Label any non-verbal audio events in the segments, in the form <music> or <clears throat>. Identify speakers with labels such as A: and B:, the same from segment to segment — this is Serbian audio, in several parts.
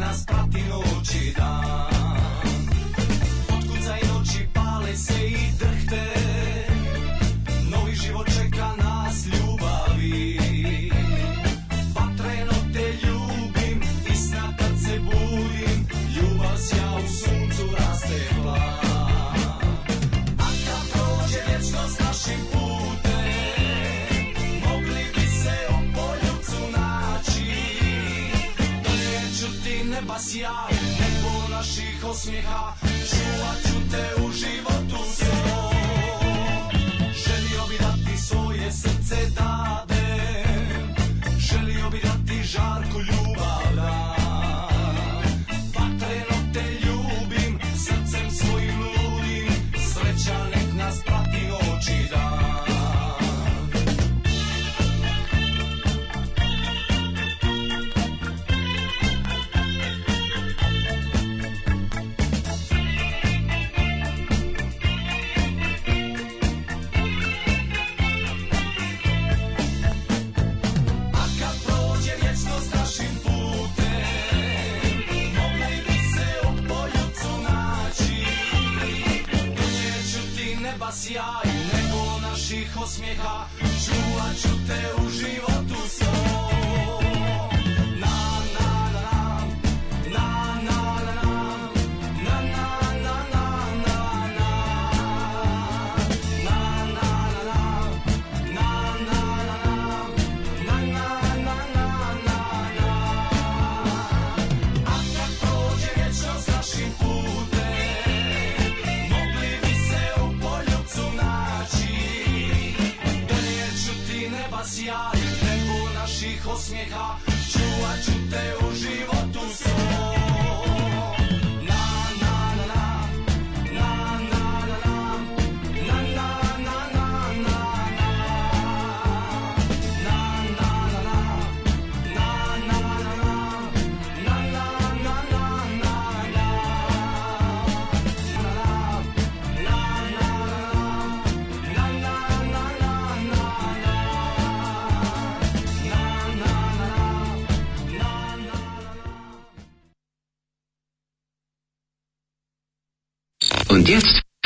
A: nas prati noć i dan
B: me high.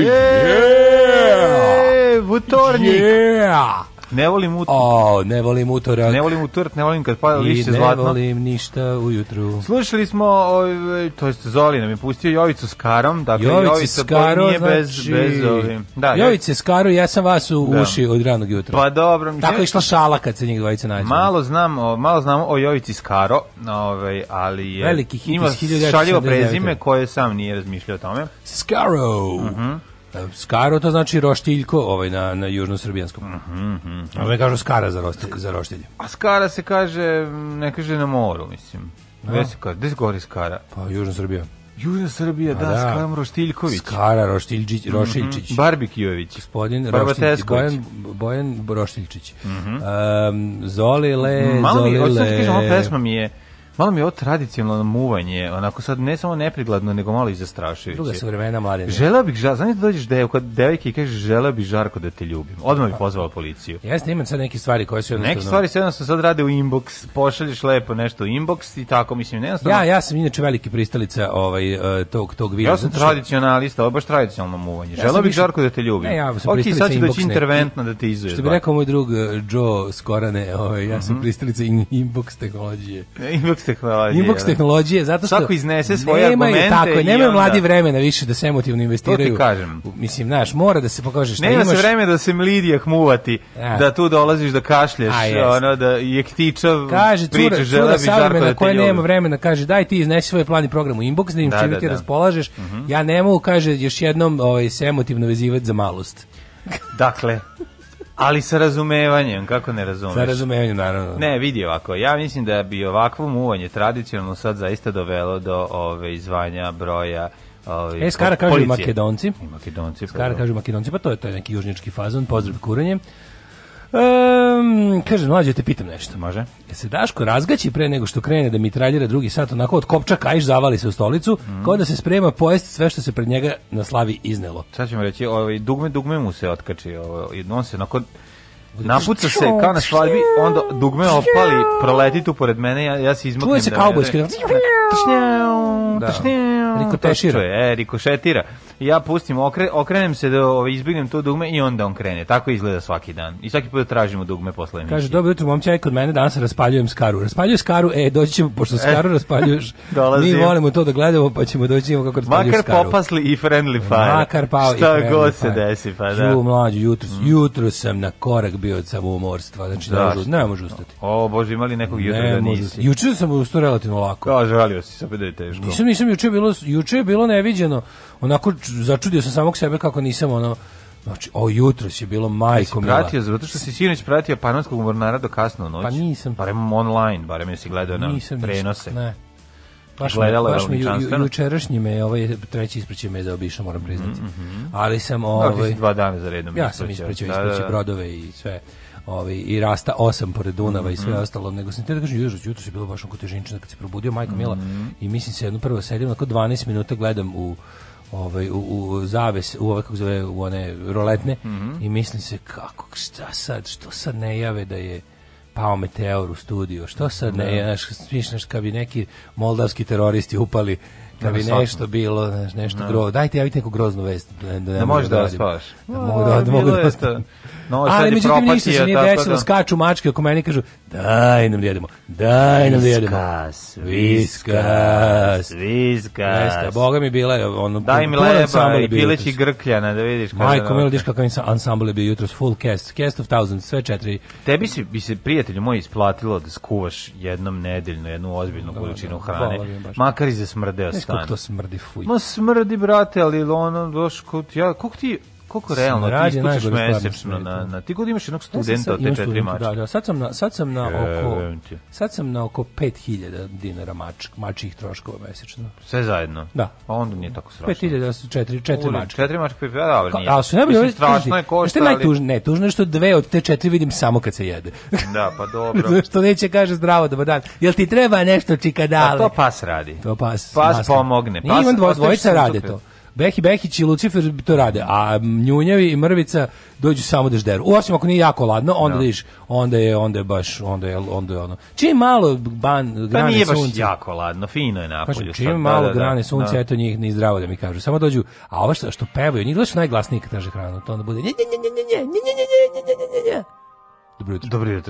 C: Yeah! Butornik!
D: Yeah!
C: Ne volim utornik.
D: O, ne volim utorak.
C: Ne volim utorak, ne volim kad pada
D: I
C: lišće
D: ne
C: zlatno.
D: volim ništa ujutru.
C: Slušali smo, ovaj, to jest Zoli nam je pustio Jovicu s Karom, dakle
D: Jovice
C: Jovica
D: Skaro,
C: nije bez,
D: znači...
C: bez ovim. Da,
D: Jovice Skaro, ja sam vas u
C: Da.
D: uši od ranog jutra.
C: Pa dobro,
D: Tako je išla šala kad se njih dvojica nađe.
C: Malo znam, o, malo znamo o Jovici Skaro, ovaj, ali je
D: Veliki hit
C: ima
D: iz 1979.
C: šaljivo prezime koje sam nije razmišljao o tome.
D: Skaro.
C: Mhm.
D: Skaro to znači roštiljko ovaj na, na južnosrbijanskom.
C: Mhm,
D: Ali kažu skara za, roštilj, za roštilje.
C: A Skara se kaže, ne kaže na moru, mislim. Gde se kaže, gde se govori Skara?
D: Pa južna Srbija.
C: Južna Srbija,
D: A
C: da,
D: da.
C: Skara Roštiljković.
D: Skara Roštiljčić, Rošiljčić.
C: Barbikijović.
D: Gospodin. Roštiljčić, Bojan, Bojan Roštiljčić. Um, Zoli le,
C: Malo mi,
D: Zoli
C: hoću sad ti
D: le.
C: kažem, ova pesma mi je, malo mi je ovo tradicionalno muvanje, onako sad ne samo neprigladno, nego malo i zastrašujuće.
D: Druga su vremena mladine.
C: Želeo bih, ža, znaš da dođeš dev, kod devojke i kažeš želeo bih žarko da te ljubim. Odmah bi pozvala policiju.
D: Jeste, imam sad neke stvari koje su jednostavno...
C: Neke stvari se jednostavno sad rade u inbox, pošalješ lepo nešto u inbox i tako, mislim, jednostavno...
D: Ja, ja sam inače veliki pristalica ovaj, eh, tog, tog videa.
C: Ja sam
D: što-
C: tradicionalista, ovo baš tradicionalno muvanje.
D: Ja
C: Želeo
D: sam
C: bih
D: više-
C: žarko da te ljubim.
D: Ne, ja sam
C: ok,
D: pristalica
C: sad doći
D: inboxne.
C: interventno da te izuje.
D: Što bi rekao moj drug eh, Joe Skorane, ovaj, ja sam pristalica in, inbox tehnologije. <laughs>
C: Inbox tehnologije.
D: Inbox
C: da.
D: tehnologije, zato što...
C: Svako iznese svoje
D: nemaju,
C: argumente
D: Tako, nemaju
C: onda-
D: mladi vremena više da se emotivno investiraju.
C: kažem.
D: U- Mislim, znaš, mora da se pokaže šta
C: Nema
D: imaš.
C: se vreme da se mlidija hmuvati,
D: Ja.
C: da tu dolaziš da kašlješ,
D: A,
C: ono da je ktičav,
D: Kaže cura,
C: priča, žele
D: cura savremena
C: da te
D: koja nema vremena, kaže daj ti iznesi svoj plan i program u inbox, da im
C: Da,
D: čime
C: da,
D: ti
C: da.
D: raspolažeš. Ja ne mogu, kaže, još jednom ovaj, se emotivno vezivati za malost.
C: Dakle, Ali sa razumevanjem, kako ne razumeš?
D: Sa razumevanjem, naravno.
C: Ne, vidi ovako, ja mislim da bi ovakvo muvanje tradicionalno sad zaista dovelo do ove izvanja broja ove,
D: E, Skara kažu makedonci.
C: I makedonci. pa
D: Skara
C: dobro.
D: kažu makedonci, pa to je, to je neki južnički fazon, pozdrav kuranje. Um, kaže, mlađe, te pitam nešto.
C: Može?
D: Jel se Daško razgaći pre nego što krene da mitraljira drugi sat, onako od kopča kajš zavali se u stolicu,
C: Mhm.
D: kao da se sprema pojesti sve što se pred njega na slavi iznelo.
C: Sad ćemo reći, ovaj, dugme, dugme mu se otkači, ovaj, on se onako napuca se kao na svadbi, onda dugme opali, proleti tu pored mene, ja, ja se izmaknem.
D: Čuje se
C: da
D: kaubojski.
C: Tašnjau,
D: Da.
C: tašnjau, čuje, E, rikošetira. I ja pustim, okre, okrenem se da ovaj, izbignem to dugme i onda on krene. Tako izgleda svaki dan. I svaki put tražimo dugme posle emisije.
D: Kaže, dobro jutro, momče, kod mene danas raspaljujem skaru. Raspaljujem skaru, e, doći ćemo, pošto skaru raspaljuješ, <laughs>
C: Dolazim.
D: mi volimo to da gledamo, pa ćemo doći ćemo kako raspaljuješ
C: Makar
D: skaru.
C: popasli i friendly fire.
D: Makar pao i
C: Šta
D: friendly
C: god se
D: fire.
C: desi, pa da. Mm.
D: Ču, mlađu, jutro, jutro sam na korak bio od samoumorstva, znači
C: Da.
D: ne, može, ne može ustati.
C: O, Bože, imali nekog jutra
D: Ne
C: da nisi.
D: Juče sam ustao relativno lako.
C: Kao, žalio si opet da je teško.
D: Nisam, nisam, juče je bilo, juče je bilo neviđeno, onako začudio sam samog sebe kako nisam ono, znači, o jutros je bilo majko
C: si
D: mila.
C: pratio, zato što si sinoć pratio panonskog mornara do kasno noć.
D: Pa nisam.
C: Barem online, barem jesi gledao na
D: Nisam
C: prenose.
D: Ne. Baš,
C: Gledala je
D: baš me ju, jučerašnji me, ovaj treći ispraćaj me zaobišao, moram priznati. Ali sam,
C: Ovaj, si dva dana za redom.
D: ja sam
C: ispraćao.
D: ispraćao,
C: Da,
D: ispraćao
C: da, da.
D: brodove i sve. Ovaj, i rasta osam pored Dunava i sve
C: Mhm.
D: ostalo, nego sam te da kažem, jutro, jutro je bilo baš onako težinčino kad se probudio, majko Mila,
C: Mhm.
D: i mislim se jedno prvo sedim, onako 12 minuta gledam u ovaj u, u zaves u ove kako zove u one roletne
C: Mhm.
D: i mislim se kako šta sad što sad ne jave da je pao meteor u studio što sad ne znaš smišnaš kad bi neki moldavski teroristi upali kad bi
C: Da,
D: nešto bilo znaš, nešto grozno dajte javite neku groznu vest da, da, ne
C: Da možeš da spavaš.
D: da mogu da, da mogu
C: bilo
D: da
C: je
D: ostanem.
C: to. No,
D: ali međutim ništa se nije desilo,
C: da-
D: skaču mačke oko mene i kažu daj nam da jedemo, daj nam da jedemo.
C: Viskas,
D: Viskas.
C: viskas.
D: Jeste, boga mi bila je ono
C: Daj mi leba i pileći grkljana da vidiš.
D: Majko, milo, diš kakav ansambl je bio jutros, full cast, cast of thousands, sve četiri.
C: Tebi si, bi se, prijatelju moj, isplatilo da skuvaš jednom nedeljno jednu ozbiljnu količinu hrane. Makar i za smrdeo stan.
D: kako to smrdi, fuj.
C: Ma smrdi, brate, ali ono, doš, ja, koliko ti, koliko realno ti ispucaš mesečno na, na, ti god imaš jednog studenta od te četiri mačke.
D: Da, da, sad sam na, sad sam na oko, sad sam na oko 5000 dinara mač, mačih troškova mesečno.
C: Sve zajedno?
D: Da.
C: A onda nije tako strašno.
D: 5000 su četiri, četiri mačke.
C: Četiri mačke, pa dobro, nije.
D: A su najbolje
C: Mislim, strašno je košta, ali...
D: najtužnije? Ne, tužno je što dve od te četiri vidim samo kad se jede. <laughs>
C: Da, pa <laughs> dobro.
D: što neće kaže zdravo dobar dan. Jel ti treba nešto
C: A
D: čikadale?
C: to pas radi.
D: To pas.
C: Pas pomogne. Pas- ostaviš
D: dvojica rade to. Behi Behić i Lucifer to rade, a Njunjavi i Mrvica dođu samo da žderu. U, Osim ako nije jako ladno, onda
C: Da.
D: vidiš, onda je onda je baš onda je onda je ono. Čim malo ban
C: Pa
D: grane
C: nije baš jako ladno, fino je napolju.
D: Kažem,
C: sad,
D: čim
C: da,
D: malo
C: da, da,
D: grane sunca,
C: da.
D: eto njih ni zdravo da mi kažu. Samo dođu, a ovo što, što pevaju, njih su najglasniji kad traže hranu, to onda bude nje, nje, nje, nje, nje, nje, nje, nje, nje, nje, nje, nje. Dobro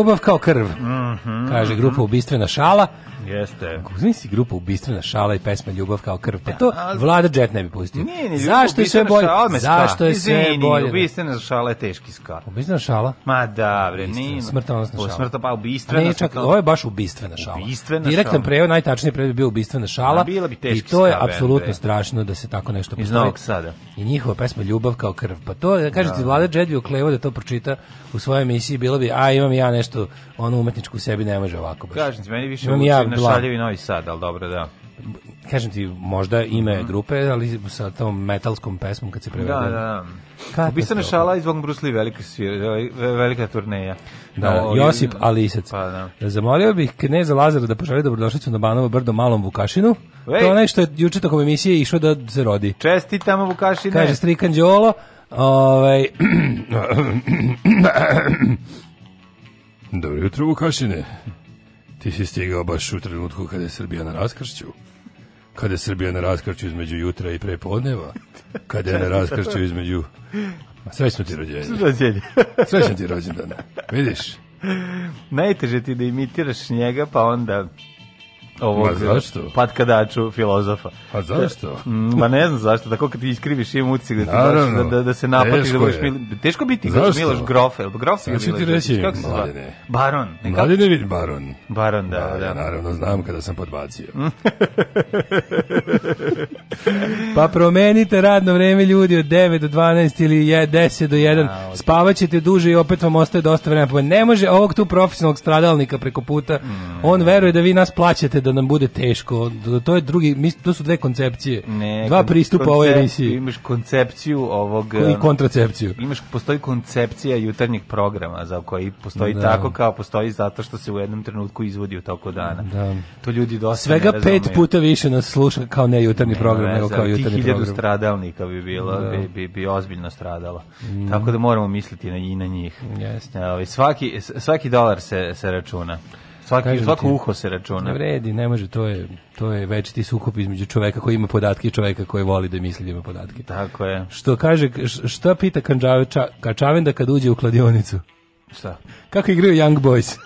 D: ljubav kao krv.
C: Mhm,
D: Kaže grupa ubistvena šala.
C: Jeste.
D: Zamisli grupa ubistvena šala i pesma ljubav kao krv. Pa to Vlada Jet ne bi pustio.
C: Nije ni
D: Zašto je sve bolje? Zašto je sve bolje?
C: Ubistvena šala je teški ska.
D: Ubistvena šala?
C: Ma da, bre, nije.
D: smrtonosna šala.
C: Smrto pa ubistvena.
D: ne, čak, ovo je baš ubistvena šala.
C: Ubistvena
D: Direktan prevod, najtačniji prevod bi bio ubistvena šala.
C: Bila bi teški
D: I to je apsolutno strašno da se tako nešto
C: Iz
D: postoji.
C: Novog Sada.
D: I njihova pesma Ljubav kao krv. Pa to, da kažete, Vlada Jet bi oklevo da to pročita u svojoj emisiji, bilo bi, a imam ja nešto, ono umetničko u sebi ne može ovako baš.
C: Kažem ti, meni više
D: Imam
C: uči
D: ja
C: na šaljevi Novi Sad, ali dobro, da.
D: Kažem ti, možda ime
C: Mhm.
D: grupe, ali sa tom metalskom pesmom kad se prevede.
C: Da, da, da. Ubistvena šala iz Von Bruce Lee, velika, svir- velika turneja.
D: Da,
C: O,
D: Josip Alisac.
C: Pa, da.
D: Zamolio bih kneza Lazara da poželi dobrodošlicu na Banovo brdo malom Vukašinu. To
C: Ej.
D: je onaj što je juče tokom emisije išao da se rodi.
C: Čestitamo Vukašine.
D: Kaže Strikan Đolo, ovaj... <clears throat> Dobro jutro Vukašine. Ti si stigao baš u trenutku kada je Srbija na raskršću. Kada je Srbija na raskršću između jutra i prepodneva. Kada je na raskršću između... Srećno ti rođenje.
C: Rođenje. <laughs>
D: Srećan ti rođendan. Vidiš?
C: Najteže ti da imitiraš njega, pa onda ovog
D: Ma zašto?
C: patkadaču filozofa.
D: A zašto?
C: Mm, Ma ne znam zašto, tako kad ti iskriviš im utisak da, da, da, da se napatiš da budeš. Mil... Teško biti
D: Zašto?
C: Miloš Grofe, ili Grofe
D: Sad
C: ili
D: ću ti reći, mladene.
C: Baron. Ne, kako-
D: Mladine vid baron.
C: Baron, da,
D: Da,
C: da.
D: ja naravno znam kada sam podbacio. <laughs> pa promenite radno vreme ljudi od 9 do 12 ili je 10 do 1.
C: A,
D: Spavaćete duže i opet vam ostaje dosta vremena. Pa ne može ovog tu profesionalnog stradalnika preko puta.
C: Mm.
D: On veruje da vi nas plaćate da nam bude teško. To je drugi, mis- to su dve koncepcije.
C: Ne,
D: Dva pristupa ovoj
C: koncept-
D: emisiji.
C: Imaš koncepciju ovog...
D: I
C: um,
D: kontracepciju.
C: Imaš, postoji koncepcija jutarnjeg programa za koji postoji
D: Da.
C: tako kao postoji zato što se u jednom trenutku izvodi u toku dana.
D: Da.
C: To ljudi dosta
D: Svega
C: ne
D: pet puta više nas sluša kao ne jutarnji program,
C: Nema
D: nego kao jutarnji program.
C: stradalnika bi bilo, bi, bi, bi ozbiljno stradalo. Tako da moramo misliti na, i na njih.
D: Jeste.
C: Ovaj, svaki, svaki dolar se, se računa. Svaki, svako
D: ti.
C: uho se računa.
D: Ne vredi, ne može, to je, to je večiti sukob između čoveka koji ima podatke i čoveka koji voli da misli da ima podatke.
C: Tako je.
D: Što kaže, šta pita Kanđaveča, Kačavenda kad uđe u kladionicu?
C: Šta?
D: Kako igraju Young Boys?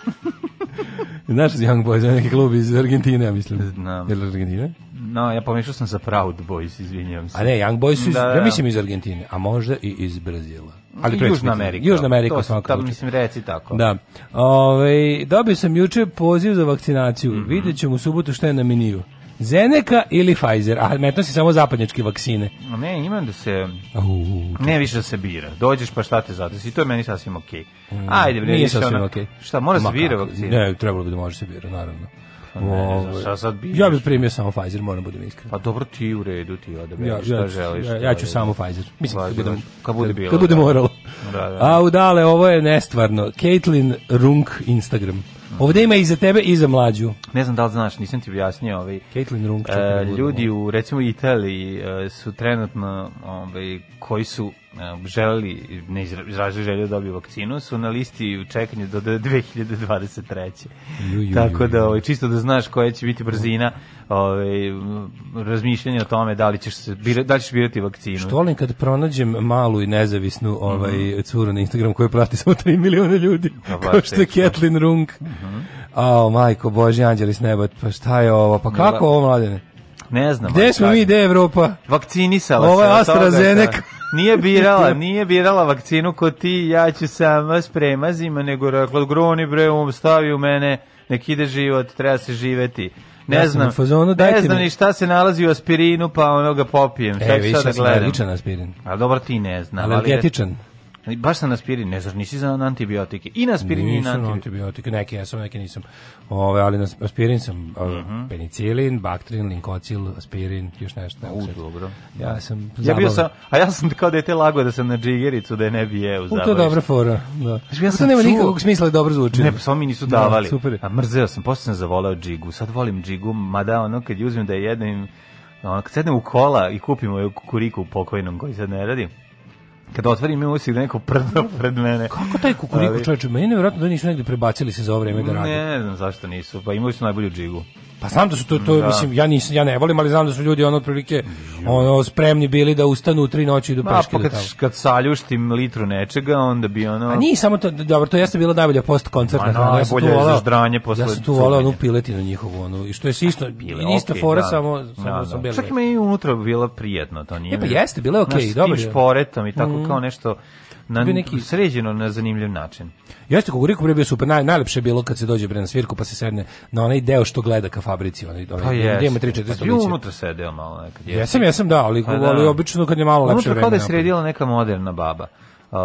D: <laughs> Znaš za Young Boys, neki klub iz Argentine, ja mislim.
C: Znam.
D: Je li Argentine?
C: No, ja pomešao sam sa Proud Boys, izvinjavam se.
D: A ne, Young Boys su, iz,
C: Da, da,
D: ja
C: da.
D: mislim iz Argentine, a možda i iz Brazila. Ali
C: Južna Amerika.
D: Južna Amerika,
C: To tamo,
D: slučaju.
C: mislim, reci tako.
D: Da. Ove, dobio sam juče poziv za vakcinaciju.
C: Mhm.
D: Vidjet ćemo u subotu šta je na meniju. Zeneka ili Pfizer? A metno si samo zapadnjačke vakcine.
C: Ne, imam da se...
D: Au,
C: Ne više da se bira. Dođeš pa šta te zadesi. To je meni sasvim okej. Ajde, bre,
D: Mm, nije sasvim okej.
C: Šta, mora se
D: Ma
C: bira
D: kako?
C: vakcina?
D: Ne, trebalo bi da može se bira, naravno.
C: Ne šta sad biraš?
D: Ja bih primio samo Pfizer, moram da budem iskren.
C: Pa dobro ti u redu, ti odabereš
D: Ja,
C: šta
D: ja,
C: želiš.
D: ja,
C: šta
D: ja ću samo Pfizer. Mislim, kad, budem,
C: kad bude bilo,
D: Kad bude
C: da.
D: moralo.
C: Da, da.
D: A udale, ovo je nestvarno. Caitlin Runk Instagram. Ovde ima i za tebe i za mlađu.
C: Ne znam da li znaš, nisam ti objasnio, ovaj,
D: Caitlin Runk.
C: e,
D: da budem
C: ljudi u recimo Italiji e, su trenutno ovaj koji su želeli ne izra- izrazili želju da dobiju vakcinu su na listi u čekanju do, do 2023.
D: Ju, ju,
C: Tako da ovaj čisto da znaš koja će biti brzina ovaj razmišljanja o tome da li ćeš se bira, da li ćeš birati vakcinu.
D: Što volim kad pronađem malu i nezavisnu ovaj
C: Mhm.
D: curu na Instagram koju prati <laughs> samo 3 miliona ljudi.
C: A, baš
D: Kao što je
C: teško. Mhm.
D: Caitlin Runk. Ao, majko, Bože, anđeli s neba, pa šta je ovo? Pa kako ovo, mladene?
C: Ne znam.
D: Gde smo mi, gde je Evropa?
C: Vakcinisala
D: Ovo
C: se.
D: je
C: toga
D: AstraZeneca.
C: Nije <laughs> birala, nije birala vakcinu ko ti, ja ću sama s premazima, nego rekla, groni bre, um, stavi u mene, nek ide život, treba se živeti. Ne
D: Ja sam
C: znam,
D: fazonu,
C: ne
D: dajte
C: znam
D: mi-
C: ni šta se nalazi u aspirinu, pa ono ga popijem. Šta
D: E, ja
C: da
D: sam aspirin.
C: A dobro, ti ne znam. ali-
D: Alergetičan.
C: Baš sam na aspirin, ne znaš, nisi za antibiotike. I na aspirin i na antibiotike.
D: antibiotike, neke jesam, neke nisam. Ove, ali na aspirin sam ove,
C: Mhm.
D: penicilin, baktrin, linkocil, aspirin, još nešto. ne
C: U, dobro.
D: Ja sam
C: Ja bio sam, a ja sam kao dete lago da sam na džigericu, da je ne bi jeo.
D: U, to je dobra fora. Da.
C: ja
D: to
C: sam
D: nema
C: čuo-
D: nikakvog smisla da dobro zvuči.
C: Ne, pa samo mi nisu
D: Da,
C: davali.
D: super.
C: A mrzeo sam, posle sam zavoleo džigu. Sad volim džigu, mada ono kad ju uzmem da je jedem, ono, kad sednem u kola i kupim ovaj kukuriku u pokojnom koji sad ne radim, kad otvorim usik da neko prdno pred mene.
D: Kako taj kukuriku, čovječe, meni je nevjerojatno da nisu negdje prebacili se za ovo vreme da rade.
C: Ne, ne znam zašto nisu, pa imali su najbolju džigu.
D: Pa znam da su to, to mislim, ja nisam, ja ne volim, ali znam da su ljudi ono otprilike ono, spremni bili da ustanu u tri noći i idu
C: Ma,
D: peške
C: pa
D: do
C: kad,
D: tamo.
C: kad saljuštim litru nečega, onda bi ono...
D: A nije samo to, dobro, to jeste bila najbolja post koncertna
C: Ma,
D: hrana. Ja sam tu
C: je
D: volao-
C: posle
D: Ja sam tu volao onu piletinu njihovu, onu, i što je isto,
C: Bile,
D: ista
C: okej,
D: fora,
C: da.
D: samo,
C: Da,
D: samo
C: da.
D: sam bili.
C: Čak ima i unutra bilo prijetno, to nije.
D: E, pa jeste, bilo je okej,
C: s
D: dobro
C: tim
D: je.
C: šporetom i tako kao nešto na
D: neki-
C: sređeno na zanimljiv način.
D: Jeste Kukuriku bre bio super, naj, najlepše je bilo kad se dođe bre na svirku pa se sedne na onaj deo što gleda ka fabrici, onaj, onaj
C: Pa
D: gde
C: jeste.
D: ima 3 4
C: Pa ti
D: stolice.
C: unutra sedeo malo nekad.
D: Jesam, jesam, da, ali,
C: Pa da.
D: ali obično kad je malo lepše
C: Unutra
D: vreme.
C: kao da je sredila neka moderna baba.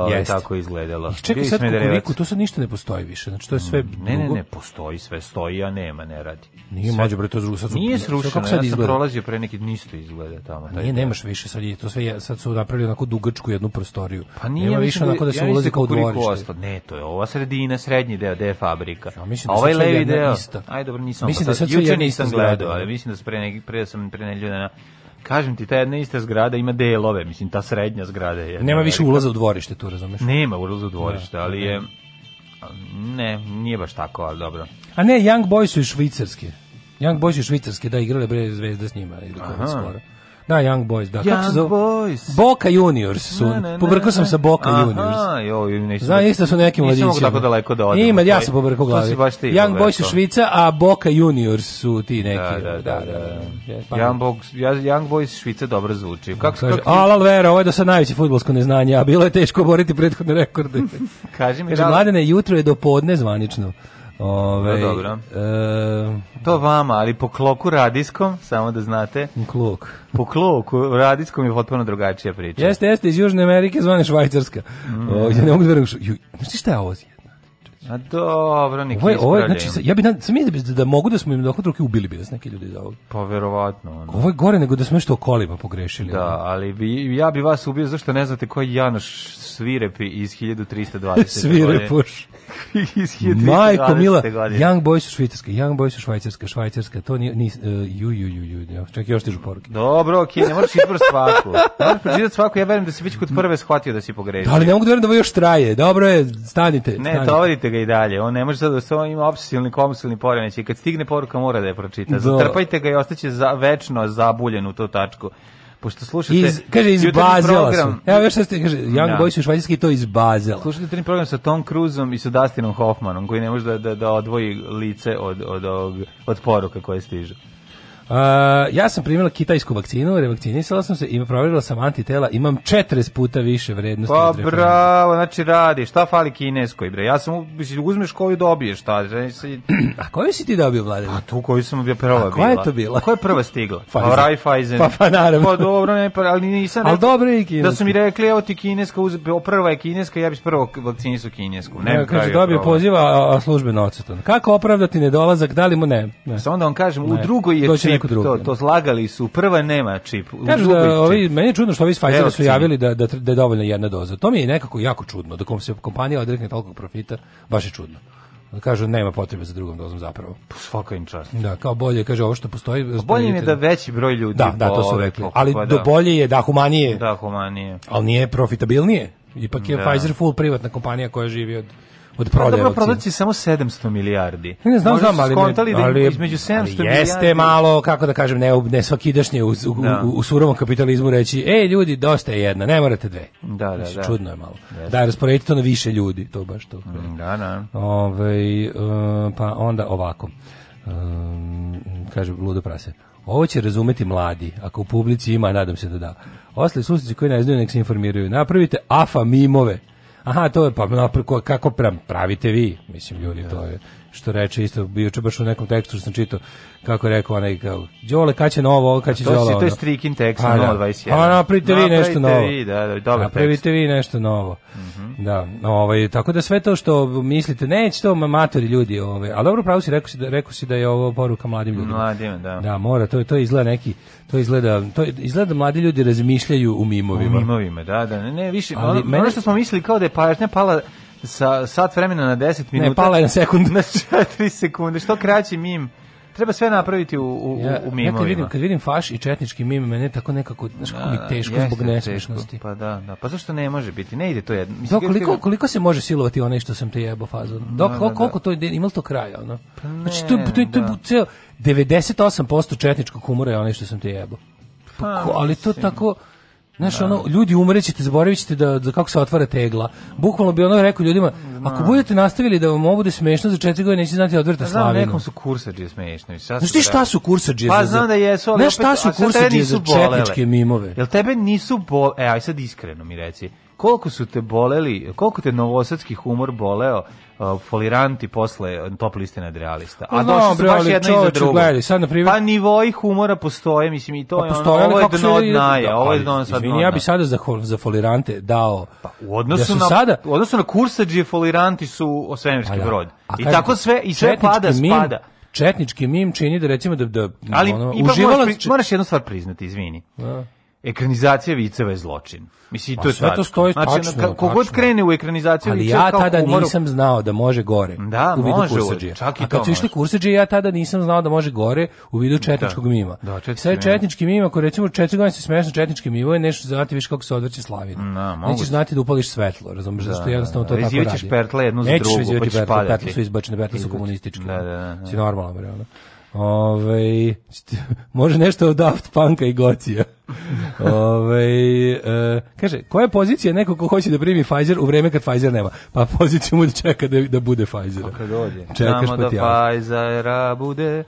D: Jeste.
C: tako izgledalo.
D: I čekaj sad. Kukuriku, to sad ništa ne postoji više, znači to je sve
C: Ne, ne,
D: drugo.
C: ne, postoji sve, stoji, a nema, ne radi.
D: Nije
C: Sve-
D: mlađe bre to drugo, sad su
C: Nije srušeno,
D: kako
C: ja
D: sad
C: sam
D: izgleda?
C: prolazio pre neki nisto izgleda tamo. taj
D: Nije,
C: deo.
D: nemaš više, sad je to sve, je- sad su napravili onako dugačku jednu prostoriju.
C: Pa nije,
D: Nema
C: ja
D: više
C: mislim
D: onako da se
C: ja
D: ulazi kao dvorište.
C: Ne, to je ova sredina, srednji deo, je fabrika.
D: Ja mislim da
C: ovaj levi deo. Aj dobro, nisam.
D: Mislim
C: pa
D: da sad
C: juče nisam gledao, ali
D: da.
C: mislim da se pre neki pre sam pre dana Kažem ti, ta jedna ista zgrada ima delove, mislim, ta srednja zgrada je.
D: Nema više ulaza u dvorište, tu razumeš?
C: Nema ulaza u dvorište, ali je... Ne, nije baš tako, ali dobro.
D: A ne, Young Boys su iz Švicarske. Young Boys iz Švicarske, da, igrale bre zvezda s njima.
C: Aha.
D: skoro. Da, Young Boys, da. Kako se
C: Young
D: zove?
C: Boys.
D: Boca Juniors su.
C: Ne, ne, ne,
D: Pobrkao sam
C: ne.
D: sa Boca
C: Aha,
D: Juniors.
C: joj, nisam.
D: Zna, isto su neki mladići.
C: Nisam mogu tako daleko da odem.
D: Ima, ja sam pobrkao glavi.
C: baš ti
D: Young. Boys su Švica, a Boca Juniors su ti neki.
C: Da, da, da, da.
D: Je, pa-
C: Young Boys, Young Boys Švica dobro zvuči. Kako se
D: Kaže,
C: kako
D: alal vera, ovo je do sad najveće futbolsko neznanje, a bilo je teško boriti prethodne rekorde. <laughs>
C: kaži mi
D: Kaže,
C: da
D: mladene, jutro je do podne zvanično. Ove,
C: Da, dobro.
D: E,
C: to vama, ali po kloku radijskom, samo da znate,
D: kluk.
C: po kloku radijskom je potpuno drugačija priča.
D: Jeste, jeste, iz Južne Amerike zvane Švajcarska.
C: Mm.
D: O, ja ne mogu da verujem. Znaš šta je ovo?
C: A dobro, neki
D: Ovo je, ovo je,
C: ispravljaju.
D: znači, ja bi, da, sam da, da mogu da smo im dohod ruke ubili bi nas neki ljudi za ovo.
C: Pa verovatno. ono.
D: Ovo je gore nego da smo nešto o kolima pogrešili.
C: Da, ali bi, ja bi vas ubio zašto ne znate ko je Janoš Svirepi iz <laughs> 1320.
D: Svirepuš. <laughs>
C: iz 1320.
D: Majko Mila,
C: godine.
D: Young Boys su Švicarska, Young Boys su Švajcarska, Švajcarska, to nije, nis, uh, ju, ju, ju, ju, ju, čekaj, još stižu poruke.
C: Dobro, okej, ne moraš izbrati svaku. Ne moraš pročitati svaku, ja verujem da si već kod prve shvatio da si pogrešio.
D: Da, ali ne mogu da verujem da ovo još traje. Dobro je, stanite.
C: Ne, tovarite ga i dalje. On ne može sad da se on ima obsesilni kompulsivni poremećaj. Kad stigne poruka mora da je pročita.
D: Da.
C: Zatrpajte ga i ostaće za, večno zabuljen u tu tačku. Pošto slušate...
D: Iz, kaže, iz Bazela su.
C: program-
D: Evo još ste, kaže, Young
C: Da.
D: Boys su Švajcarski i to iz Bazela.
C: Slušate jutarnji program sa Tom Cruiseom i sa Dustinom Hoffmanom, koji ne može da, da, da odvoji lice od, od, od, od poruka koje stižu.
D: Uh, ja sam primila kitajsku vakcinu, revakcinisala sam se i provjerila sam antitela, imam 40 puta više vrednosti.
C: Pa bravo, znači radi. Šta fali kineskoj, bre? Ja sam, u- mislim, uzmeš koju dobiješ, šta? Znači, <clears throat>
D: A koju si ti dobio, Vladimir?
C: A tu koju sam bio prva
D: A koja je
C: bila.
D: to bila?
C: Koja je prva stigla?
D: Pfizer.
C: Pa Raiffeisen.
D: Pa- pa naravno.
C: Pa dobro, ne, pa, ali nisam
D: Ali dobro je i kineska.
C: Da su mi rekli, evo ti kineska, uz, prva je kineska, ja bih prvo vakcinisu kinesku. Ne,
D: Ne, kaže, dobio poziva, a, a službeno odsutan. Kako opravdati nedolazak, da li mu ne? ne.
C: Samo da vam kažem, u
D: Ne,
C: drugoj je
D: neko drugi.
C: to, to slagali su, prva nema čip,
D: Kažu da, ovi, meni je čudno što ovi iz Pfizera su javili da, da, da je dovoljna jedna doza. To mi je nekako jako čudno, da kom se kompanija odrekne toliko profita, baš je čudno. Da kažu nema potrebe za drugom dozom zapravo.
C: Svaka im čast.
D: Da, kao bolje, kaže ovo što postoji.
C: Bolje im je da veći broj ljudi
D: Da, da, to su rekli.
C: pa,
D: Ali
C: pa
D: do
C: da.
D: bolje je, da, humanije,
C: Da, humanije.
D: ali nije profitabilnije. Ipak je
C: Da.
D: Pfizer full privatna kompanija koja živi od, od prodaje
C: dobro, prodaci samo 700 milijardi.
D: Ne, znam, znam, ali,
C: skontali da
D: ali,
C: između 700
D: ali
C: milijardi.
D: jeste malo, kako da kažem, ne, ne svakidašnje u, u,
C: Da.
D: u, u surovom kapitalizmu reći, ej ljudi, dosta je jedna, ne morate dve.
C: Da, da,
D: Znači,
C: da.
D: Čudno je malo.
C: Jeste.
D: Da, rasporedite to na više ljudi, to baš to.
C: Da, da.
D: Ove, e, pa onda ovako. Um, kaže Ludo Prase. Ovo će razumeti mladi, ako u publici ima, nadam se da da. Ostali susjeci koji ne znaju, nek se informiraju. Napravite afa mimove. Aha, to je, pa napra- ko- kako pra- pravite vi? Mislim, ljudi, to je što reče isto, bio baš u nekom tekstu što sam čitao, kako je rekao onaj, kao, Đole, kad će novo, kad će
C: To, si,
D: Đole
C: to je
D: ono?"
C: strikin tekst
D: Pa
C: na
D: da.
C: 021.
D: A napravite vi nešto novo.
C: vi, da, da, dobar
D: Napravite
C: tekst. Mhm.
D: vi nešto novo. Da, ovaj tako da sve to što mislite neće to matori ljudi, ovaj. A dobro pravo si rekao si da rekao si da je ovo poruka mladim ljudima.
C: Mladima, da.
D: Da, mora, to to izgleda neki, to izgleda, to izgleda da mladi ljudi razmišljaju u
C: U
D: mimovima.
C: mimovima, da, da. Ne, ne više,
D: Ali
C: ono,
D: mene-
C: ono što smo mislili kao da je pažnja pala sa sat vremena na 10 minuta.
D: Ne, pala je na sekundu. <laughs>
C: Na 4 sekunde. Što kraći mim, Treba sve napraviti u, u,
D: Ja,
C: u
D: ja kad
C: mimovima.
D: vidim, kad vidim faš i četnički mim, mene tako nekako, znaš kako mi
C: Da,
D: teško
C: jeste
D: zbog nesmešnosti.
C: teško. Pa da, da. Pa zašto ne može biti? Ne ide to jedno. Mislim,
D: Da, koliko, koliko se može silovati onaj što sam te jebo fazon? Dok,
C: da,
D: koliko,
C: da.
D: koliko to ima li to kraja, ono? Znači, to,
C: ne,
D: to, to, to,
C: da.
D: ceo, 98% četničkog humora je onaj što sam te jebo. Pa, ko- ali to tako, Znaš, ono, ljudi umrećete, zaboravit ćete da, da kako se otvara tegla. Bukvalno bi ono rekao ljudima, ako budete nastavili da vam ovo bude smešno za četiri godine, nećete znati da odvrte
C: Pa znam,
D: slavinu.
C: nekom su kursađe sad
D: Znaš ti šta su kursađije
C: Pa znam da jesu, ali
D: Znaš šta su kursađije za
C: nisu bolele.
D: četničke mimove?
C: Jel tebe nisu bol... E, aj sad iskreno mi reci. Koliko su te boleli, koliko te novosadski humor boleo uh, foliranti posle top liste nadrealista?
D: Pa
C: A
D: znam,
C: došli su baš
D: ali
C: jedno iza drugog.
D: gledaj, sad, na primjer-
C: Pa nivoji humora postoje, mislim, i to
D: Pa
C: je ono, ovo je dno od dnaja,
D: da,
C: ovo je dno sad
D: ja bi sada za, za folirante dao
C: U odnosu,
D: da
C: na,
D: sada
C: u odnosu na kursađe foliranti su
D: Pa da.
C: brod. I tako sve, i sve pada,
D: mim-
C: spada.
D: Četnički mim čini da recimo da, da
C: Ali
D: ono,
C: ipak moraš, pri- moraš jednu stvar priznati, izvini.
D: Da.
C: Ekranizacija viceva je zločin. Mislim, i
D: Pa
C: to je
D: sve to stoji
C: znači,
D: tačno,
C: ka- kogod
D: tačno.
C: krene u ekranizaciju
D: Ali ja tada
C: humoru-
D: nisam znao da može gore
C: Da,
D: u vidu
C: može,
D: kursađije.
C: čak i
D: A
C: to
D: kad su išli
C: može.
D: kursađije, ja tada nisam znao da može gore u vidu četničkog
C: Da.
D: mima.
C: Da, četnički mim.
D: četnički mim, ako recimo četiri godine se smešno četnički mimo je nešto znati viš kako se odvrće slavina.
C: Da.
D: Nećeš znati da upališ svetlo, razumeš, zato što
C: da,
D: jednostavno to
C: da.
D: tako
C: Vezivat ćeš
D: radi.
C: pertle jednu za drugu, pa
D: pertle,
C: padati.
D: pertle su izbačene, pertle su komunističke.
C: Da, da, da, da.
D: Si ono. Ove, može nešto od Daft Punka i Gocija. Ove, e, kaže, koja je pozicija neko ko hoće da primi Pfizer u vreme kad Pfizer nema? Pa poziciju mu da čeka da, da bude Pfizer.
C: Kad dođe.
D: Čekaš
C: Samo
D: pa
C: da. Pfizera bude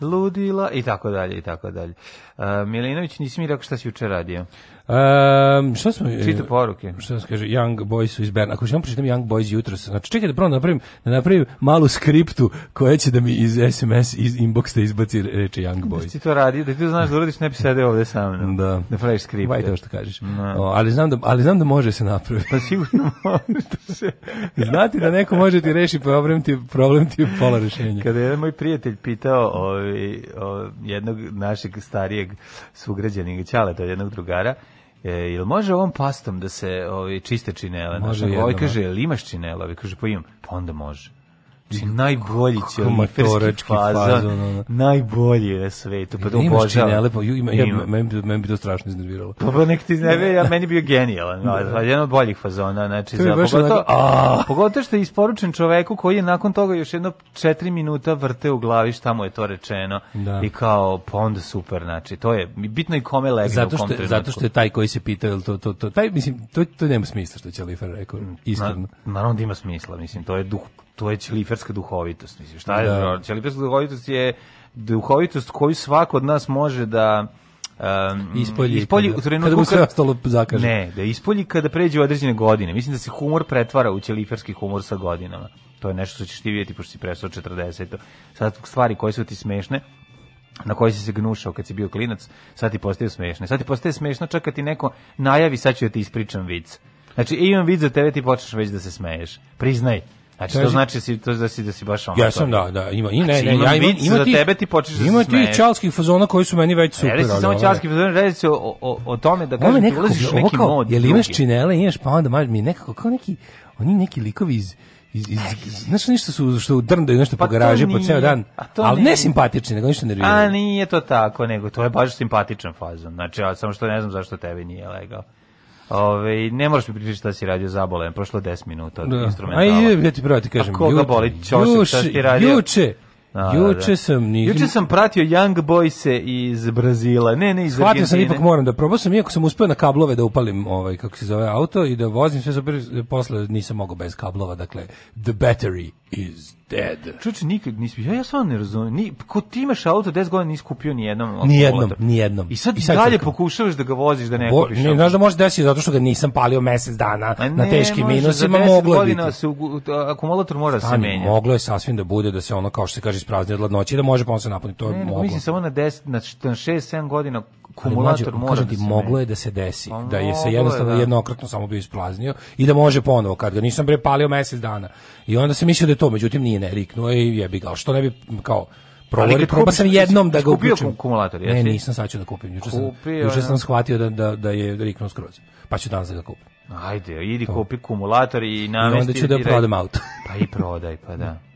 C: ludila i tako dalje i tako dalje. Uh, Milinović, nisi mi rekao šta si juče radio?
D: Um, šta smo... e,
C: Čita poruke.
D: Šta se kaže, Young Boys su iz Berna. Ako ćemo pročitam Young Boys jutros, znači čekaj da prvo napravim, da napravim malu skriptu koja će da mi iz SMS, iz inboxa izbaci reče Young
C: Da
D: Boys.
C: ti to radio, da ti to znaš da uradiš, ne bi sedeo ovde sa mnom.
D: Da.
C: Da praviš skripte.
D: Vaj to što kažeš.
C: Da.
D: O, ali, znam da, ali znam da može se napraviti.
C: Pa sigurno <laughs> može da se...
D: Znati da neko može ti reši problem ti, problem ti je pola rešenja.
C: Kada je jedan moj prijatelj pitao ovaj, o, jednog našeg starijeg sugrađanika, Ćaleta, jednog drugara, e, jel može ovom pastom da se ovaj, čiste činele?
D: Može
C: ovaj
D: jednom,
C: kaže, jel imaš činele? Ovaj kaže, pa imam. Pa onda može. Znači, najbolji fazon,
D: fazon, ono.
C: najbolji je na svetu, pa da
D: Imaš
C: obožavam.
D: činele, pa ju- ima, ja, meni, bi- meni bi to strašno iznerviralo.
C: Pa pa nek ti ne ja meni bio genijalan, da. jedan od boljih fazona, znači
D: To
C: za pogotovo,
D: onako,
C: pogotovo što je isporučen čoveku koji je nakon toga još jedno četiri minuta vrte u glavi šta mu je to rečeno
D: Da.
C: i kao pa onda super, znači to je bitno i kome legne
D: Zato
C: u kom
D: što,
C: trenutku.
D: zato što je taj koji se pitao, jel to, to, to, taj, mislim, to, to nema smisla što će Lifer rekao, iskreno.
C: Na, naravno da ima smisla, mislim, to je duh, to je ćeliferska duhovitost, mislim, šta je,
D: Da.
C: ćeliferska duhovitost je duhovitost koju svako od nas može da um,
D: Ispolji
C: ispolji
D: kada-
C: u trenutku
D: kada mu sve ostalo zakaže.
C: Ne, da ispolji kada pređe u određene godine. Mislim da se humor pretvara u ćeliferski humor sa godinama. To je nešto što ćeš ti vidjeti pošto si presao 40. Sad stvari koje su ti smešne, na koji si se gnušao kad si bio klinac, sad ti postaju smešne. Sad ti postaje smešno čak kad ti neko najavi sad ću da ti ispričam vic. Znači, imam vic za tebe, ti počneš već da se smeješ. Priznaj. Znači, to znači da si, to da si, da si baš ono.
D: Ja sam da, da, ima i ne,
C: Znači,
D: ne,
C: imam
D: ja imam, ima
C: za
D: tih-
C: tebe, ti počneš da se
D: Ima
C: smeješ.
D: čalskih fazona koji su meni već super. ali
C: samo
D: ovo je-
C: ćalski fazon, radi se o, o, o tome da kažeš, ti ulaziš u neki mod.
D: jel imaš činele, imaš pa onda mi nekako kao neki, oni neki likovi iz iz, iz, znaš ništa su što drndaju nešto
C: Pa
D: po garaži po ceo dan,
C: a to
D: ali ne simpatični, nego ništa nerviraju.
C: A nije to tako, nego to je baš simpatičan fazon. Znači, ja samo što ne znam zašto tebi nije legao. Ove, ne moraš mi pričati šta si radio zabolen, prošlo 10 minuta od
D: Da.
C: instrumentala.
D: Aj, ja ti pravo ti kažem.
C: A koga boli ćošak, šta si ti radio?
D: Juče,
C: Da, da,
D: juče
C: da.
D: sam njih...
C: Juče sam pratio Young Boyse iz Brazila. Ne, ne, iz
D: Shvatio sam
C: Argentine.
D: ipak moram da probao sam, iako sam uspeo na kablove da upalim ovaj, kako se zove auto i da vozim sve super, posle nisam mogao bez kablova, dakle, the battery is dead.
C: Čuče, nikad nisi, ja, ja stvarno ne razumijem, ni, ko ti imaš auto, 10 godina nisi kupio ni jednom
D: Nijednom,
C: akumulator.
D: nijednom.
C: I sad,
D: I sad
C: dalje pokušavaš da ga voziš, da ne
D: Bo,
C: kupiš
D: ne, znaš da može desiti zato što ga nisam palio mesec dana
C: Ma
D: na
C: ne,
D: teškim minusima,
C: za 10
D: moglo je biti.
C: godina se, akumulator mora da se
D: Stani,
C: menja.
D: moglo je sasvim da bude da se ono kao što se kaže isprazni od ladnoće i da može pa se napuniti, to je
C: Ne,
D: moglo.
C: mislim samo na 10, na 6-7 godina
D: Ali mlađe,
C: akumulator mora
D: kažem
C: da
D: ti,
C: se
D: moglo je da se desi,
C: Pa
D: da je se
C: moglo je,
D: jednostavno
C: da.
D: jednokratno samo bio ispraznio i da može ponovo, kad ga nisam bre palio mesec dana. I onda sam mislio da je to, međutim nije ne, riknuo je i jebi ga, ali što ne bi kao
C: Ali
D: Provori,
C: kupiš-
D: sam jednom da ga
C: kupio
D: uključim.
C: akumulator,
D: Ne,
C: jesi?
D: nisam sad ću da kupim. Juče sam, juče sam shvatio da, da, da je riknuo skroz. Pa ću danas da ga kupim.
C: Ajde, idi kupi akumulator i
D: I
C: namesti.
D: onda ću da
C: i
D: prodam auto.
C: Pa i prodaj, pa da. <laughs>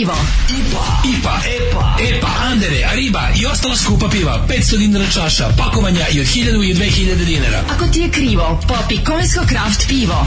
E: pivo.
D: IPA, IPA, EPA, EPA, Andere, Ariba i ostala skupa piva. 500 dinara čaša, pakovanja i od 1000 i 2000 dinara.
E: Ako ti je krivo, popi Konjsko Kraft pivo.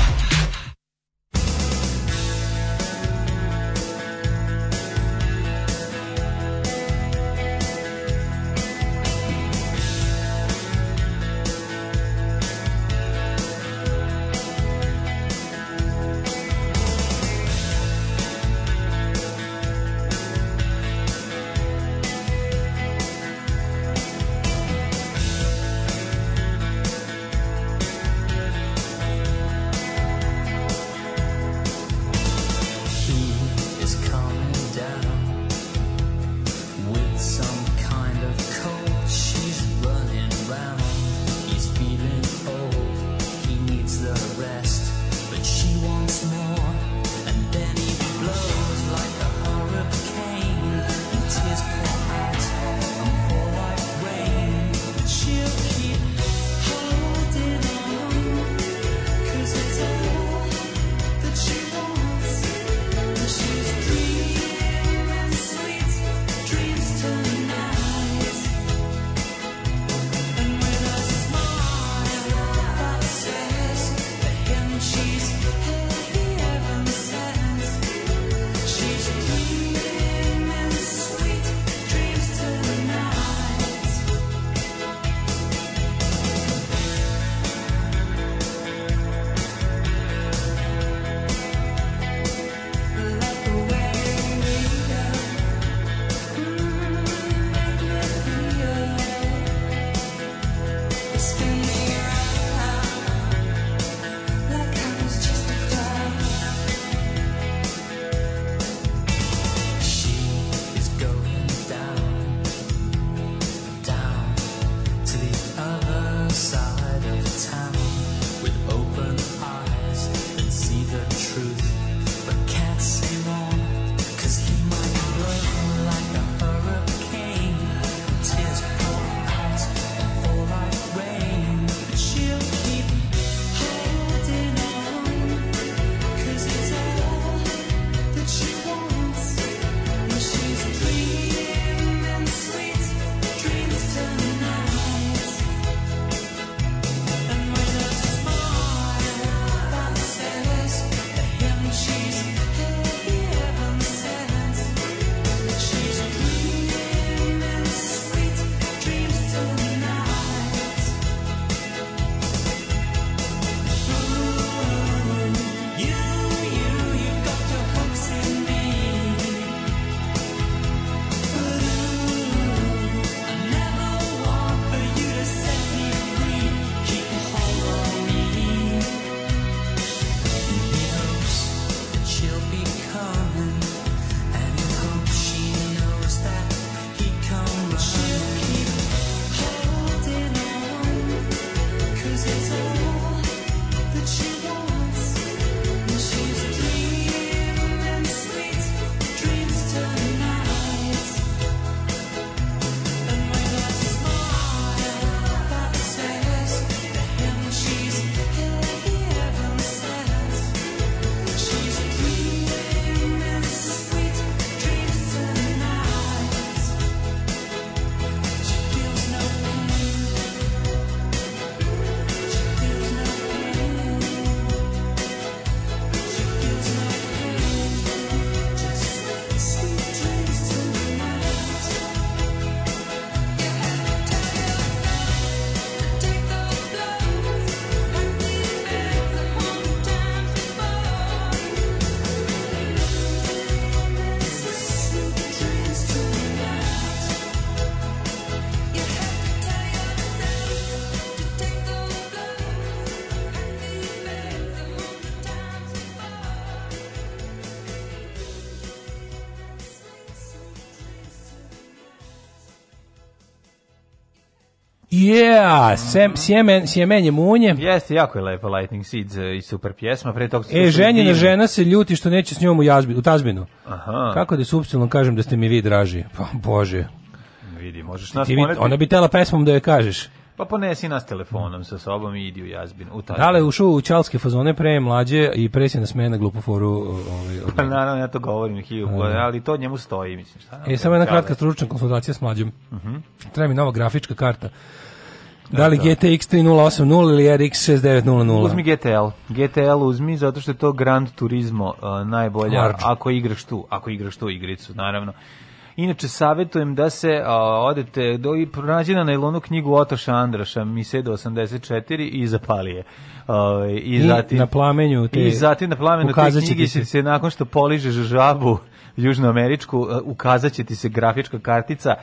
D: Yeah, sem, sjemen, sjemenje munje.
C: Jeste, jako je lepo Lightning Seeds e, i super pjesma. Pre toga su
D: E, ženjena žena se ljuti što neće s njom u, jazbi, u tazbinu.
C: Aha,
D: Kako da supstilno kažem da ste mi vi draži? Pa, bože.
C: vidi, možeš nas
D: Ti,
C: poneti.
D: ona bi tela pesmom da je kažeš.
C: Pa ponesi nas telefonom sa sobom i idi u jazbin. U taj.
D: Da li je ušao u čalske fazone pre mlađe i presjena smena glupu foru? Ovaj, od-
C: Pa naravno, ja to govorim hilju, ali to njemu stoji, mislim. Šta
D: E, samo jedna kratka stručna konsultacija s mlađom.
C: Mhm.
D: Treba mi nova grafička karta. Da li GTX 3080 ili RX 6900?
C: Uzmi GTL. GTL uzmi zato što je to Grand Turismo uh, najbolja
D: Large.
C: ako igraš tu, ako igraš tu igricu, naravno. Inače, savjetujem da se uh, odete, do, i pronađi na nailonu knjigu Otoša Andraša, Misedo 84 i zapali je. Uh, i,
D: I
C: zatim,
D: na plamenju te-
C: I zatim na plamenu te knjige
D: se-
C: se nakon što poližeš žabu <laughs> južnoameričku, uh, ukazat će ti se grafička kartica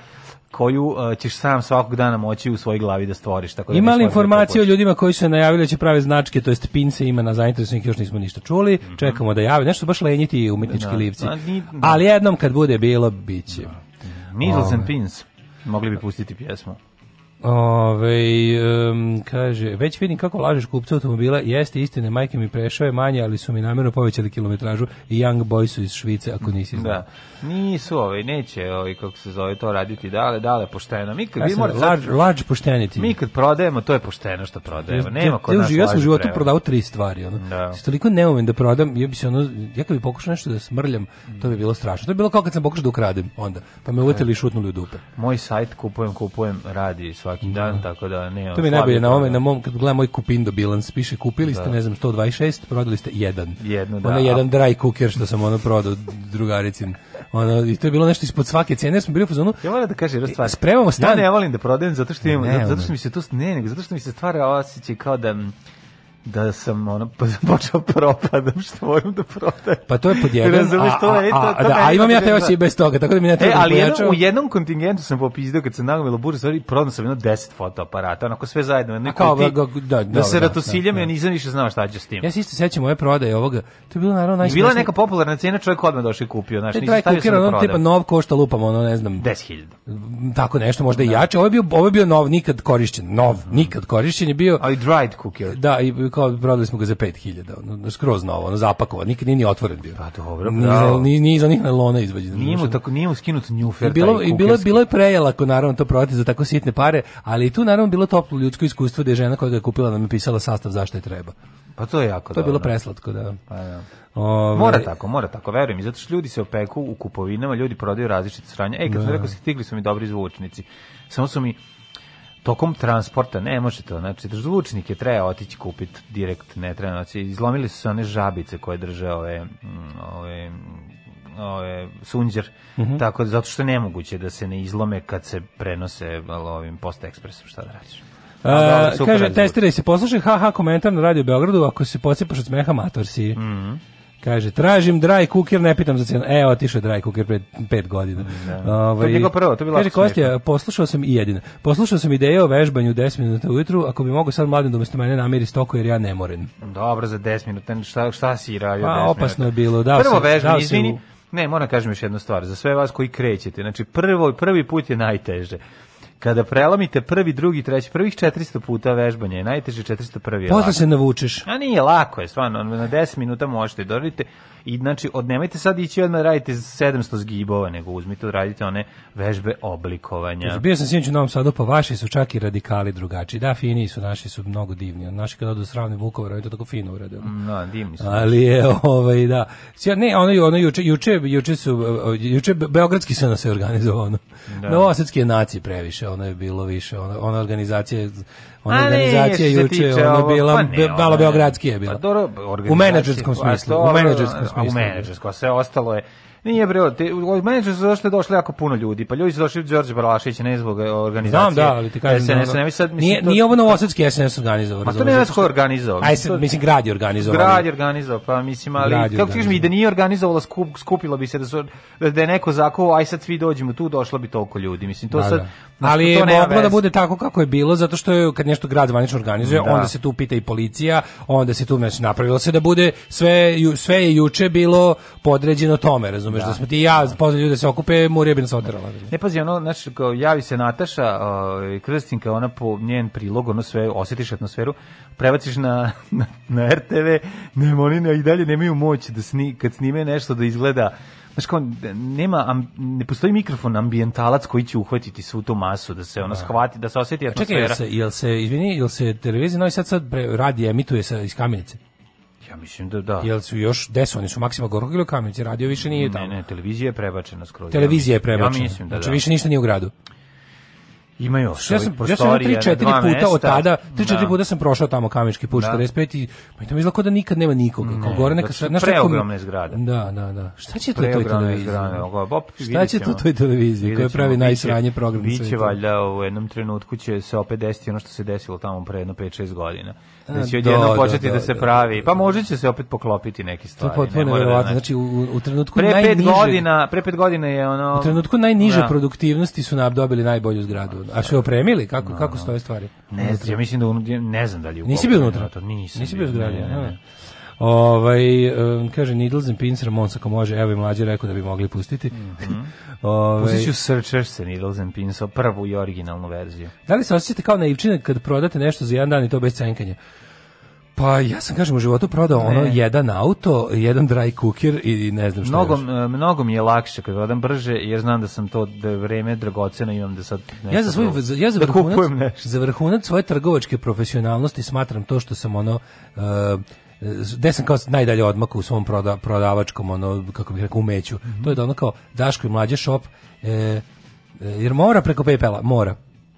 C: koju uh, ćeš sam svakog dana moći u svojoj glavi da stvoriš. Tako da
D: Ima li
C: da
D: informacije o ljudima koji su najavili da će prave značke, to jest pince ima na zainteresovanih, još nismo ništa čuli, čekamo da jave, nešto baš lenjiti umetnički.
C: Da.
D: livci. Ali jednom kad bude bilo, bit će.
C: Needles and Pins. Mogli bi pustiti pjesmu.
D: Ove, em, kaže, već vidim kako lažeš kupca automobila, jeste istine, majke mi prešao je manje, ali su mi namjerno povećali kilometražu i Young Boy su iz Švice, ako nisi znao.
C: Da. Nisu ovaj, neće ovaj, kako se zove to raditi, dale, dale, pošteno. Mi kad,
D: Ja
C: vi
D: sam
C: morate
D: large,
C: sad-
D: large poštenity.
C: mi kad prodajemo, to je pošteno što prodajemo. Nema kod nas
D: ja sam u životu
C: prevara.
D: prodao tri stvari. Ono.
C: Da.
D: Si toliko neumen da prodam, ja bi se ono, ja kad bi pokušao nešto da smrljam, to bi bilo strašno. To bi bilo kao kad sam pokušao da ukradem onda, pa me uvetili i šutnuli u dupe.
C: Moj sajt kupujem, kupujem, radi svaki dan, tako da ne.
D: To mi je najbolje na ovome, na mom, kad gledam moj kupindo bilans, piše kupili ste,
C: Da.
D: ne znam, 126, prodali ste jedan.
C: Jednu, da.
D: Ono jedan dry cooker što sam ono prodao drugaricin. Ono, I to je bilo nešto ispod svake cijene, jer smo bili u fazonu,
C: Ja moram da kažem jednu stvar.
D: Spremamo stan.
C: Ja ne volim da prodajem zato što imam,
D: Ne,
C: zato, što mi se to ne, nego zato što mi se stvara osjećaj kao da mm, da sam ono <laughs> počeo propadam što moram da prodajem.
D: Pa to je pod jedan,
C: Razumeš,
D: a,
C: to je-
D: a,
C: to-
D: a,
C: to
D: da, a imam ja te
C: da-
D: osjećaj bez toga, tako da mi ne
C: E,
D: treba da
C: ali jedno, u jednom kontingentu sam popizdao kad se nagomilo burza stvari, prodao sam jedno 10 fotoaparata, onako sve zajedno,
D: A kao, ga- da,
C: da,
D: dobro,
C: se
D: da,
C: ratosiljam,
D: da,
C: ja
D: da.
C: nisam više znao šta ću s tim.
D: Ja se isto sećam moje prodaje ovoga. To je bilo naravno najsmešnije.
C: bila neka popularna cena, čovjek odmah došao i kupio, nisam
D: traj
C: stavio sam da
D: ono tipa
C: prodam.
D: nov košta lupamo, ono ne znam,
C: 10.000.
D: tako nešto, možda i jače. Ovo je bio, ovo je bio nov, nikad korišćen, nov, nikad korišćen je bio.
C: Ali dried cookie.
D: Da, i kao prodali smo ga za 5000, ono, skroz novo, ono zapakovan, nikad nije ni otvoren bio.
C: Pa dobro,
D: Ni,
C: bravo.
D: ni, ni iz onih nailona izvađen.
C: Nije mu tako, nije mu skinut njufer.
D: I bilo, i bilo, bilo je prejelako naravno to prodati za tako sitne pare, ali i tu naravno bilo toplo ljudsko iskustvo da je žena koja ga je kupila nam je pisala sastav zašto je treba.
C: Pa to je jako
D: To je bilo preslatko, da.
C: Pa da.
D: Ove,
C: Mora tako, mora tako, verujem mi, zato što ljudi se opeku u kupovinama, ljudi prodaju različite sranje. Ej, kad sam rekao, stigli su mi dobri zvučnici. Samo su mi tokom transporta, ne može to, znači zvučnike treba otići kupiti direkt, ne treba, znači izlomili su se one žabice koje drže ove, mm, ove, ove sunđer,
D: Mhm.
C: tako da zato što je nemoguće da se ne izlome kad se prenose ovim post ekspresom, šta da radiš.
D: A,
C: super
D: kaže, testiraj se, poslušaj haha komentar na Radio Beogradu, ako se pocepaš od smeha, mator si.
C: Mhm.
D: Kaže, tražim dry cooker, ne pitam za cenu. E, otišao je dry cooker pred pet godina. Ovaj,
C: To je bilo prvo, to bilo
D: Kaže, Kostja, poslušao sam i jedina. Poslušao sam ideje o vežbanju 10 minuta ujutru, ako bi mogo sad mladim da umesto mene namiri stoko, jer ja ne moren.
C: Dobro, za 10 minuta, šta, šta si radio
D: Pa,
C: 10
D: opasno
C: minuta?
D: je bilo, dao
C: Prvo vežbanje, izvini,
D: u-
C: ne, moram kažem još jednu stvar, za sve vas koji krećete, znači prvo, prvi put je najteže. Kada prelomite prvi, drugi, treći, prvih 400 puta vežbanja je najteže 401. je
D: Posle se navučeš.
C: A nije lako je, stvarno, na 10 minuta možete doradite i znači od nemojte sad ići odmah radite 700 zgibova, nego uzmite radite one vežbe oblikovanja.
D: Kaže, bio sam sinoć u Novom Sadu, pa vaši su čak i radikali drugačiji. Da, fini su, naši su mnogo divni. Naši kad odu sravni Vukovar, oni to tako fino urade.
C: No, divni su.
D: Ali je ovaj da. Sja ne, ono ono juče juče juče su juče be- beogradski se se organizovao. ono. Novosadski je naci previše, ono je bilo više, ona ona organizacija ona
C: A ne,
D: organizacija
C: se
D: juče ona bila
C: pa ne, ona
D: malo beogradski je bila.
C: Pa dobro,
D: u menadžerskom
C: pa
D: smislu, u menadžerskom
C: a
D: smislu.
C: U menadžerskom, a sve ostalo je Nije bre, te, u menadžerstvu zašto je došlo jako puno ljudi. Pa ljudi su došli od Đorđe Balašić, ne zbog organizacije.
D: Znam da, ali ti kažem
C: SNS,
D: da ono-
C: ne, sad, mislim,
D: nije,
C: to-
D: nije ovo novosadski SNS organizovao.
C: Ma to ne
D: što-
C: ko je organizovao.
D: Aj,
C: Mislim,
D: sad, mislim, grad je organizovao.
C: Grad je organizovao, pa mislim, ali
D: Grad
C: kako ti kažeš mi, da nije organizovalo, skup, skupilo bi se, da, su, da, da je neko zakuo, aj sad svi dođemo tu, došlo bi toliko ljudi. Mislim, to
D: Da,
C: sad...
D: da.
C: znaš,
D: Ali
C: to
D: moglo da
C: veze.
D: bude tako kako je bilo, zato što je kad nešto grad zvanično organizuje,
C: Da.
D: onda se tu pita i policija, onda se tu znači, napravilo se da bude sve, sve je juče bilo podređeno tome, razumeš, da, smo ti i ja pozvali ljude da se okupe, Murija bi nas oterala.
C: Ne pazi, ono, znači, kao javi se Nataša, ovaj, Krstinka, ona po njen prilog, ono sve, osjetiš atmosferu, prebaciš na, na, na RTV, nema, oni ne- i dalje nemaju moć da sni, kad snime nešto da izgleda, Znaš kao, nema, am, ne postoji mikrofon ambijentalac koji će uhvatiti svu tu masu, da se ono shvati, da se osjeti
D: Čekaj,
C: atmosfera.
D: jel se, jel se, izvini, jel se televizija Novi Sad sad radi, emituje sa, iz Kamenice?
C: Ja mislim da da.
D: Jel su još, gde su oni, su Maksima Gorkog ili Kamenici, radio više nije tamo.
C: Ne, ne, televizija je prebačena skroz.
D: Televizija je
C: Ja
D: prebačena,
C: mislim da
D: znači
C: da.
D: više ništa nije u gradu.
C: Imaju još
D: Ja sam, ja sam
C: prostorija
D: 3
C: na
D: 4
C: dva
D: puta od
C: mesta.
D: tada, 3 4
C: Da.
D: puta sam prošao tamo Kamenički put
C: Da.
D: 45 i pa to mi izgleda kao da nikad nema nikoga. Kao
C: Ne,
D: gore neka sve, mi-
C: preogromne zgrade.
D: Da, da, da. Šta će to toj televiziji? Šta će to toj televiziji koja pravi najsranje program
C: Biće valjda u jednom trenutku će se opet desiti ono što se desilo tamo pre jedno 5-6 godina. Da će
D: da,
C: odjednom
D: da,
C: početi
D: da,
C: da, se
D: da,
C: pravi.
D: da,
C: Pa
D: da.
C: možda će se opet poklopiti neke
D: To je
C: stvari.
D: potpuno
C: ne mora da
D: neverovatno.
C: znači.
D: Znači u, u trenutku
C: pre pet
D: najniže
C: godina, pre pet godina je ono...
D: u trenutku najniže
C: Da.
D: produktivnosti su nam dobili najbolju zgradu. A su je opremili? Kako kako stoje stvari?
C: Ne znam, ja mislim da ne znam da li je
D: Nisi bio unutra?
C: Nisam.
D: Nisi bio u zgradi?
C: ne, ne, ne.
D: Ovaj kaže Needles and Pins Ramones ako može, evo i mlađi rekao da bi mogli pustiti. <laughs> Ovaj,
C: Pustit ću Searchers se Needles and Pins, prvu i originalnu verziju.
D: Da li se osjećate kao naivčine kad prodate nešto za jedan dan i to bez cenkanja? Pa ja sam kažem u životu prodao ono jedan auto, jedan dry cooker i ne znam šta
C: Mnogo,
D: još.
C: e, mnogo mi je lakše kad odam brže, jer znam da sam to da je vreme dragoceno imam da sad nešto
D: Ja za svoj
C: drugo-
D: za- ja za
C: da
D: vrhunac,
C: nešto.
D: za vrhunac svoje trgovačke profesionalnosti smatram to što sam ono uh, gde sam kao najdalje odmakao u svom proda, prodavačkom ono kako bih rekao umeću.
C: Mhm.
D: To je da ono kao Daško i mlađe shop e, e, jer mora preko PayPala, mora.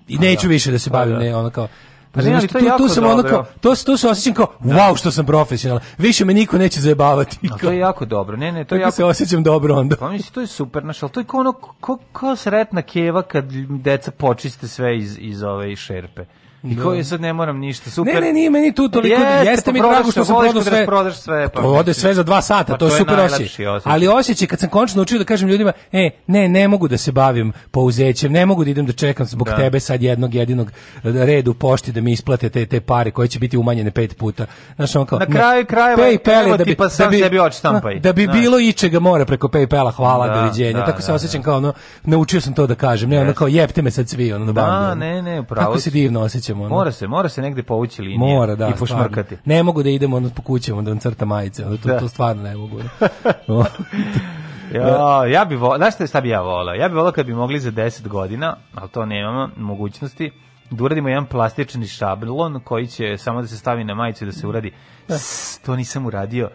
D: I neću više da se
C: Pa
D: bavim
C: da.
D: ne ono kao
C: Pa ne, ali to
D: tu, tu sam ono
C: dobro.
D: kao, to, to se osjećam kao, wow, što sam profesionalan. Više me niko neće zajebavati.
C: A to je jako dobro. Ne, ne, to je jako
D: se osjećam dobro onda.
C: Pa mislim, to je super, znaš, ali to je kao ono, ko, ko sretna keva kad deca počiste sve iz, iz ove šerpe. I
D: Da.
C: koji sad ne moram ništa, super.
D: Ne, ne, nije meni tu toliko,
C: Jeste,
D: jeste,
C: pa
D: mi
C: prodaš
D: drago što sam prodao sve.
C: rasprodaš sve, pa
D: to ode sve za dva sata,
C: Pa
D: to je super osjećaj.
C: osjećaj.
D: Ali osjećaj kad sam končno naučio da kažem ljudima, e, ne, ne mogu da se bavim pouzećem, ne mogu da idem da čekam zbog
C: Da.
D: tebe sad jednog jedinog reda u pošti da mi isplate te, te pare koje će biti umanjene pet puta. Znaš, on kao,
C: Na kraju krajeva,
D: PayPal da bi,
C: pa sam
D: da bi,
C: sebi odštampaj.
D: Da bi
C: Da.
D: bilo ičega mora preko PayPala, hvala,
C: Da,
D: doviđenja.
C: da,
D: Tako se
C: da,
D: osjećam kao ono, naučio sam to da kažem, ne ono kao jebte me sad svi, ono na
C: Da,
D: bandu. ono.
C: ne, ne, upravo
D: Kako se divno osjećam, ono.
C: Mora se, mora se negde povući linije.
D: Mora, da.
C: I pošmrkati.
D: stvarno. Ne mogu da idem ono po kućama, da vam crta majice, ono, to,
C: Da.
D: to stvarno ne mogu. ono. <laughs> <laughs>
C: Ja, ja bi volao, znaš šta, bi ja volao? Ja bi volao kad bi mogli za 10 godina, ali to nemamo mogućnosti, da uradimo jedan plastični šablon koji će samo da se stavi na majicu i da se uradi. S, to nisam uradio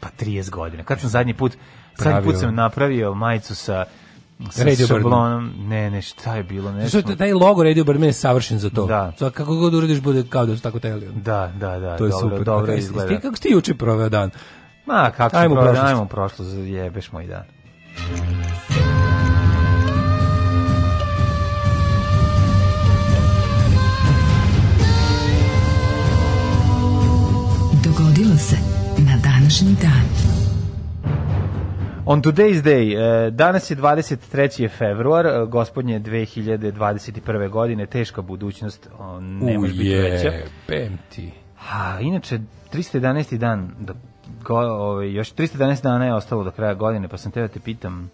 C: pa 30 godina. Kad sam zadnji put, zadnji put sam napravio majicu sa
D: Radio
C: šablonom. Ne, ne, šta je bilo?
D: Što
C: Nešto...
D: je taj logo Radio Barman je savršen za to.
C: Da.
D: Za kako god uradiš bude kao da su tako teli. ono.
C: Da, da, da,
D: To je
C: dobro,
D: super.
C: dobro
D: A kaj,
C: izgleda.
D: Ti, kako si ti juče proveo dan?
C: Ma, kako
D: Ajmo prošlost.
C: ajmo u prošlost, jebeš moj dan.
F: Dogodilo se na današnji dan.
C: On today's day, e, danas je 23. februar, e, gospodnje 2021. godine, teška budućnost, o, ne može biti veća.
D: Ujebem ti.
C: A, inače, 311. dan, da, go, ovaj, još 311 dana je ostalo do kraja godine, pa sam te da te pitam,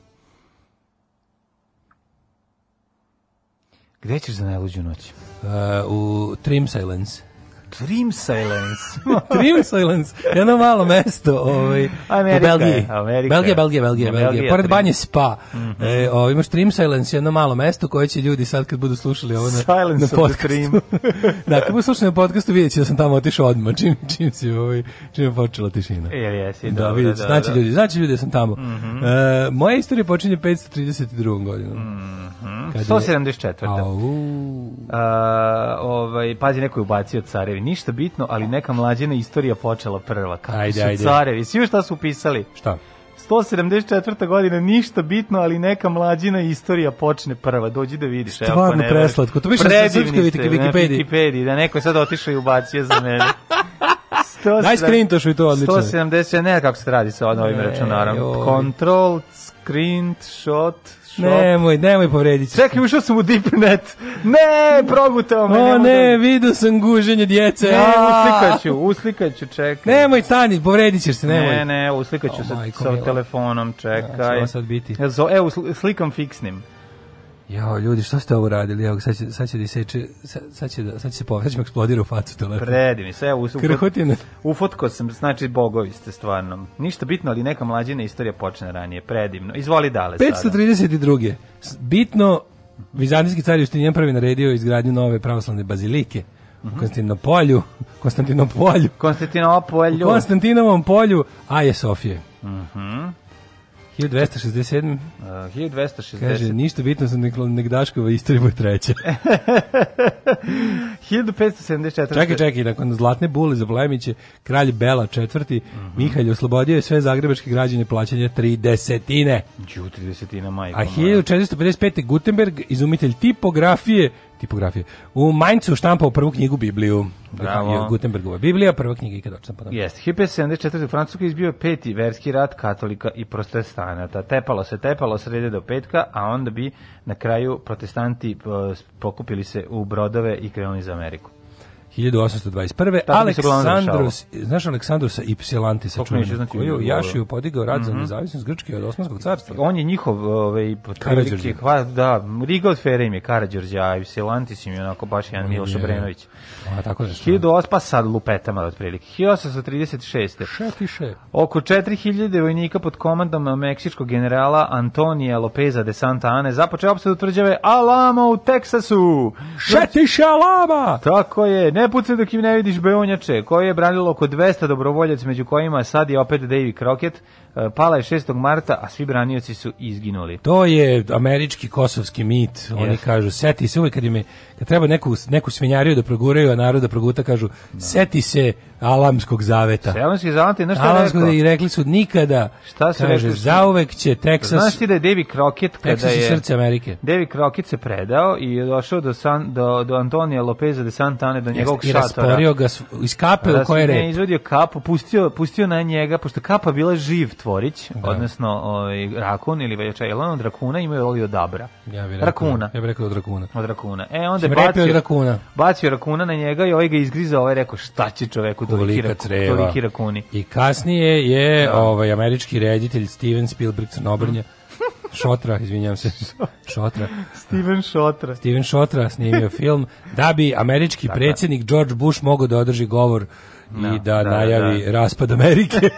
C: gde ćeš za najluđu noć?
D: Uh, u Trim Silence.
C: Dream Silence. <laughs>
D: Trim Silence, jedno malo mesto ovaj,
C: Amerika
D: u Belgiji.
C: je, Amerika
D: Belgija,
C: je.
D: Belgija, Belgija, Belgija. Pored
C: Trim.
D: banje Spa. e, ovaj, imaš Trim Silence, jedno malo mesto koje će ljudi sad kad budu slušali ovo na,
C: Silence
D: na podcastu.
C: Trim. <laughs>
D: da, kad budu slušali na podcastu vidjet će da sam tamo otišao odmah, čim, čim, si, ovaj, čim je počela tišina.
C: Jel jesi,
D: Da, vidite,
C: da,
D: znači
C: da.
D: Ljudi, znači ljudi da sam tamo. E, moja istorija počinje 532. godinom. Kad je-
C: 174.
D: Au.
C: A, ovaj, pazi, neko je ubacio carevi. Ništa bitno, ali neka mlađena istorija počela prva. Kako
D: Ajde,
C: su
D: ajde.
C: carevi? Svi šta su upisali?
D: Šta?
C: 174. godina, ništa bitno, ali neka mlađina istorija počne prva. Dođi da vidiš.
D: Stvarno preslatko. To više na srpskoj
C: ste,
D: Wikipediji.
C: Na Wikipediji, da neko je sad otišao i ubacio za mene. <laughs> 170
D: Daj screenshot i to odlično.
C: 170, ne kako se radi sa ovim računarom. Control, screenshot.
D: Nemoj, nemoj povrediti.
C: Čekaj, ušao sam u deepnet. Ne, progutao me.
D: O ne,
C: da-
D: vidio sam guženje djece.
C: Ne, uslikaću, uslikaću, čekaj.
D: Nemoj stani, povredit ćeš se, nemoj.
C: Ne, ne, uslikaću
D: O,
C: sa, telefonom,
D: će
C: čekaj.
D: sad biti.
C: Sl- slikam fiksnim.
D: Jo, ljudi, što ste ovo radili? Evo, sad će, sad će da iseče, sad, sad će da, sad će se me eksplodira u facu telefon.
C: Predi mi se, evo, ufot,
D: Krhotine. <laughs>
C: ufotko sam, znači bogovi ste stvarno. Ništa bitno, ali neka mlađina istorija počne ranije, predivno. Izvoli dale sada.
D: 532. S- Bitno, vizantijski car Justinijan prvi naredio izgradnju nove pravoslavne bazilike
C: Mhm.
D: u Konstantinopolju, Konstantinopolju,
C: Konstantinopolju.
D: u Konstantinovom polju, a je Sofije.
C: Mhm.
D: 1267.
C: Uh, 1260.
D: Kaže, ništa bitno sam nek Negdaškova istorija bude treća. <laughs>
C: 1574.
D: Čekaj, čekaj, nakon zlatne bule za Vlajemiće, kralj Bela IV.
C: Mhm.
D: Mihalj oslobodio je sve zagrebačke građane plaćanja tri desetine.
C: Đu, 30 majko.
D: A
C: moja.
D: 1455. Gutenberg, izumitelj tipografije, tipografije, u Mainzu štampao prvu knjigu Bibliju.
C: Bravo.
D: Gutenbergova Biblija, prva knjiga ikada odštampana.
C: Jeste, 1574. u Francuskoj izbio peti verski rat katolika i protestanata. Tepalo se, tepalo srede do petka, a onda bi na kraju protestanti eh, pokupili se u brodove i krenuli za Ameriku.
D: 1821.
C: Tako
D: Aleksandros, znaš Aleksandrosa i Psilantisa
C: Kako neću
D: čuvenog,
C: znati
D: koji je u. Jašiju podigao rad za nezavisnost Grčke od Osmanskog carstva.
C: On je njihov, ovaj, hva- da, Riga od Fere im je Karađorđe, a Silantis im je onako baš jedan Miloš Obrenović.
D: A tako nešto.
C: 1800, pa sad lupetama otprilike. 1836.
D: Šetiše.
C: Oko 4000 vojnika pod komandom meksičkog generala Antonija Lopeza de Santa Ane započeo opsadu tvrđave Alamo u Teksasu.
D: Šetiše Alaba!
C: Tako je, ne pucaj dok im ne vidiš beonjače, koje je branilo oko 200 dobrovoljaca, među kojima sad je opet Davy Crockett, E, pala je 6. marta, a svi branioci su izginuli.
D: To je američki kosovski mit. Oni
C: Jeste.
D: kažu, seti se uvijek kad, im je, kad treba neku, neku svinjariju da proguraju, a narod da proguta, kažu, seti se Alamskog zaveta.
C: Znaš šta je
D: Alamskog
C: rekao?
D: i rekli su nikada,
C: Šta su
D: kaže, zauvek će Texas,
C: Znaš ti da je Davy Crockett kada
D: Texas i
C: je...
D: srce Amerike.
C: Davy Crockett se predao i je došao do, San, do, do Antonija Lopeza de Santane, do njegovog
D: I
C: šatora.
D: rasporio ga iz kape u koje je
C: izvadio kapu, pustio, pustio na njega, pošto kapa bila živ tvorić, odnosno ovaj, rakun ili već, jel on od rakuna imaju oli od dabra?
D: Ja bih rekao,
C: Rakuna.
D: Ja bih rekao od rakuna.
C: Od rakuna. E, onda je bacio,
D: rakuna.
C: bacio rakuna na njega i ovaj ga izgrizao, ovaj rekao šta će čoveku
D: Kolika creva.
C: toliki rakuni.
D: I kasnije je ovaj američki reditelj Steven Spielberg Crnobrnja Šotra, izvinjam se. <laughs> Šotra.
C: Steven Šotra.
D: Steven Šotra snimio <laughs> film da bi američki predsjednik George Bush mogao da održi govor i da,
C: da,
D: najavi raspad Amerike. <laughs>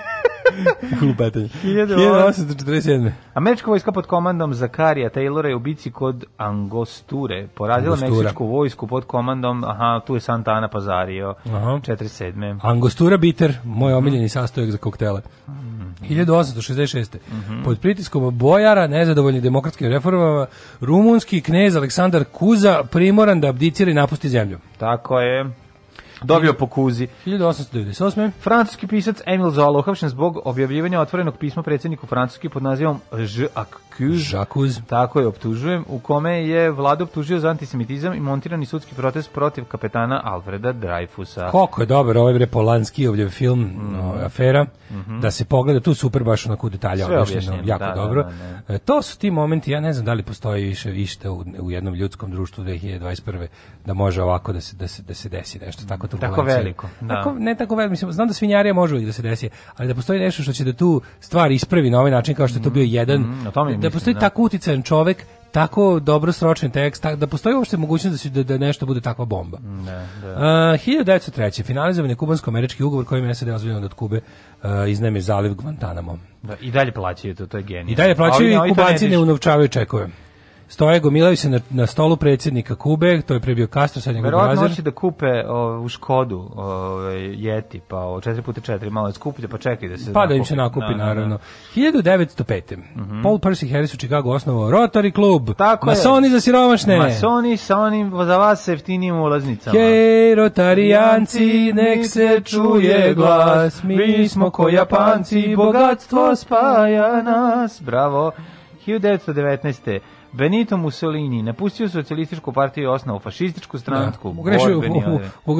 D: Lupetanje. 1847.
C: Američka vojska pod komandom Zakarija Taylora je u bici kod Angosture porazila
D: Angostura.
C: meksičku vojsku pod komandom, aha, tu je Santa Ana pazario,
D: Aha.
C: 47.
D: Angostura bitter, moj omiljeni sastojak za koktele. 1866. Pod pritiskom bojara, nezadovoljni demokratskim reformama, rumunski knez Aleksandar Kuza primoran da abdicira i napusti zemlju.
C: Tako je. Dobio po kuzi.
D: 1898.
C: Francuski pisac Emil Zola uhapšen zbog objavljivanja otvorenog pisma predsjedniku Francuski pod nazivom accuse.
D: Žakuz.
C: Tako je, optužujem, u kome je vlada optužio za antisemitizam i montirani sudski protest protiv kapetana Alfreda Dreyfusa.
D: Koliko je dobar ovaj bre Polanski ovdje film ovaj, afera da se pogleda tu super baš onako detalja objašnjeno, jako
C: da, da,
D: dobro.
C: da,
D: E, To su ti momenti, ja ne znam da li postoji više više u, u jednom ljudskom društvu 2021. da može ovako da se da se da se desi nešto tako turbulencija.
C: veliko, da.
D: Tako, ne tako veliko, mislim, znam da svinjarija može uvijek da se desi, ali da postoji nešto što će da tu stvar ispravi na ovaj način kao što je to bio jedan,
C: mm,
D: da postoji
C: da.
D: tako uticajan čovek tako dobro sročen tekst, da postoji uopšte mogućnost da, se, da, da nešto bude takva bomba.
C: Da, da.
D: Uh, 1903. finalizovan je kubansko-američki ugovor kojim je SAD ozbiljno da od Kube uh, iznajme zaliv Guantanamo.
C: Da, I dalje plaćaju to, to je genije.
D: I dalje plaćaju i kubanci ne
C: dižu.
D: unovčavaju čekove. Stoje, gomilaju se na, na stolu predsjednika Kube, to je pre bio Castro, sad njegov
C: Verovatno hoće da kupe o, u Škodu Yeti, pa o 4x4 malo je skuplje, pa čekaj da se
D: Pa da im se nakupi,
C: Da, da, da.
D: naravno. 1905. Paul Percy Harris u Chicago osnovao Rotary klub.
C: Tako je.
D: Masoni za siromašne.
C: Masoni sa onim za vas jeftinijim ulaznicama.
D: Hej, rotarijanci, nek se čuje glas, mi smo ko Japanci, bogatstvo
C: spaja nas. Bravo. 1919. Benito Mussolini napustio socijalističku partiju i osnovu fašističku stranku.
D: Grešio,
C: odred.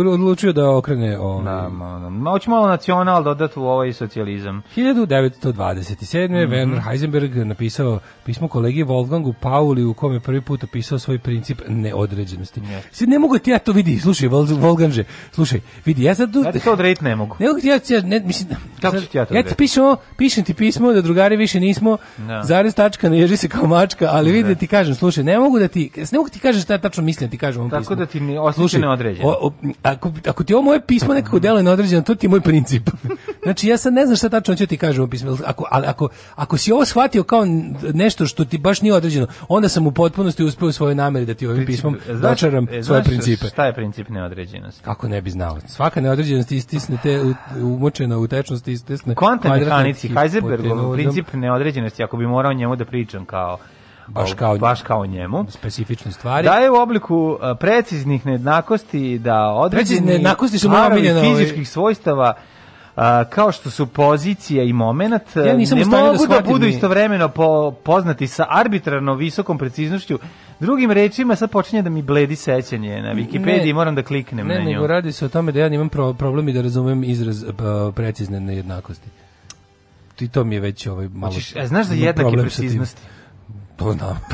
D: odlučio da okrene ovaj,
C: Da, ma, da. Ma, malo nacional dodati u ovaj socijalizam.
D: 1927.
C: Mhm.
D: Werner Heisenberg napisao pismo kolegi Wolfgangu Pauli u kome prvi put opisao svoj princip neodređenosti. Sad ne mogu ti ja to vidi, slušaj Wolf- Wolfganže, slušaj, vidi, ja sad tu...
C: Ja ti to odrediti ne mogu.
D: Ne mogu ti ja, ne, mislim,
C: Kako ću ti ja to
D: ja ti
C: odrediti?
D: pišem, pišem ti pismo da drugari više nismo,
C: Da.
D: zarez tačka, ne ježi se kao mačka, ali vidi da ti kažem, slušaj, ne mogu da ti, ne mogu ti kažeš šta tačno mislim da ti kažem
C: Tako
D: pismu.
C: da ti ne osjeća neodređeno.
D: o- o- ako, ako ti ovo moje pismo nekako deluje neodređeno, to ti je moj princip. <laughs> znači, ja sad ne znam šta tačno ću ti kažem u pismu, ako, ali ako, ako si ovo shvatio kao nešto što ti baš nije određeno, onda sam u potpunosti uspeo u svojoj nameri da ti ovim pismom
C: Znaš-
D: dočaram
C: e,
D: svoje principe.
C: Šta je princip neodređenosti?
D: Kako ne bi znao? Svaka neodređenost istisne te umočena u tečnosti istisne.
C: Kvantne mehanici, Heisenbergov princip neodređenosti, ako bi morao njemu da pričam kao
D: Baš kao-
C: baš kao njemu.
D: specifične stvari.
C: Da je u obliku a, preciznih nejednakosti da određeni
D: nejednakosti su
C: fizičkih svojstava a, kao što su pozicija i moment
D: Ja nisam
C: ne
D: da
C: mogu da,
D: shvatim
C: budu istovremeno po, poznati sa arbitrarno visokom preciznošću. Drugim rečima sad počinje da mi bledi sećanje na Wikipediji,
D: Ne,
C: moram da kliknem
D: Ne,
C: na nju.
D: nego radi se o tome da ja imam pro, problem i da razumem izraz pa, precizne nejednakosti. I to mi je već ovaj malo...
C: A znaš za jednake preciznosti?
D: To znam. <laughs>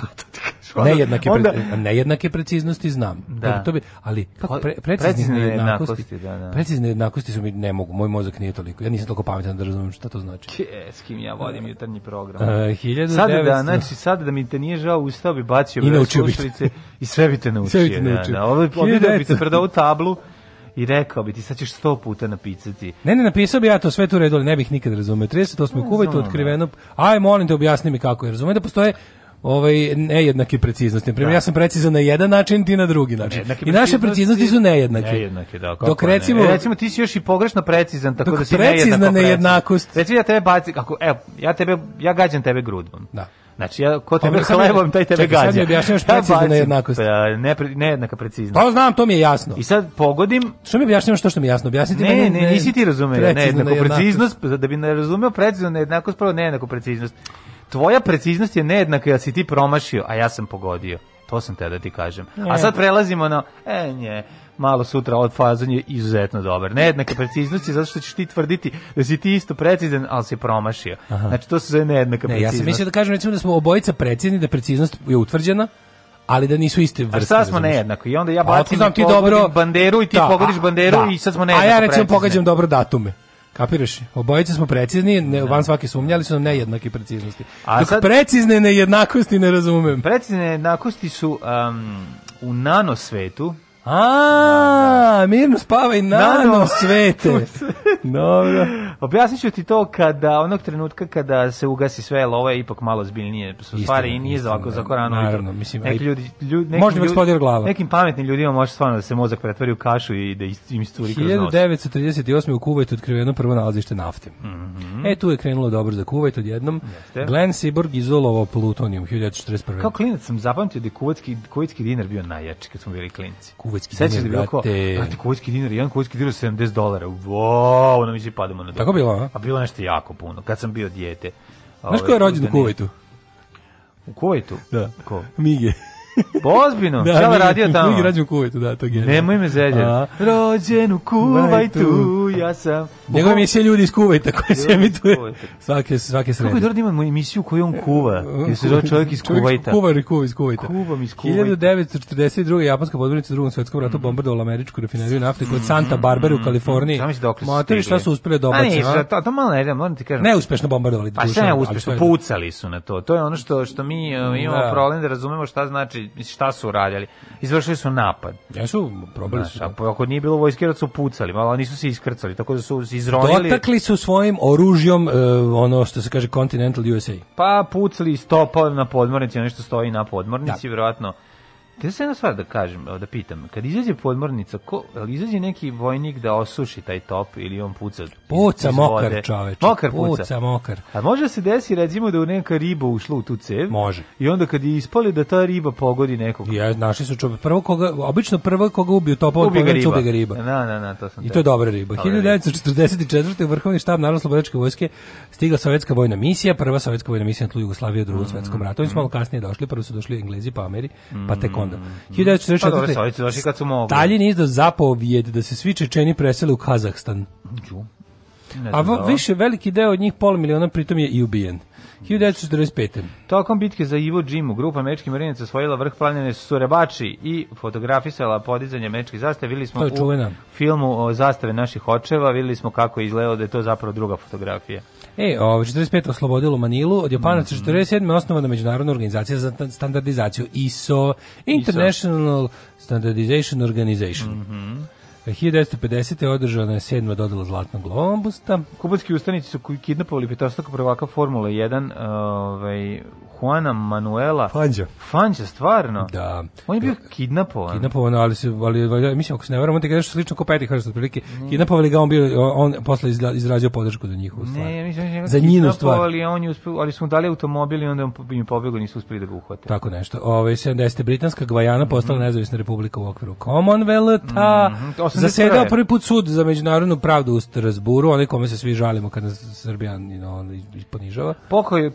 C: Onda-
D: nejednake,
C: onda-
D: pre, nejednake preciznosti znam.
C: Da.
D: To, to bi, ali kako pre,
C: Precizne
D: precizne nejednakosti,
C: nejednakosti, da, da.
D: precizne nejednakosti su mi ne mogu, moj mozak nije toliko. Ja nisam toliko pametan da razumem šta to znači.
C: Ke, s kim ja vodim jutarnji program.
D: Uh, 1900
C: Sada da, znači, sada da mi te nije žao, ustao bi bacio
D: I
C: bi
D: naučio bi te.
C: slušalice i sve bi te naučio.
D: Sve bi te
C: da,
D: naučio.
C: Da, Ovo obideo bi te
D: 1900.
C: pred ovu tablu i rekao bi ti, sad ćeš sto puta napisati.
D: Ne, ne, napisao bi ja to sve tu redu, ali ne bih nikad razumeo. 38. u Kuvajtu
C: znam,
D: otkriveno. Aj, molim te, objasni mi kako je. Razumem da postoje ovaj nejednake preciznosti. Na primjer, ja sam precizan na jedan način, ti na drugi način.
C: Nejednake
D: I naše
C: preciznosti-
D: su nejednake.
C: Nejednake, da. kako
D: Dok
C: ne.
D: recimo-
C: E, recimo ti si još i pogrešno precizan, tako
D: Dok
C: da si
D: precizna
C: nejednako
D: nejednakost-
C: Recimo ja tebe bacim, kako, evo, ja tebe, ja gađam tebe grudvom.
D: Da.
C: Znači, ja, ko tebe
D: sad mi-
C: hlebom, taj tebe
D: čekaj, sad
C: gađa.
D: mi objašnjavaš
C: Ja
D: precizno
C: bacim,
D: nejednakost.
C: pa, Ne, nejednaka preciznost.
D: To znam, to mi je jasno.
C: I sad pogodim,
D: Što mi objašnjavaš to što mi je jasno? Objasniti
C: Ne,
D: meni
C: ne, nisi ti razumeo
D: nejednakost.
C: preciznost, da bi ne razumeo precizno nejednakost, prvo nejednaku preciznost. Tvoja preciznost je nejednaka jer si ti promašio, a ja sam pogodio. To sam te da ti kažem. A sad prelazimo na, e, nje, malo sutra od fazon je izuzetno dobar. Nejednaka preciznost je zato što ćeš ti tvrditi da si ti isto precizan, ali si promašio. Znači, to se zove nejednaka
D: Ne, ja
C: preciznost.
D: sam mislio da kažem recimo da smo obojica precizni, da preciznost je utvrđena, ali da nisu iste vrste.
C: A šta smo nejednako? I onda ja
D: Pa,
C: bacim
D: ti dobro
C: banderu i ti
D: Da,
C: pogodiš
D: a-
C: banderu
D: da.
C: i sad smo
D: A
C: nejednako
D: ja recimo
C: precizni.
D: pogađam dobro datume. Kapiraš? Obojica smo precizni, ne, van svake sumnje, ali su nam nejednake preciznosti.
C: A
D: Dok
C: sad-
D: precizne nejednakosti ne razumem.
C: Precizne jednakosti su um, u nanosvetu,
D: A, mirno spavaj nano
C: Nano.
D: svete. <laughs> Dobro.
C: Objasnit ću ti to kada, onog trenutka kada se ugasi sve, jer ovo je ipak malo zbiljnije su stvari i nije
D: istina,
C: za ovako za koranu.
D: naravno, mislim,
C: neki ljudi, ljudi, neki
D: Možda eksplodira glava.
C: Nekim pametnim ljudima može stvarno da se mozak pretvori u kašu i da im iscuri kroz nos.
D: 1938. u Kuvajtu otkriveno prvo nalazište nafte. E, tu je krenulo dobro za Kuvajt odjednom.
C: Jeste.
D: Glenn Seaborg izolovao plutonijum 1941.
C: Kao klinac sam zapamtio da je kuvajski, kuvajski dinar bio najjači kad smo bili klinci.
D: Kuvajtski
C: Sećaš
D: dinar,
C: da je bilo kao,
D: brate.
C: kuvajski dinar, jedan kuvajski dinar 70 dolara. Wow, ono mi se padamo na dupe.
D: Tako bilo, a?
C: A bilo nešto jako puno, kad sam bio dijete.
D: Znaš
C: Ovaj,
D: ko je rođen u
C: da
D: Kuvajtu?
C: U Kuvajtu?
D: Da.
C: Ko?
D: Mige.
C: Pa ozbiljno, šta radio tamo?
D: Mige rođen u Kuvajtu, da, to je.
C: Nemoj me
D: A?
C: zeđati. Rođen u Kuvajtu, ja sam...
D: Njegova emisija ljudi iz Kuvajta koja se emituje svake, svake
C: Kako je
D: srede.
C: dobro da imamo emisiju koju on kuva, jer se zove čovjek iz Kuvajta.
D: Kuvar i kuva iz Kuvajta.
C: Kuvam iz Kuvajta.
D: 1942. japanska podmornica u drugom svetskom ratu bombardovala američku rafineriju nafte kod Santa Barbara u Kaliforniji.
C: Dokle su
D: Materi, šta su uspeli da obace, a?
C: to, to malo ne, moram ti kažem.
D: Neuspešno bombardovali.
C: Pa sve ne
D: ali
C: uspešno,
D: sve-
C: pucali su na to. To je ono što što mi imamo
D: Da.
C: problem da razumemo šta znači, mislim, šta su radili. Izvršili su napad.
D: Jesu, probali su.
C: Znaš, a ako nije bilo vojske, da su pucali, malo nisu se iskrcali, tako da su izronili.
D: Dotakli su svojim oružjom e, ono što se kaže Continental USA.
C: Pa pucali stopali na podmornici, nešto stoji na podmornici, vjerojatno. Te se jedna stvar da kažem, da pitam, kad izađe podmornica, ko, ali izađe neki vojnik da osuši taj top ili on puca?
D: Puca mokar čoveče.
C: Mokar puca.
D: Puca mokar.
C: A može se desi recimo da u neka riba ušla u tu cev?
D: Može.
C: I onda kad je ispali da ta riba pogodi nekog.
D: Ja, našli su čovjek. Prvo koga, obično prvo koga ubiju topa,
C: Ubi ga riba.
D: ubi ga riba.
C: Da, da, da, to sam
D: I to je dobra riba.
C: Dobra riba.
D: 1944. u Vrhovni štab Narodno slobodačke vojske stigla sovjetska vojna misija, prva sovjetska vojna misija na tlu Jugoslavije u drugom
C: Mm,
D: svetskom ratu. Oni su malo kasnije došli, prvo su došli Englezi pa Ameri, pa tek onda.
C: Pa dobro,
D: 1944.
C: Sovjeti došli kad su mogli.
D: Stalin izdao zapovijed da se svi Čečeni presele u Kazahstan.
C: Ne
D: A
C: da.
D: više, veliki deo od njih, pola miliona, pritom je i ubijen. 1945.
C: Tokom bitke za Ivo Džimu, grupa američkih marinaca osvojila vrh planine Surebači i fotografisala podizanje američkih zastave. Videli smo u filmu o zastave naših očeva, videli smo kako je izgledalo da je to zapravo druga fotografija.
D: E, ovo, 45. oslobodilo Manilu, od Japanaca
C: Mhm.
D: 47. osnovana Međunarodna organizacija za ta- standardizaciju ISO, International Standardization Organization.
C: Mhm.
D: 1950. održana je sedma dodala Zlatnog globusta.
C: Kubanski ustanici su kidnapovali petostaka prvaka Formule 1, ovaj, Juana Manuela
D: Fanđa.
C: Fanđa, stvarno?
D: Da.
C: On je bio kidnapovan.
D: Kidnapovano, ali se, ali, mislim, ako se ne varam, on te nešto slično kao Petty Hearst, otprilike. Kidnapovali ga, on bio, on, posle izrazio podršku za njihovu stvar.
C: Ne, mislim
D: Za njinu stvar.
C: on je uspeo, ali su mu dali automobil i onda on im pobegao, nisu uspeli da ga uhvate.
D: Tako nešto. Ove 70. Britanska Gvajana postala nezavisna republika u okviru Commonwealtha.
C: Mhm. 81..
D: Zasedao prvi put sud za međunarodnu pravdu u Strasburu, onaj kome se svi žalimo kad nas Srbija no, ponižava.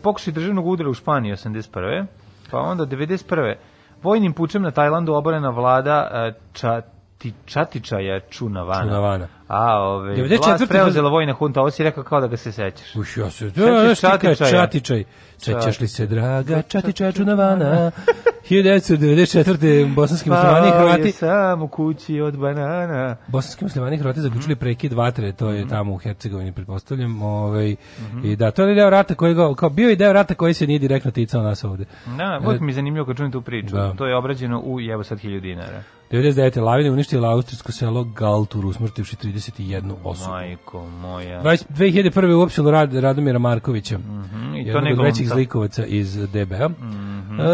C: Pokušaj državnog udara u Španiji 81. Pa onda 91. Vojnim pučem na Tajlandu oborena vlada e, Čati, Čatičaja Čunavana.
D: Čunavana.
C: A, ove,
D: 94.
C: vlast preuzela vojna hunta, ovo si rekao kao da ga se sećaš.
D: Uš, ja se... Kad
C: Čatičaja?
D: Čatičaj. Sećaš li se, draga Čatičaja Čunavana? 1994. bosanski muslimani i Hrvati
C: sam u kući od banana.
D: Bosanski muslimani i Hrvati zaključili prekid vatre, to je tamo u Hercegovini pretpostavljam, ovaj
C: Mhm.
D: i da to je deo rata koji ga kao bio i deo rata koji se nije direktno ticao nas ovde.
C: Da, uvijek mi je zanimljivo kad čujem tu priču.
D: Da.
C: To je obrađeno u evo sad 1000 dinara.
D: 99. lavine uništila austrijsko selo Galtur, usmrtivši 31 osobu.
C: Majko moja.
D: 20- 2001. uopštilo rad Radomira Markovića,
C: Mhm, I to
D: jednog od većih zlikovaca iz DB-a.
C: Mhm.
D: E,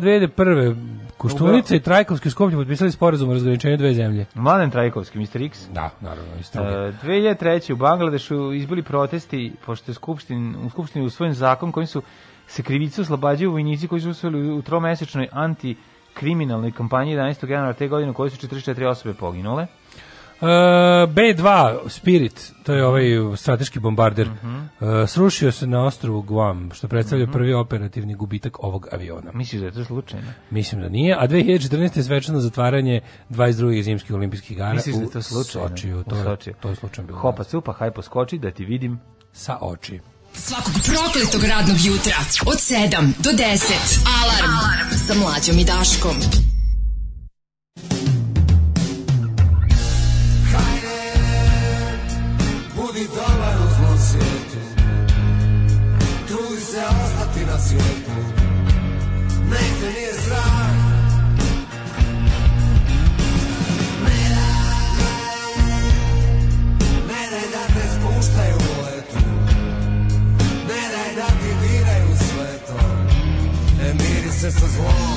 D: 2001. Koštunica i Trajkovski u Skoplju potpisali sporazum o razgraničenju dve zemlje.
C: Mladen Trajkovski, Mr. X.
D: Da, naravno, iz
C: E, 2003. u Bangladešu izbili protesti pošto je skupštin, u skupštini usvojen zakon kojim su se krivicu oslobađaju vojnici koji su usvojili u tromesečnoj antikriminalnoj kampanji 11. januara te godine u kojoj su 44 osobe poginule.
D: Uh, B2 Spirit, to je ovaj strateški bombarder,
C: Mhm.
D: uh, srušio se na ostrovu Guam, što predstavlja prvi operativni gubitak ovog aviona.
C: Misliš da je to slučajno?
D: Mislim da nije, a 2014. je svečano zatvaranje 22. zimskih olimpijskih igara
C: Misliš da je
D: u
C: to slučajno?
D: Sočiju.
C: U
D: To, je,
C: Sočiju.
D: to je slučajno bilo.
C: Hopa cupa, haj poskoči da ti vidim.
D: Sa oči.
F: Svakog prokletog radnog jutra od 7 do 10. Alarm, Alarm. sa mlađom i Daškom.
A: Budi dobar u zlom svijetu. Trudi se ostati na svijetu. Nek te nije strah. Ne Ne daj da te spuštaju u letu. Ne daj da ti diraju sve to. Ne miri se sa zlom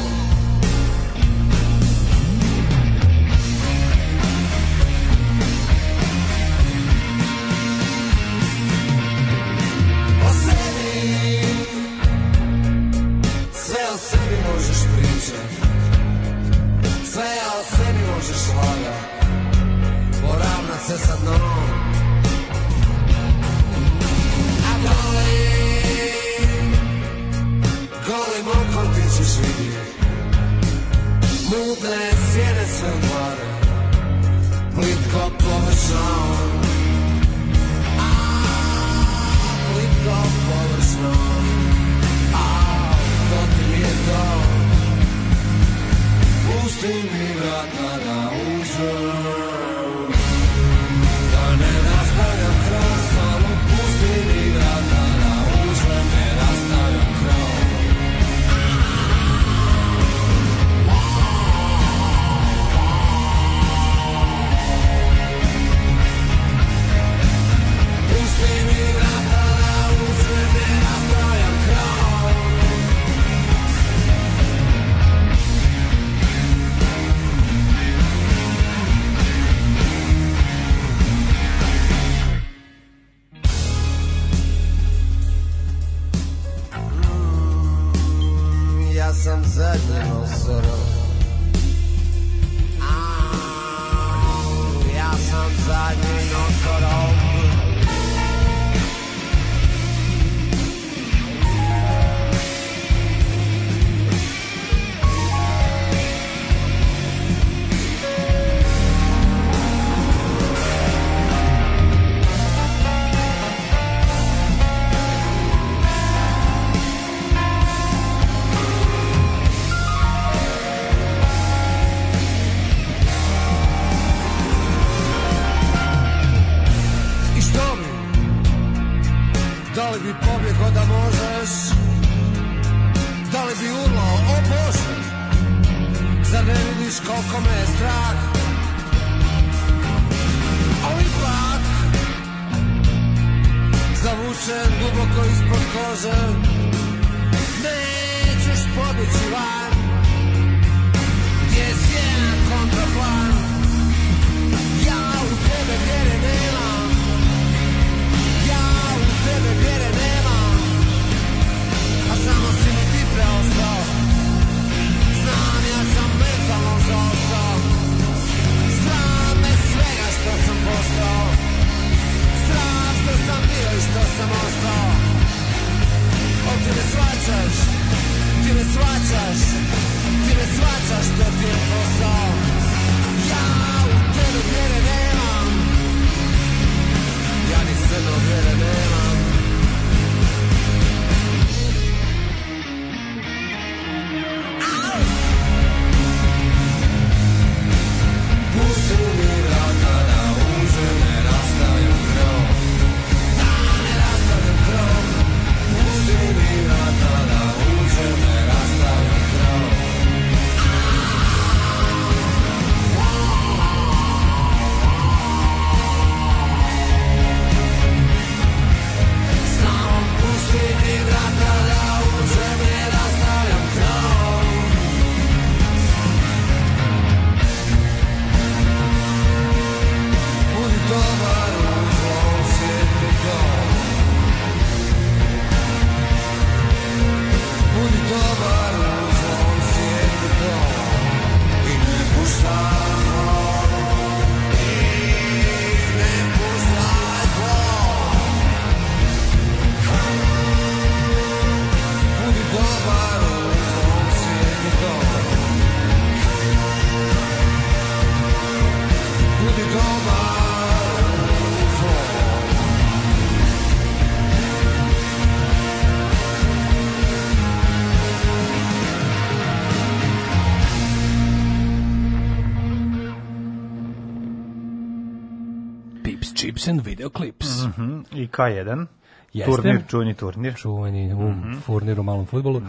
A: I
C: K1.
D: Jeste.
C: Turnir, čuveni turnir.
D: čuveni u furnir u malom futbolu.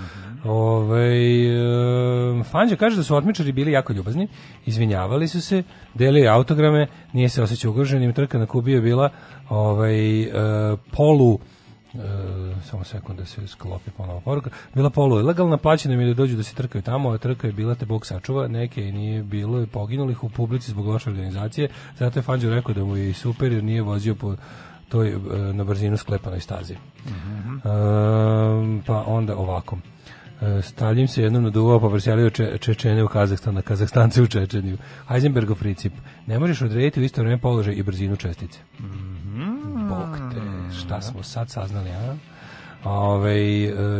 D: Ovaj e, Fanđa kaže da su otmičari bili jako ljubazni, izvinjavali su se, delili autograme, nije se osjećao ugroženim, trka na Kubi je bila ovaj, e, polu e, samo sekund da se sklopi ponovo poruka. Bila polu ilegalna, plaćeno im je da dođu da se trkaju tamo, a trka je bila te Bog sačuva, neke i nije bilo i poginulih u publici zbog loše organizacije, zato je Fanđo rekao da mu je super jer nije vozio po toj e, na brzinu sklepanoj stazi. Ehm, pa onda ovako. E, Stalin se jednom naduvao pa preselio če, Čečene u Kazahstan, na Kazahstance u Čečeniju. Heisenbergov princip. Ne možeš odrediti u isto vreme položaj i brzinu čestice. Bog te, šta smo sad saznali, a? Ove,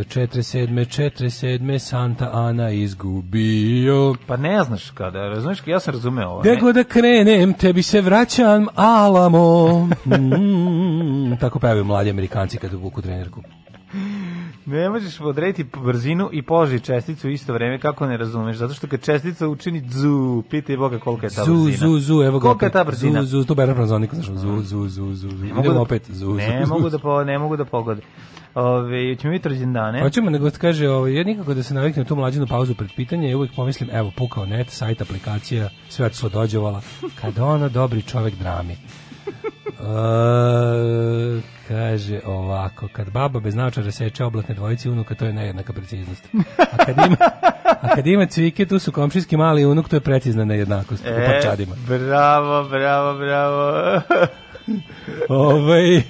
D: 47. 47. Santa Ana izgubio.
C: Pa ne znaš kada, razumiješ, ja sam razumeo ovo.
D: Gde god da krenem, tebi se vraćam, Alamo. Mm, tako pevaju mladi Amerikanci kad vuku trenerku.
C: Ne možeš odrediti brzinu i položaj česticu u isto vreme, kako ne razumeš? Zato što kad čestica učini dzu, pitaj Boga kolika je ta
D: Zu,
C: brzina.
D: zu, zu, evo ga
C: Kolika je ta brzina?
D: Zu, zu, to Bernard Franzoniku, znaš, zu, zu, zu, zu, zu.
C: Ne mogu
D: Idemo
C: da-
D: opet, zu,
C: ne,
D: zu, zu.
C: mogu da po, ne mogu da pogode. Ove, ćemo vidjeti rođendane.
D: Hoćemo nego kaže, ovaj, ja nikako da se naviknem tu mlađinu pauzu pred pitanje i uvijek pomislim, evo, pukao net, sajt, aplikacija, sve otišlo dođevala, kad ono dobri čovek drami. E, kaže ovako, kad baba bez naočara seče oblatne dvojice unuka, to je nejednaka preciznost. A kad ima, a kad ima cvike, tu su komšijski mali unuk, to je precizna nejednakost u parčadima.
C: E, bravo, bravo, bravo.
D: Ovaj,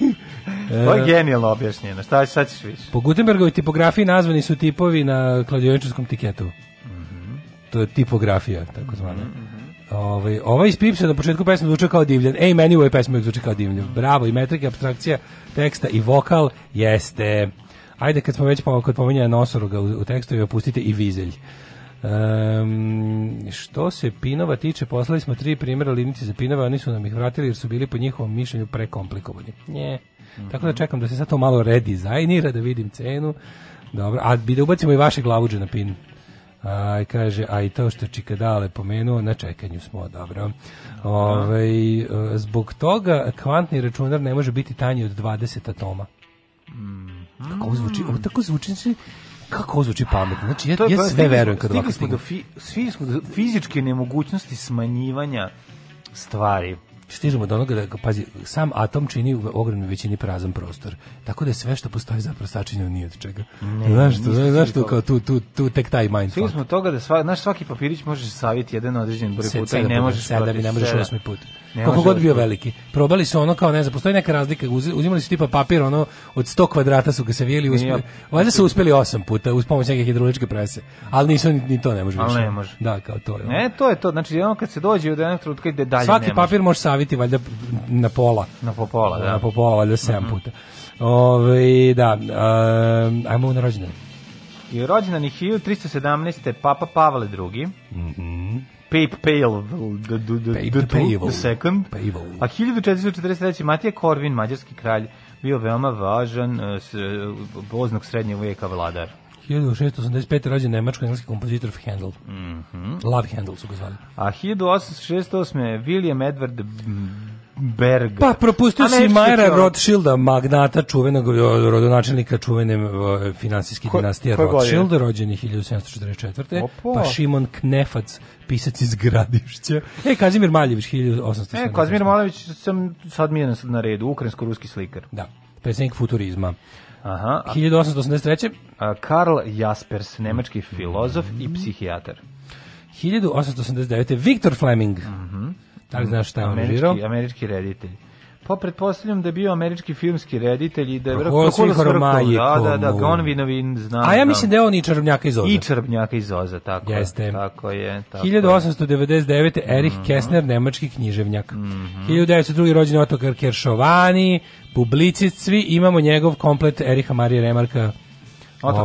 C: to je genijalno objašnjeno. Šta, šta ćeš više?
D: Po Gutenbergovoj tipografiji nazvani su tipovi na kladioničarskom tiketu. To je tipografija, tako zvana. Ovaj ovaj iz Pipsa na početku pesme zvuči kao divljan. Ej, meni u ovoj pesmi zvuči kao divljan. Bravo, i metrika, apstrakcija teksta i vokal jeste. Ajde, kad smo već po, kod pominjanja nosoroga u, u tekstu, i opustite i vizelj. Um, što se Pinova tiče, poslali smo tri primjera linici za Pinova, oni su nam ih vratili jer su bili po njihovom mišljenju prekomplikovani. Nje. Tako da čekam da se sad to malo redizajnira, da vidim cenu. Dobro, a bi da ubacimo i vaše glavuđe na pin. A, kaže, a i to što Čikadale pomenuo, na čekanju smo, dobro. Ovaj, e, zbog toga kvantni računar ne može biti tanji od 20 atoma. Kako ovo zvuči? Ovo tako zvuči, znači, kako ovo zvuči pametno. Znači, ja,
C: To je-
D: ja sve verujem kad ovako
C: svi smo do fizičke nemogućnosti smanjivanja stvari.
D: Stižemo do onoga da, pazi, sam atom čini u ogromnoj većini prazan prostor. Tako da je sve što postoji zapravo sačinjeno nije od čega. znaš što, znaš što, kao tu, tu, tu tek taj
C: Svi
D: mindfuck.
C: smo od toga da sva, naš svaki papirić može saviti jedan određen broj puta i ne možeš
D: sedam i ne možeš osmi put.
C: Može
D: god
C: osmi
D: bio veliki. Probali su ono kao ne znam, postoji neka razlika. Uzi- Uzimali su tipa papir ono od 100 kvadrata su ga se vijeli, uspeli. Valjda su uspeli osam puta uz pomoć neke hidrauličke prese. Ali nisu ni, to ne može
C: Ali
D: više.
C: ne može.
D: Da, kao to je. ono.
C: Ne, to je to. Znači, ono kad se dođe od jednog trenutka ide dalje
D: Svaki papir može saviti valjda na pola.
C: Na popola, da.
D: Na popola, valjda 7 puta. Ove, da, um, ajmo na rođendan.
C: I rođendan je 1317. Papa Pavle II. Pape Pale the, the, the, the,
D: Pavel.
C: the second. A 1443. Matija Korvin, mađarski kralj, bio veoma važan uh, s, uh, voznog srednjeg vijeka vladar.
D: 1685. rođen nemačko-engleski kompozitor Handel. Love Handel su ga zvali.
C: A 1868. William Edward Berg.
D: Pa propustio si Majera. Rothschilda, magnata čuvenog rodonačelnika čuvene finansijske dinastije? Rothschild, rođen je 1744.
C: Opa.
D: Pa Šimon Knefac, pisac iz Gradišća. E, Kazimir Maljević, 1870.
C: E, Kazimir Malović, sam sad mi je na, redu, ukrajinsko-ruski slikar.
D: Da, predsjednik futurizma.
C: Aha. A,
D: 1883.
C: a Karl Jaspers, nemački filozof i psihijatar.
D: 1889. Viktor Fleming. Da li znaš šta je on režirao?
C: Američki, reditelj. Pa pretpostavljam da je bio američki filmski reditelj i da je.
D: Romajko
C: Da, da, da,
D: mu.
C: Gonvinovin znam.
D: A ja mislim da je on i čarobnjaka iz Oza.
C: I čarbnjaka iz Oza, tako
D: Jeste.
C: je. Tako je. Tako je.
D: 1899. Erich
C: Mhm.
D: Kessner, nemački književnjak. 1902. rođen Otokar Keršovani, publicist, svi imamo njegov komplet Eriha Marije Remarka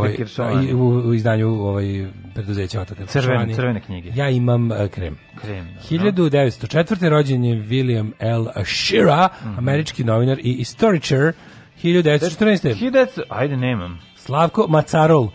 C: Keršovani.
D: i- u, u izdanju ovaj, preduzeća Otokar
C: Crvene- crvene knjige.
D: Ja imam uh, krem.
C: Krem, da.
D: 1904. rođen je William L. Shira,
C: Mhm.
D: američki novinar i istoričar. 1914.
C: 1900, ajde, nemam.
D: Slavko Macarol, uh,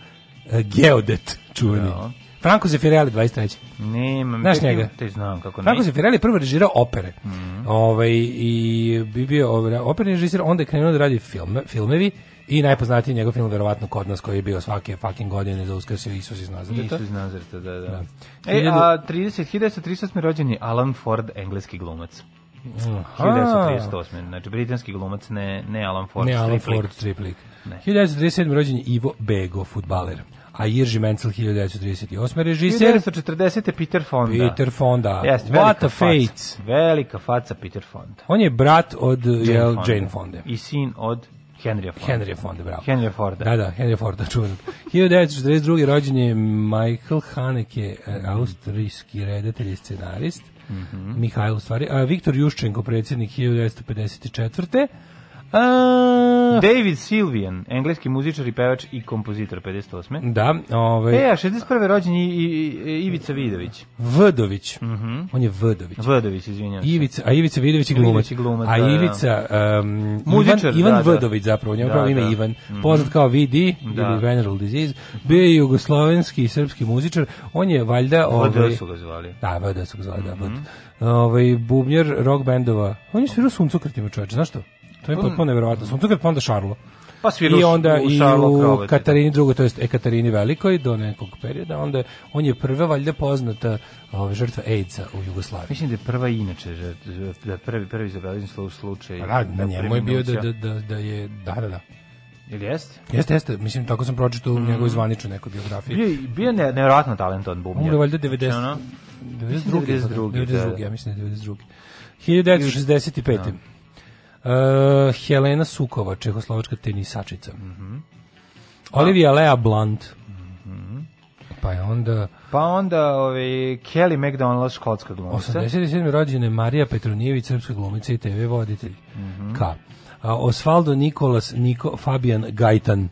D: geodet, čuveni.
C: Da.
D: Franco Zeffirelli 23.
C: Nemam.
D: Znaš njega?
C: Te znam kako
D: Franco
C: ne.
D: Zeffirelli je prvo režirao opere.
C: Mhm.
D: Ovaj i bi bio ovaj, operni režiser, onda je krenuo da radi filme, filmevi i najpoznatiji njegov film verovatno kod nas koji je bio svake fucking godine za Uskrs je Isus iz Nazareta.
C: Nisu iz Nazareta, da, da.
D: Da.
C: E, a 30, 1938. rođen je Alan Ford, engleski glumac.
D: Aha.
C: 1938. Znači, britanski glumac, ne, ne Alan Ford.
D: ne Alan
C: striplik.
D: Ford striplik.
C: Ne.
D: 1937. rođen je Ivo Bego, futbaler. A Irži Menzel 1938. režiser.
C: 1940. Peter Fonda.
D: Peter Fonda.
C: Jeste,
D: What a fate.
C: Velika faca Peter Fonda.
D: On je brat od Jane,
C: Fonda.
D: Jane Fonda.
C: I sin od Henrya Fonda.
D: Henry Fonda, bravo.
C: Henrya Forda.
D: Da, da, Henry Forda, čuvenog. 1942. rođen je Michael Haneke, e, austrijski redatelj i scenarist.
C: Mhm.
D: Mihajl, u stvari. A, Viktor Juščenko, predsjednik 1954. A,
C: David Sylvian, engleski muzičar i pevač i kompozitor 58.
D: da, ovaj,
C: E, a 61. rođen je i, i, Ivica Vidović.
D: Vdović. On je Vdović.
C: Vdović, izvinjam se.
D: Ivica, a Ivica Vidović je glumac.
C: Je glumac,
D: a
C: da, da.
D: Ivica, um,
C: Muzičar,
D: Ivan, Ivan
C: da, da.
D: Vdović zapravo, njegov
C: Da,
D: pravo ime
C: da.
D: je Ivan, poznat kao VD
C: Da.
D: ili Veneral Disease, bio je jugoslovenski i srpski muzičar, on je valjda... Ovaj,
C: VD su ga zvali.
D: Da, VD su ga zvali, da,
C: Mhm.
D: Ovaj, bubnjar rock bendova, on je svirao suncokretima čoveče, znaš to? To je potpuno nevjerovatno. Suncokret pa onda Šarlo.
C: Pa svirao
D: I onda
C: u
D: i u
C: Krovete.
D: Katarini drugoj, to jest Ekaterini Velikoj do nekog perioda, onda on je prva valjda poznata ove, žrtva AIDS-a u Jugoslaviji.
C: Mislim da je prva inače, da je prvi, prvi zabeležen slu- slučaj.
D: Pa Da, na njemu je bio da, da, da, da je, da, da, da.
C: Ili jeste?
D: Jeste, jeste, mislim, tako sam pročitao u njegovoj zvaničnoj nekoj biografiji.
C: Bio, je- bio ne, nevjerojatno talentovan bubnjar.
D: Umro je valjda 90,
C: Ono,
D: 92.
C: 92.,
D: 92.
C: da.
D: ja mislim da je 92. 1965. Uh, Helena Sukova, čehoslovačka tenisačica.
C: Mhm.
D: Olivia Lea Blunt. Pa je onda
C: Pa onda ovaj, Kelly McDonald, škotska glumica.
D: 87. rođena je Marija Petronijević, srpska glumica i TV voditelj.
C: Mhm.
D: K. A, Osvaldo Nikolas Niko Fabian Gajtan.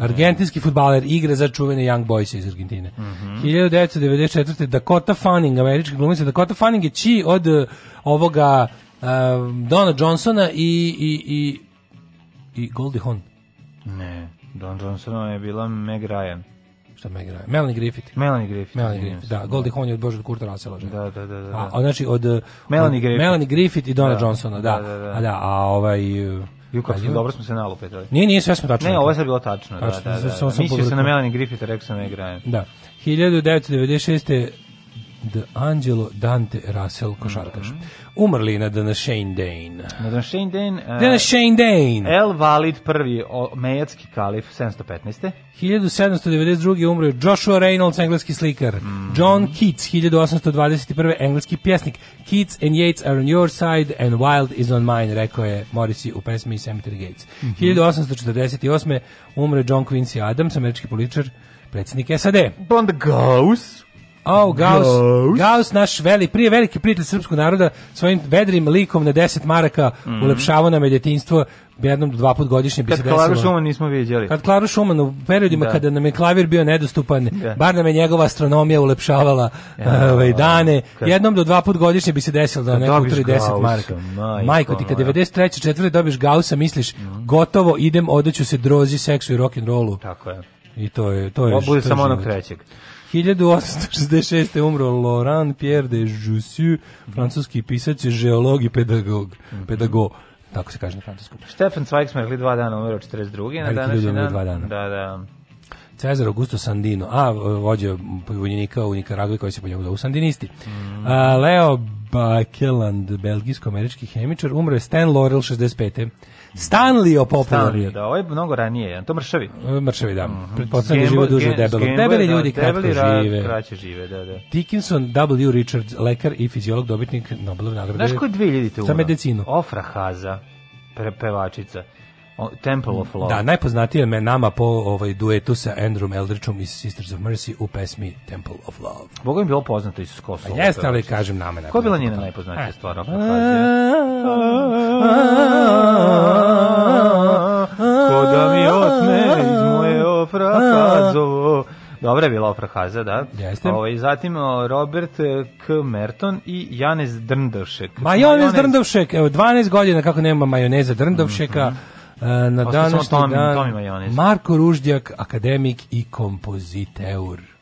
D: Argentinski futbaler igra za čuvene Young Boys iz Argentine.
C: Mhm.
D: 1994. Dakota Fanning, američka glumica. Dakota Fanning je či od uh, ovoga Dona Johnsona i, i, i, i Goldie Hawn.
C: Ne, Don Johnson je bila Meg Ryan.
D: Šta me igra? Melanie Griffith.
C: Melanie Griffith.
D: Melanie Griffith,
C: se.
D: da. Goldie Hawn je od Božeg Kurta žena.
C: Da, da, da. da.
D: A, a znači od
C: Melanie Griffith.
D: Melanie Griffith i Dona
C: Da,
D: Johnsona, da.
C: da, da, da.
D: A da, a ovaj uh,
C: Ju, kako
D: a
C: smo, dobro smo se nalupetali.
D: Nije, nije, sve smo tačno.
C: Ne, ovo je sad bilo tačno. Da,
D: Tačno,
C: da, da. da.
D: sam
C: Mislio sam na. Melanie Griffith, rekao sam Meg Ryan.
D: Da. 1996. The Angelo Dante Russell, košarkaš.
C: Mhm.
D: Umrli na današnji dan.
C: Na današnji dan... Uh,
D: Današnji dan.
C: El Valid prvi mejatski kalif 715.
D: 1792. umro Joshua Reynolds, engleski slikar.
C: Mhm.
D: John Keats, 1821. engleski pjesnik. Keats and Yates are on your side and Wild is on mine, rekao je Morrissey u pesmi Cemetery Gates.
C: Mhm.
D: 1848. umro je John Quincy Adams, američki političar, predsjednik SAD.
C: Bond Gauss.
D: Oh, Gauss,
C: Gauss.
D: Gauss, naš veli, prije veliki prijatelj srpskog naroda, svojim vedrim likom na 10 maraka ulepšavao nam je djetinjstvo jednom do dva put godišnje bi
C: Kad
D: se
C: Klaru
D: desilo.
C: Šuman nismo vidjeli.
D: Kad Klaru Šuman u periodima
C: Da.
D: kada nam je klavir bio nedostupan,
C: Da.
D: bar nam je njegova astronomija ulepšavala
C: Ja,
D: ovaj, dane,
C: kad-
D: jednom do dva put godišnje bi se desilo da
C: Kad
D: neko utri 10
C: Gaussa,
D: maraka.
C: majko
D: Majko ti, kad
C: moja.
D: 93. četvrte dobiš Gaussa, misliš, gotovo, idem, odeću se drozi, seksu i rock'n'rollu.
C: Tako je.
D: I to je, to je,
C: Ovo bude
D: to je
C: samo onog trećeg.
D: 1866. umro Laurent Pierre de Jussieu, francuski pisac, geolog i pedagog. Pedagog, tako se kaže na francuskom.
C: Stefan Zweig smo rekli dva dana, umero 42. na današnji dan.
D: dva dana.
C: Da, da.
D: Cezar Augusto Sandino, a vođa vojnika u Nikaragvi koji se po njemu zove Sandinisti.
C: Mm.
D: A, Leo Bakeland, belgijsko-američki hemičar, umro je Stan Laurel 65. Stanley popularni.
C: Stanley, da, ovo je mnogo ranije, to mršavi.
D: Mršavi, da. Pretpostavljam da žive duže od
C: Ga-
D: debelog.
C: Gamble,
D: Debeli
C: da,
D: ljudi kratko
C: debeli ra-
D: žive.
C: Kraće žive, da, da.
D: Dickinson W. Richards, lekar i fiziolog, dobitnik Nobelove nagrade.
C: Znaš ko je 2000 umro?
D: Za medicinu.
C: Ofra Haza, pevačica. Temple of Love.
D: Da, najpoznatije me nama po ovaj duetu sa Andrewom Eldridgeom iz Sisters of Mercy u pesmi Temple of Love.
C: Boga mi bilo poznato iz Kosova.
D: A jeste, ali kažem nama.
C: Ko je bila njena
D: najpoznatija? E.
C: stvar? Ko da mi otme iz moje Ofra Hazovo. Dobra je bila Ofra Haza, da.
D: Jeste.
C: Ovaj, zatim o, Robert eh, K. Merton i Janez Drndovšek.
D: Majonez Drndovšek, evo 12 godina kako nema majoneza Drndovšeka. e, Na
C: Ostao samo
D: današnji dan. Marko Ruždjak, akademik i kompoziteur.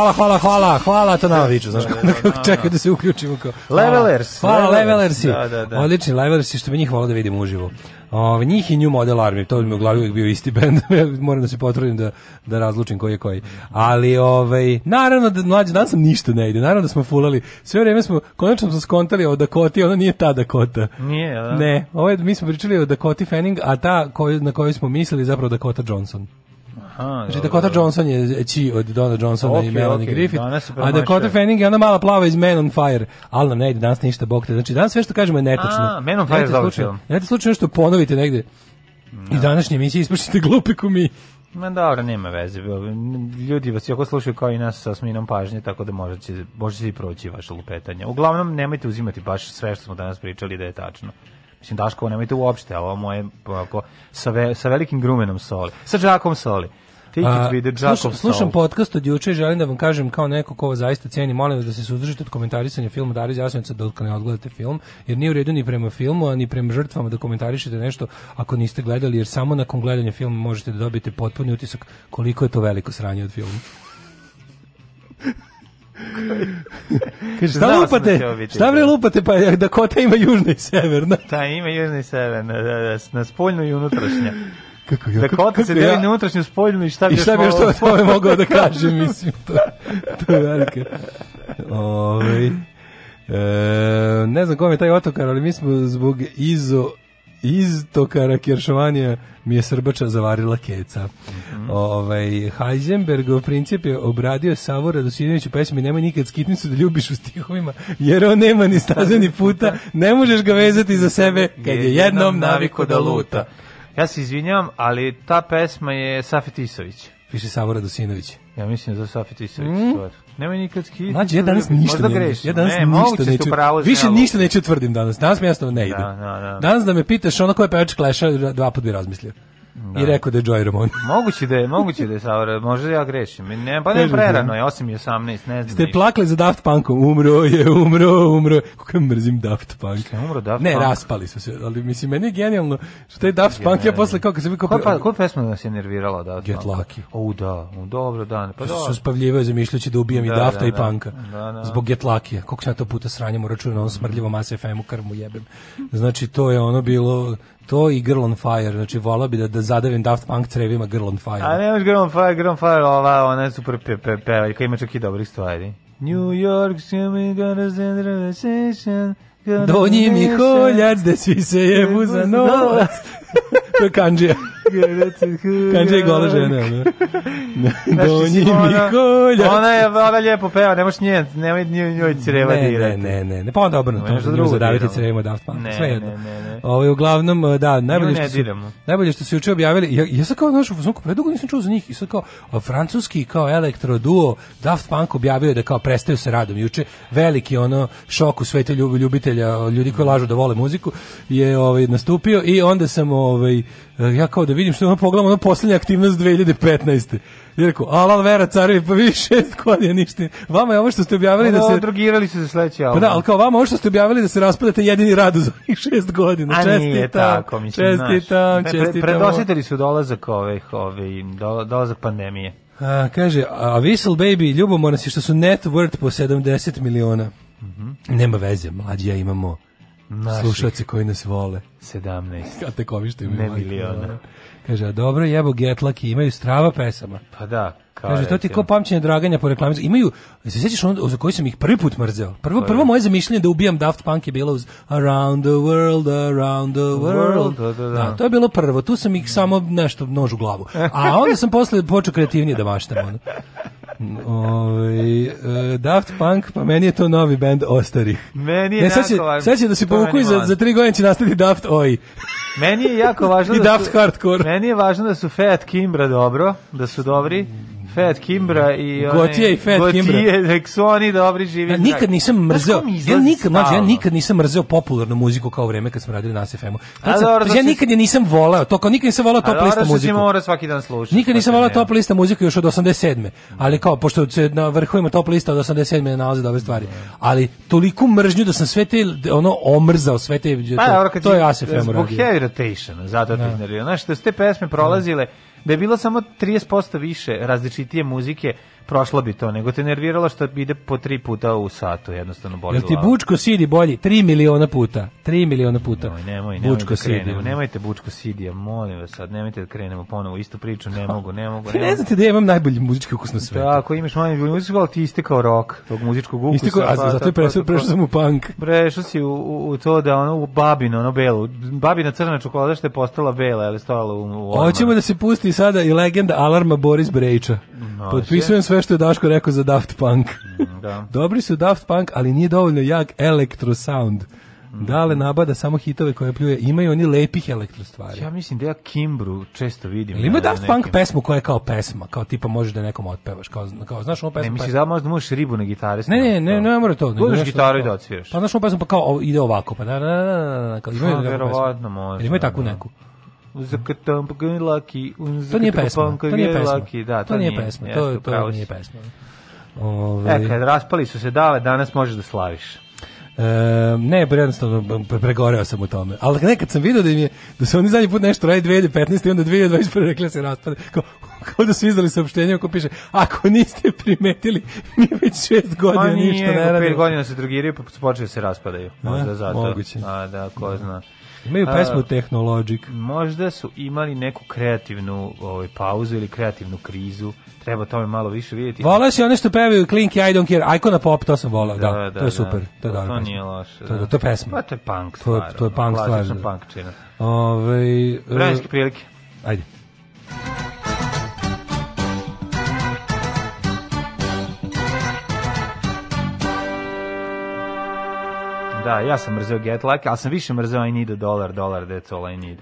D: Hvala, hvala, hvala, hvala, to nama viču, znaš, <laughs> kako čekaju da se uključimo. Kao.
C: Levelers,
D: Hvala,
C: levelers.
D: levelersi.
C: Da, da, da.
D: Odlični levelersi, što bi njih volao da vidimo uživo. Ove, njih i New Model Army, to bi mi u glavi uvijek bio isti <laughs> bend, moram da se potrudim da, da razlučim koji je koji. Ali, ovaj, naravno da mlađe, danas sam ništa ne ide, naravno da smo fulali, sve vrijeme smo, konačno smo skontali o Dakoti, ona nije ta Dakota.
C: Nije, da?
D: Ne, ovo je, mi smo pričali o Dakoti Fanning, a ta koju, na koju smo mislili zapravo Dakota Johnson.
C: Aha,
D: Znači
C: dobro,
D: Dakota Johnson je ći od Donna Johnsona
C: Ok,
D: i Melanie
C: ok,
D: Griffith, a. Dakota Fanning je ona mala plava iz Man on Fire, ali nam ne ide danas ništa, bog te. Znači danas sve što kažemo je netačno.
C: A, Man on Fire je dobar film.
D: Nemojte slučajno nešto ponovite negde. I današnje emisije ispušite glupi ko mi.
C: Ma dobro, nema veze. Ljudi vas jako slušaju kao i nas sa sminom pažnje, tako da možda će i proći vaše lupetanje. Uglavnom, nemojte uzimati baš sve što smo danas pričali da je tačno. Mislim, Daško, nemojte uopšte, ovo moje ovako, sa, ve, sa velikim grumenom soli. Sa džakom soli.
D: A,
C: it
D: slušam, slušam podcast od juče i želim da vam kažem kao neko ko zaista ceni, molim vas da se suzdržite od komentarisanja filma Dara iz Jasenovca dok ne odgledate film, jer nije u redu ni prema filmu, a ni prema žrtvama da komentarišete nešto ako niste gledali, jer samo nakon gledanja filma možete da dobijete potpuni utisak koliko je to veliko sranje od filma. <laughs> <laughs> Kaže, šta
C: Znao da
D: lupate? Šta bre lupate? Pa Dakota ima južna i severna.
C: Da, ima južna i severna, da, da, na spoljnu i unutrašnja.
D: Kako ja,
C: Da kota se deli na unutrašnju spoljnu i šta bi
D: I šta bi još to tome mogao da kažem, mislim, to, to je velika. Ovaj, e, ne znam kom je taj otokar, ali mi smo zbog izo iztokara Kjeršovanija mi je Srbača zavarila keca. Ovaj Heisenbergov princip je obradio Savo Radosinović u pesmi Nemoj nikad skitnicu da ljubiš u stihovima, jer on nema ni staze ni puta, ne možeš ga vezati za sebe kad je jednom naviko da luta.
C: Ja se izvinjavam, ali ta pesma je Safet Isović.
D: Piše Savo Radosinović.
C: Ja mislim za Safet Isović
D: Mm.
C: stvar. Nemoj nikad skiti.
D: Mlađe, ja danas ništa ne,
C: grešim.
D: ja danas
C: ne,
D: ništa neću,
C: u pravu,
D: više ništa neću tvrdim danas, danas mi jasno ne ide.
C: Da, da, da.
D: Danas da me pitaš ono ko je pevač Clash-a, dva put bi razmislio. I rekao da je Joy Ramone. <laughs>
C: Moguće da je, moguće da je Saura, možda ja grešim. Ne, pa ne prerano je, 8 i 18, ne znam.
D: Ste
C: ništa.
D: plakali za Daft Punkom, umro je, umro, umro. Kako mrzim Daft Punk.
C: Je umro Daft
D: ne,
C: Punk?
D: raspali su se, ali mislim, meni je genijalno što taj Daft Punk, ja posle kako se vi
C: Koja pa, koja pesma nas je nervirala da?
D: Get Lucky.
C: O, da, o, dobro, da. Pa dobro.
D: su spavljivaju zamišljajući da ubijam i
C: Da,
D: Dafta
C: da,
D: i
C: da.
D: Punka.
C: Da, da.
D: Zbog Get Lucky-a. Koliko sam ja to puta sranjem uračunao na onom smrdljivom Mass FM-u krmu jebem. Znači, to je ono bilo to i Girl on Fire. Znači, volao bi da, da zadavim Daft Punk crevima Girl on Fire.
C: A nemaš Girl on Fire, Girl on Fire, ova, ona je super pe, pe, pevaljka, ima čak i dobrih stvari. New York, me gonna send a gonna
D: Donji
C: send a
D: mi koljac, da svi se jebu za novac. <laughs> to je kanđija. Kanđija je gola žena.
C: Znaš,
D: Donji
C: mislim,
D: mi
C: ona- je, ona lijepo peva, nemaš nje, nemoj njoj, creva
D: ne, ne,
C: dirati.
D: ne, ne, ne, pa onda obrnuto,
C: Nešto
D: to
C: drugo
D: drugo zadaviti
C: diramo.
D: crevima Daft Punk,
C: Ne,
D: sve jedno.
C: ne, ne, ne.
D: Ovaj uglavnom da, najbolje
C: ne
D: što su, najbolje što su juče objavili. Ja, ja sam kao našo fazonku, predugo nisam čuo za njih. I sad kao a, francuski kao elektro duo Daft Punk objavio da kao prestaju sa radom juče. Veliki ono šok u svetu ljub, ljubitelja, ljudi koji lažu da vole muziku je ovaj nastupio i onda sam ovaj ja kao da vidim što ono pogledam ono poslednja aktivnost 2015. I rekao, alal vera carevi, pa vi šest godina ništa. Vama je ovo što ste objavili da
C: Da
D: se
C: drogirali su za sledeći
D: Pa
C: album.
D: da, ali kao vama ovo što ste objavili da se raspadate jedini rad za ovih šest godina.
C: A nije
D: Čestitam,
C: tako, mislim, znaš.
D: čestitam,
C: Pre- pre-
D: čestitam.
C: Predosjetili su dolazak ovih, ovih, do- dolazak pandemije.
D: A, kaže, a Whistle Baby, ljubomorna si što su net worth po 70 miliona. Nema veze, mlađi ja imamo.
C: Naših.
D: slušalci koji nas vole.
C: 17.
D: Kad te kovište
C: Ne miliona.
D: Kaže, a dobro, jebo Get Lucky, imaju strava pesama.
C: Pa da. Kao
D: Kaže, to ti ko pamćenje draganja po reklami. Imaju, se sjećaš ono za koji sam ih prvi put mrzeo? Prvo, prvo moje zamišljanje da ubijam Daft Punk je bilo uz Around the World, Around the World.
C: Da, da, da.
D: to je bilo prvo. Tu sam ih samo nešto nož u glavu. <laughs> A onda sam posle počeo kreativnije da maštam. Ono. Ove, e, Daft Punk, pa meni je to novi band Ostarih.
C: Meni je
D: Ne, sad će, sad će da se povuku i za, za tri godine će nastati Daft Oi.
C: Meni je jako važno <laughs>
D: I
C: da
D: Daft
C: su,
D: Hardcore.
C: Meni je važno da su Fat Kimbra dobro, da su dobri. Fat Kimbra i one,
D: Gotije i Fat
C: Gotije,
D: Kimbra.
C: nek su oni dobri živi.
D: Ja nikad nisam
C: Znaš
D: mrzeo, ja nikad, mlađe, ja nikad nisam mrzeo popularnu muziku kao vreme kad smo radili na SFM-u. Sam- znači, ja
C: si-
D: nikad je nisam voleo, to kao nikad nisam voleo top lista
C: što
D: muziku.
C: mora svaki dan slušati.
D: Nikad nisam voleo
C: ne.
D: top lista muziku još od 87. Ali kao, pošto se na vrhovima top lista od 87. ne nalaze dobre stvari. Ali toliko mržnju da sam sve te, ono, omrzao sve te,
C: Pa
D: to, je
C: Zbog
D: radio.
C: heavy rotation, zato te iznervio. Znaš, da su te pesme prolazile, da je bilo samo 30% više različitije muzike, prošlo bi to, nego te nerviralo što ide po tri puta u satu, jednostavno boli
D: Jel ti
C: glava.
D: Bučko Sidi bolji? 3 miliona puta. 3 miliona puta.
C: Nemoj, nemoj, nemoj
D: Bučko
C: da
D: Sidi.
C: krenemo, nemojte Bučko Sidija, molim vas sad, nemojte da krenemo ponovo istu priču, ne mogu, ne mogu,
D: Pa
C: ne
D: ne
C: mogu.
D: znate da ja imam najbolji muzički ukus na svetu.
C: Da, ako imaš manje muziku, ali ti istekao rok tog muzičkog ukusa.
D: Isto kao, a
C: pa
D: zato je prešao, prešao sam u punk.
C: Prešao si u, u, u to da ono u babino, ono belu. Babina crna čokolada što je postala bela, ali stojala u, u.
D: Hoćemo da se pusti sada i legenda alarma Boris Brejča. Potpisujem sve što je Daško rekao za Daft Punk.
C: Da. <laughs>
D: Dobri su Daft Punk, ali nije dovoljno jak elektro sound. Dale nabada samo hitove koje pljuje. Imaju oni lepih elektro stvari.
C: Ja mislim da ja Kimbru često vidim.
D: Jel ima Daft Punk pesmu koja je kao pesma, kao tipa možeš da nekom otpevaš, kao, kao znaš ono pesmu?
C: Ne, misliš da možda možeš ribu na gitari?
D: Ne, ne, ne, ne mora to. nešto
C: gitaru i da odsviraš.
D: Pa znaš ono pesmu pa kao ide ovako, pa da, da, da, da, da, kao imaju
C: verovatno može,
D: imaju takvu
C: da.
D: neku? To nije pesma, to nije pesma.
C: Da,
D: to nije pesma, to, to
C: si.
D: nije pesma. Ove,
C: E, kad raspali su se dale, danas možeš da slaviš.
D: E, ne, jednostavno pre- pregoreo sam u tome. Ali nekad sam vidio da im je, da su oni zadnji put nešto radi 2015. i onda 2021. rekli da se raspade. Kao, kao da su izdali saopštenje ko piše, ako niste primetili, mi već šest godina ništa
C: nije,
D: ne radimo.
C: godina se drogiraju pa su počeli da se raspadaju. Možda
D: A,
C: zato.
D: moguće.
C: A, da, ko zna.
D: Imaju pesmu Technologic.
C: Možda su imali neku kreativnu ovaj, pauzu ili kreativnu krizu. Treba tome malo više vidjeti.
D: Volao si one što pevaju Klinky I Don't Care, Icona Pop, to sam volao, da, to je super, to je
C: To, to nije loše.
D: To,
C: da.
D: to je pesma.
C: Pa to je punk
D: To je-
C: stvar.
D: to je punk stvar,
C: Klasična
D: da.
C: punk čina.
D: Ove, e,
C: Vremenske prilike.
D: Ajde.
C: Da, ja sam mrzeo Get Lucky, ali sam više mrzeo I need a dollar, dollar, that's all I need.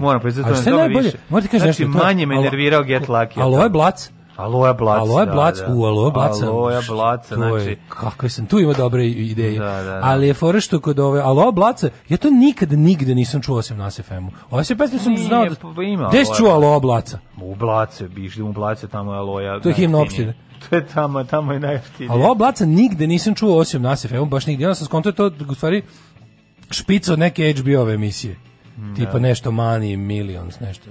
C: Moram priznati, to me
D: najbolje,
C: više.
D: morate kažem
C: znači,
D: nešto. to je-
C: manje me nervirao Get Lucky.
D: Ali ovo je blac.
C: Aloja Blac.
D: Aloja
C: da,
D: Blac,
C: da.
D: u Aloja Blaca.
C: Aloja Blaca,
D: to je,
C: znači...
D: kakve sam, tu ima dobre ideje.
C: Da, da, da.
D: Ali je fora što kod ove Aloja Blaca, ja to nikada nigde nisam čuo osim na SFM-u. Ove se pesme sam znao da... Gde si čuo Aloja Blaca?
C: U Blace, bi išli u Blace, tamo je Aloja.
D: To je himna opštine. <laughs>
C: To je tamo, tamo je najjeftinije.
D: Aloja Blaca nigde nisam čuo osim na SFM-u, baš nigde. Onda sam skontao to, u stvari, špica od neke HBO-ove emisije. Tipa nešto Money, Millions, nešto.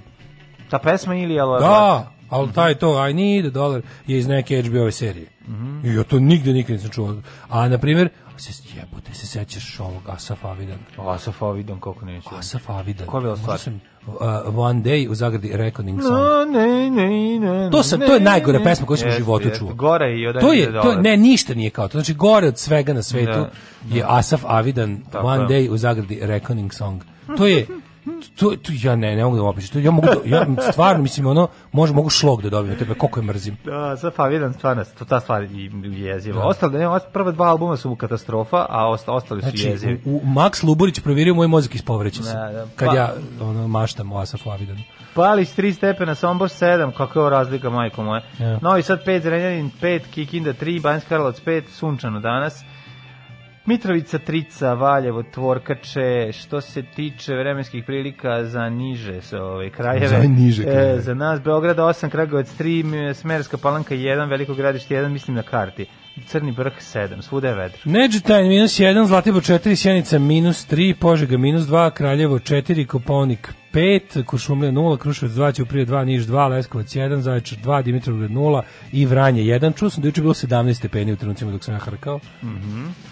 C: Ta pesma ili Aloja Blac?
D: Da, ali taj to I need a dollar je iz neke HBO serije. I ja to nigde nikad nisam čuo. A, na primjer, se jebote, se sećaš ovog Asaf Avidan.
C: Asaf Avidan, koliko neću.
D: Asaf Avidan.
C: Koja je bila stvar?
D: Sam, uh, one day u zagradi Reckoning song.
C: No, ne, ne, ne,
D: To sam-
C: ne,
D: to je najgora
C: ne.
D: pesma koju sam u životu čuo.
C: Gore i od
D: To je, to ne, ništa nije kao to. Znači, gore od svega na svetu
C: Da,
D: je Asaf Avidan,
C: Tako
D: One. Day u zagradi Reckoning Song. To je, to, to ja ne, ne mogu da opišem. Ja mogu da, ja stvarno mislim ono, može mogu šlog da dobijem tebe, koliko je mrzim.
C: Da, Asaf Avidan stvarno, to ta stvar i jeziva. Ostalo, ne, ost- prva dva albuma su katastrofa, a osta, ostali su
D: Znači,
C: jezivi.
D: u, u Max Luburić provjerio moj mozak iz povreća se.
C: Da, da.
D: Kad
C: Pa-
D: ja ono, maštam o Asafu Avidanu.
C: Palić 3 stepena, Sombor 7, kakva je razlika, majko moje.
D: Ja.
C: Novi Sad 5, Zrenjanin 5, Kikinda 3, Banjska Karlovac 5, sunčano danas. Mitrovica, Trica, Valjevo, Tvorkače, što se tiče vremenskih prilika za niže s ove krajeve.
D: Za niže krajeve.
C: E, za nas Beograd 8, Kragovac 3, Smerska palanka 1, Veliko gradište 1, mislim na karti. Crni vrh 7, svuda je vedro.
D: Neđetajn minus 1, Zlatibor 4, Sjenica minus 3, Požega minus 2, Kraljevo 4, Koponik 5, Kuršumlija 0, Kruševac 2, Ćuprije 2, Niš 2, Leskovac 1, Zaječar 2, Dimitrovgrad 0 i Vranje 1. Čuo sam da je juče bilo 17 stepeni u trenucima dok sam ja hrkao.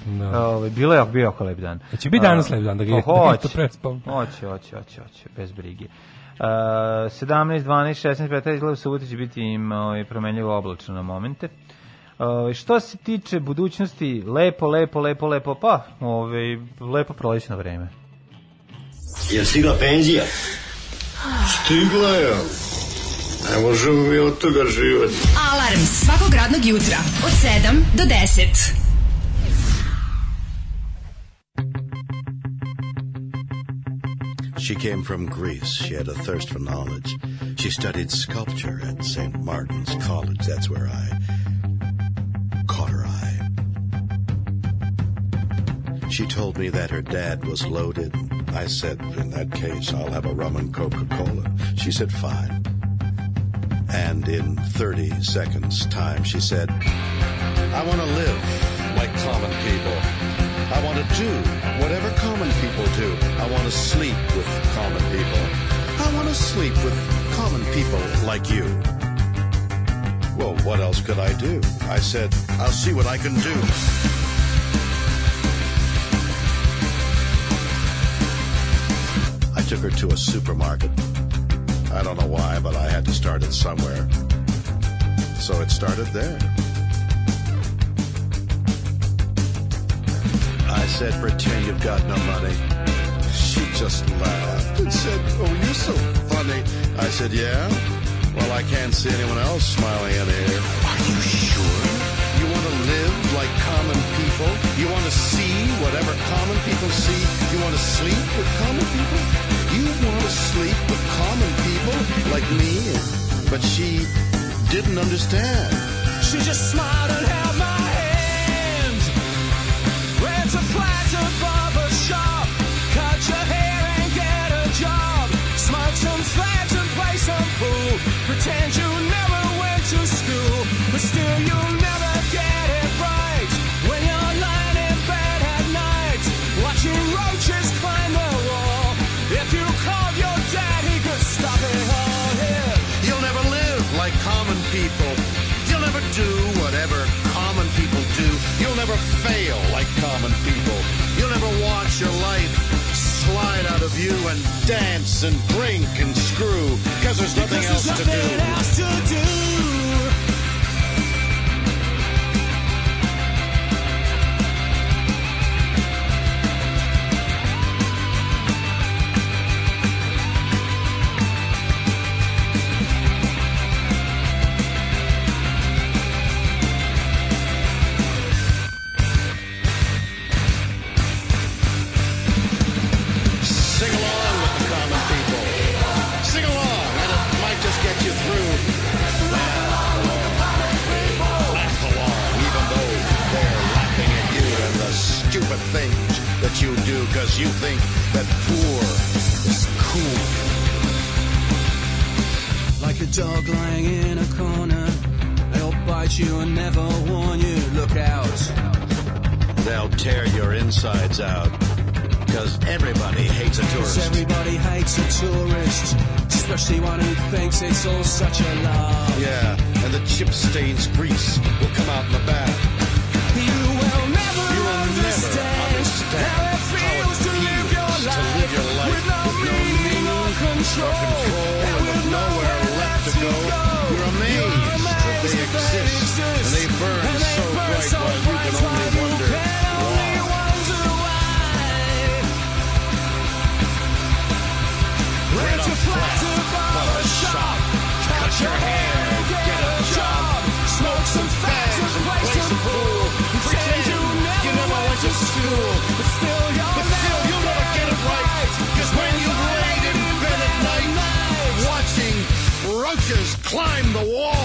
D: Da.
C: Ove, bilo je bio jako lep dan.
D: Hoće biti danas lep dan, da ga-
C: Pa
D: da ga isto
C: hoće. Hoće, hoće, hoće, bez brige. Uh, 17, 12, 16, 15, izgleda u subotu će biti im ovaj, promenljivo oblačno na momente. Uh, što se tiče budućnosti, lepo, lepo, lepo, lepo, pa, ovaj, lepo prolećno vreme.
G: Je stigla penzija?
H: Stigla je. Ne možemo mi od toga živati.
F: Alarm svakog radnog jutra od 7 do 10.
G: She came from Greece. She had a thirst for knowledge. She studied sculpture at St. Martin's College. That's where I She told me that her dad was loaded. I said, in that case, I'll have a rum and Coca-Cola. She said, fine. And in 30 seconds time, she said, I want to live like common people. I want to do whatever common people do. I want to sleep with common people. I want to sleep with common people like you. Well, what else could I do? I said, I'll see what I can do. Took her to a supermarket. I don't know why, but I had to start it somewhere. So it started there. I said, pretend you've got no money. She just laughed and said, oh, you're so funny. I said, yeah? Well, I can't see anyone else smiling in here. Are you sure? You want to live like common people? You want to see whatever common people see? You want to sleep with common people? You want to sleep with common people like me? But she didn't understand.
A: She just smiled and held my hand. Went to flat to
G: of you and dance and drink and screw because there's nothing
A: Because
G: else
A: there's
G: to
A: nothing else to do.
G: You because you think that poor is cool.
A: Like a dog lying in a corner, they'll bite you and never warn you. Look out.
G: They'll tear your insides out because everybody hates a tourist.
A: everybody hates a tourist, especially one who thinks it's all such a lie.
G: Yeah, and the chip stains grease will come out in the bath.
A: Control, and
G: with nowhere left to go. You're amazed that they exist, and they burn so bright while you can only wonder why.
A: Rent a flat to bar a shop, cut your hair,
G: climb the wall,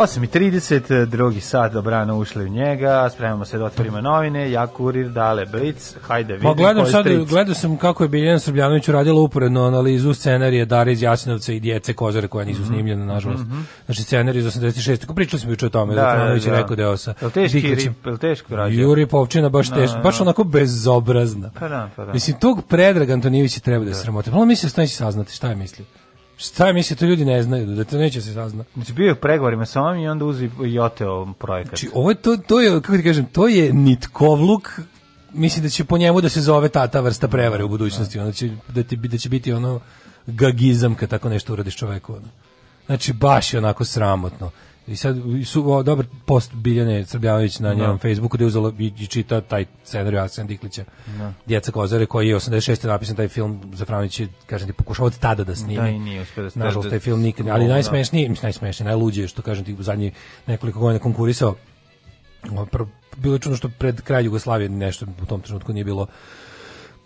C: 8.30, drugi sat, dobrano ušli u njega, spremamo se da otvorimo novine, ja kurir, dale Blic, hajde vidim
D: Pa gledam sad,
C: stric.
D: gledao sam kako je Biljana Srbljanović uradila uporedno analizu scenarija Dare iz Jasinovca i Djece Kozare koja nisu snimljene, nažalost. Znači scenarij iz 86. Ko pričali smo juče o tome, da,
C: Mhm. Da, da,
D: je
C: da.
D: rekao deo sa
C: Jel teški
D: Diklićem.
C: jel teško radio?
D: Juri Povčina baš
C: Da,
D: teško,
C: da,
D: baš
C: da.
D: onako bezobrazna.
C: Pa da, pa da.
D: Mislim, tog Predraga Antonijevića treba da, je sramote. Pa on misli da se saznati, šta je mislio? Šta je mislio, to ljudi ne znaju, da to neće se saznati.
C: Znači bio je pregovorima sa ovim i onda uzi i oteo projekat.
D: Znači, ovo je to, to je, kako ti kažem, to je nitkovluk, mislim da će po njemu da se zove ta, ta vrsta prevare u budućnosti, onda će, da, ti, da će biti ono gagizam kad tako nešto uradiš čoveku. Ono. Znači, baš je onako sramotno. I sad su o, dobar post Biljane Srbljanović na njenom Facebooku da je uzela i, i čita taj scenarij Arsena Diklića. Djeca Kozare koji je 86. napisan taj film za Franić kažem ti, pokušao od tada da snimi.
C: Da, i nije uspeo da-
D: Nažalost,
C: da-
D: taj film nikad, ali
C: da.
D: najsmešniji, mislim, najsmešniji, najluđe je što kažem ti u zadnjih nekoliko godina konkurisao bilo je čudno što pred kraj Jugoslavije nešto u tom trenutku nije bilo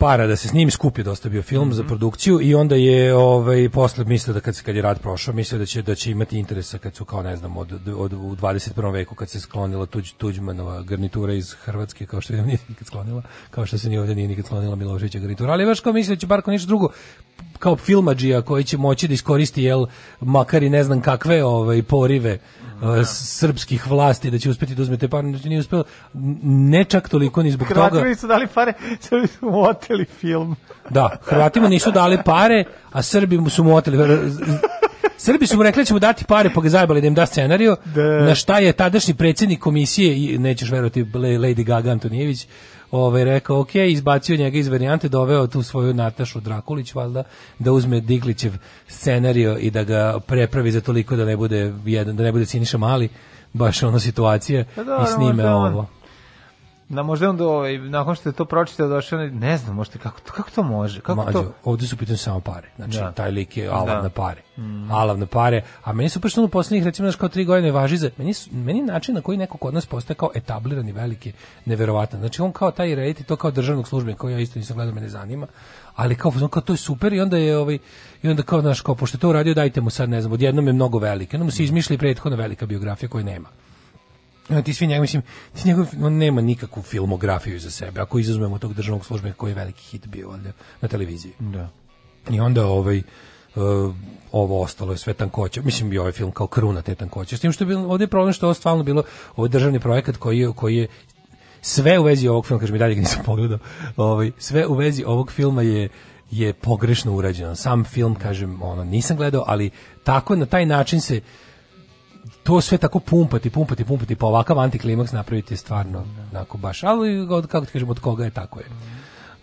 D: para da se snimi, skup je dosta bio film
C: Mhm.
D: za produkciju i onda je ovaj posle mislio da kad se kad je rat prošao, mislio da će da će imati interesa kad su kao ne znam od, od u 21. veku kad se sklonila tuđ Tuđmanova garnitura iz Hrvatske kao što vidim nije nikad sklonila, kao što se ni ovdje nije nikad sklonila Miloševića garnitura, ali baš kao mislio da će bar kao nešto drugo kao filmadžija koji će moći da iskoristi jel makar i ne znam kakve ovaj porive uh, srpskih vlasti da će uspeti da uzme te pare, znači nije uspeo ne čak toliko ni zbog toga.
C: Hrvati su dali pare, sad su mu oteli film.
D: Da, Hrvatima nisu dali pare, a Srbi mu su mu oteli. Srbi su mu rekli da će mu dati pare, pa ga zajebali da im da scenarijo, na šta je tadašnji predsjednik komisije, nećeš verovati, Lady Gaga Antonijević, ovaj, rekao, ok, izbacio njega iz varijante, doveo tu svoju Natašu Drakulić, valjda, da uzme Diglićev scenario i da ga prepravi za toliko da ne bude, jedan, da ne bude Siniša Mali, baš ono situacije
C: Pa dobro,
D: i snime ovo.
C: Na možda onda ovaj, nakon što je to pročitao došao, ne znam, možete kako to kako to može? Kako
D: Mađo,
C: to?
D: ovdje su pitanje samo pare. Znači,
C: Da.
D: taj lik je alav
C: Da.
D: na pare. Alav na pare. A meni su u posljednjih, recimo, znaš, kao tri godine važi za... Meni, su- meni način na koji neko kod nas postaje kao etablirani veliki, neverovatan. Znači, on kao taj reality, to kao državnog službenika, koji ja isto nisam gledao, me ne zanima. Ali kao, kao to je super i onda je ovaj i onda kao znaš kao pošto to uradio dajte mu sad ne znam odjednom je mnogo velike onda mu se izmišlja i prethodna velika biografija koju nema ti svi njegov, mislim, ti njegov, on nema nikakvu filmografiju za sebe, ako izuzmemo tog državnog službenika koji je veliki hit bio valjda, na televiziji.
C: Da.
D: I onda ovaj uh, ovo ostalo je sve tankoće. Mislim i ovaj film kao kruna te tankoće. S tim što je bilo, ovdje je problem što je ovo stvarno bilo ovo je državni projekat koji je, koji je sve u vezi ovog filma, kažem i dalje ga nisam pogledao, ovaj, sve u vezi ovog filma je je pogrešno urađeno. Sam film, kažem, ono, nisam gledao, ali tako na taj način se to sve tako pumpati, pumpati, pumpati, pa ovakav antiklimaks napraviti je stvarno onako baš, ali od, kako ti kažem, od koga je tako je.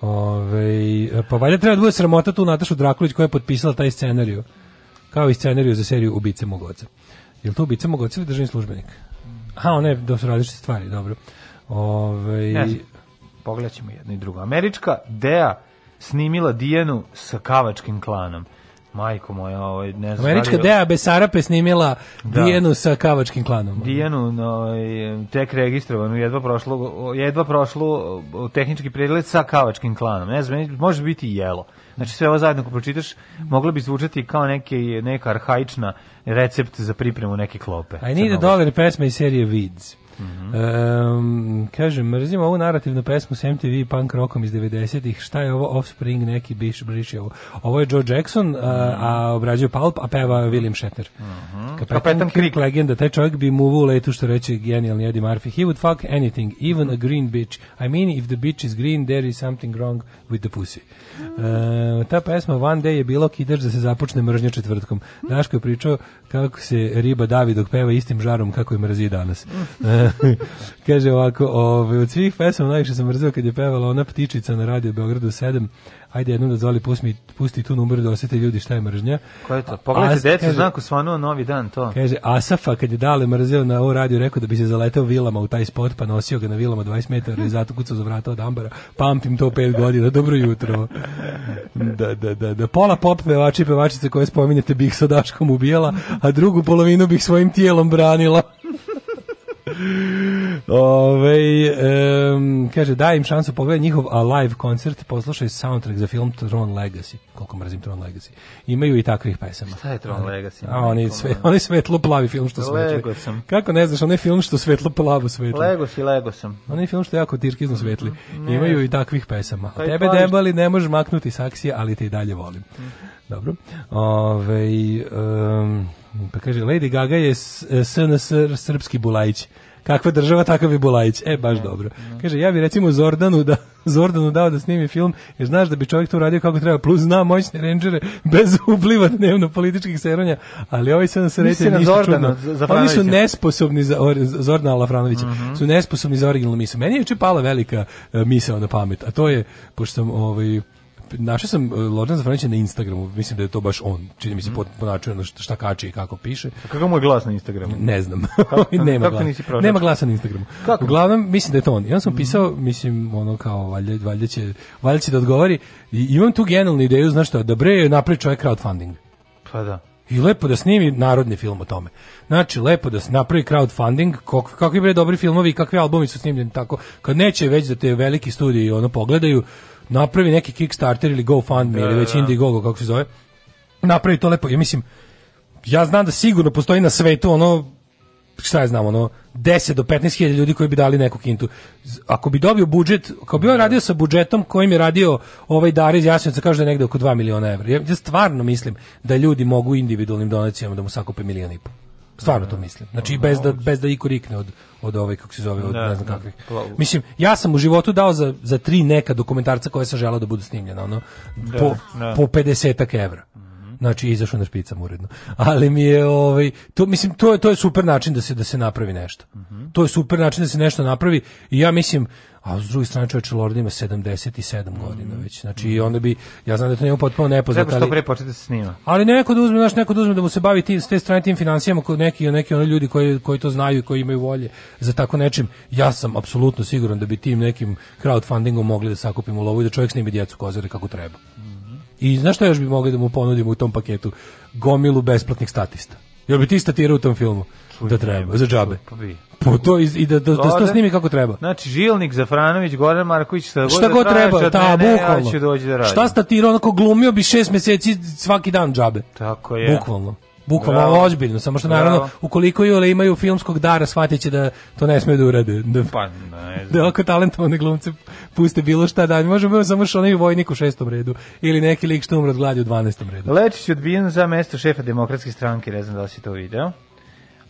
D: Ove, pa valjda treba da bude sramota tu Natašu Drakulić koja je potpisala taj scenariju, kao i scenariju za seriju Ubice mog oca. Je li to Ubice mog oca ili državni službenik? Aha, ne, da su različite stvari, dobro. Ove,
C: Ne. Pogledat ćemo jedno i drugo. Američka Dea snimila Dijanu sa kavačkim klanom. Majko moja, ovaj, ne znam.
D: Američka
C: da li-
D: Dea Besarape snimila
C: Da.
D: Dijenu sa kavačkim klanom.
C: Dijanu no, tek registrovanu, jedva prošlo, jedva prošlo tehnički pregled sa kavačkim klanom. Ne znam, može biti i jelo. Znači sve ovo zajedno ako pročitaš, moglo bi zvučati kao neke, neka arhaična recept za pripremu neke klope.
D: I need a dollar pesma iz serije Weeds.
C: Mhm.
D: Um, kažem, mrzim ovu narativnu pesmu s MTV punk rockom iz 90-ih. Šta je ovo Offspring, neki biš, briši ovo. Ovo je Joe Jackson, a, a obrađuje Pulp, a peva William Shatner.
C: Mhm.
D: Kapetan,
C: Kapetan
D: Kirk legenda, taj čovjek bi mu u letu što reče genijalni Eddie Murphy. He would fuck anything, even a green bitch. I mean, if the bitch is green, there is something wrong with the pussy. E, ta pesma One Day je bilo kidač da se započne mržnja četvrtkom. Daško je pričao kako se riba davi dok peva istim žarom kako je mrzi danas. E, <laughs> kaže ovako, ovaj, od svih pesama najviše sam mrzio kad je pevala ona ptičica na radio Beogradu 7. Ajde jednom da zvali pusti, pusti tu numeru da osjete ljudi šta je mržnja.
C: Ko je to? Pogledajte, deca, ko svanuo novi dan, to.
D: Kaže, Asafa kad je dale mrzeo na ovo radio, rekao da bi se zaleteo vilama u taj spot, pa nosio ga na vilama 20 metara i zato kucao za vrata od ambara. Pamtim to pet godina, dobro jutro. Da, da, da, da. Pola pop pevači i pevačice koje spominjete bih sa Daškom ubijala, a drugu polovinu bih svojim tijelom branila. Ove, em, kaže, daj im šansu, pogledaj njihov live koncert, poslušaj soundtrack za film Tron Legacy. Koliko mrzim Tron Legacy. Imaju i takvih pesama.
C: Šta je Tron Legacy?
D: A oni sve, oni svetlo plavi film što svetli.
C: Lego sam.
D: Kako ne znaš, onaj film što svetlo plavo svetli.
C: Lego si, Lego sam.
D: Onaj film što jako tirkizno svetli.
C: Ne.
D: Imaju i takvih pesama.
C: I
D: Tebe debali ne možeš maknuti saksije, ali te i dalje volim. Dobro. Ove, um, pa kaže, Lady Gaga je SNS srpski bulajić. Kakva država, takav je Bulajić. E, baš dobro. Kaže, ja bi recimo Zordanu, da, Zordanu dao da snimi film, jer znaš da bi čovjek to uradio kako treba, plus zna moćne rangere, bez <laughs> upliva dnevno političkih seronja, ali ovaj se na sreće ništa
C: Zordana
D: čudno. Oni su nesposobni za or, Zordana Lafranovića,
C: Mhm.
D: su nesposobni za originalnu misao. Meni je juče pala velika uh, misao na pamet, a to je, pošto sam ovaj, našao sam uh, Lordana Zafranovića na Instagramu, mislim da je to baš on, čini
C: Mhm.
D: mi se po, po načinu na šta, šta kači i kako piše.
C: Kako mu je glas na Instagramu?
D: Ne znam.
C: Kako- <laughs>
D: nema
C: kako
D: glasa.
C: nisi?
D: Nema glasa na Instagramu.
C: Kako?
D: Uglavnom mislim da je to on. I onda sam pisao, mislim ono kao valjda, valjda će valjda će da odgovori. I imam tu genijalnu ideju, znaš šta, da bre napravi čovjek crowdfunding.
C: Pa da.
D: I lepo da snimi narodni film o tome. Znači, lepo da se napravi crowdfunding, kak, kakvi bre dobri filmovi i kakvi albumi su snimljeni tako. Kad neće već da te veliki studiji ono pogledaju, napravi neki Kickstarter ili GoFundMe
C: Da,
D: ili već
C: da.
D: Indiegogo, kako se zove. Napravi to lepo. Ja mislim, ja znam da sigurno postoji na svetu ono šta ja znam, ono, 10 do 15 hiljada ljudi koji bi dali neku kintu. Ako bi dobio budžet, ako bi on radio sa budžetom kojim je radio ovaj Dar iz Jasenovca, kaže da je negde oko 2 miliona evra. Ja, ja stvarno mislim da ljudi mogu individualnim donacijama da mu sakupe milion i po. Stvarno to mislim. Znači bez da bez da iko rikne od od ovaj kako se zove od
C: Da,
D: ne znam kakvih.
C: Pla-
D: Mislim, ja sam u životu dao za za tri neka dokumentarca koje sam želeo da budu snimljena, ono
C: Da,
D: po
C: da.
D: po 50 evra. Znači izašao na špicam uredno. Ali mi je ovaj to mislim to je to je super način da se da se napravi nešto. To je super način da se nešto napravi i ja mislim a s druge strane čovječe Lord ima 77 godina već. Znači i onda bi ja znam da to njemu potpuno nepoznato,
C: Treba što pre početi da se snima.
D: ali neko da uzme, znaš, neko da uzme da mu se bavi tim, s te strane tim financijama, kod neki, neki oni ljudi koji, koji to znaju i koji imaju volje za tako nečim. Ja sam apsolutno siguran da bi tim nekim crowdfundingom mogli da sakupimo lovu i da čovjek snimi djecu kozare kako treba. I znaš šta još bi mogli da mu ponudimo u tom paketu? Gomilu besplatnih statista. Jel bi ti statirao u tom filmu? Da treba, za džabe.
C: Pa bi.
D: Po to iz- i da, da, da to snimi kako treba.
C: Znači, Žilnik, Zafranović, Goran Marković, šta god,
D: Šta
C: da
D: god
C: traže
D: treba, ta,
C: mene,
D: bukvalno.
C: Ja doći da radim.
D: Šta statirao, onako glumio bi šest meseci svaki dan džabe.
C: Tako je.
D: Bukvalno. Bukvalno
C: Bravo.
D: ozbiljno, samo što
C: Bravo.
D: naravno ukoliko jole imaju filmskog dara, shvatit će da to ne smiju da urade. Da,
C: Pa, ne
D: da oko talentovane glumce puste bilo šta da možemo samo što onaj vojnik u šestom redu ili neki lik što umre od gladi u 12. redu.
C: Lečić je odbijen za mesto šefa demokratske stranke, ne znam da li si to video.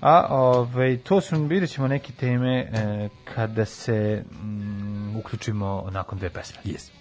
C: A ovaj, to su, vidjet ćemo neke teme e, kada se mm, uključimo nakon dve pesme.
D: Yes.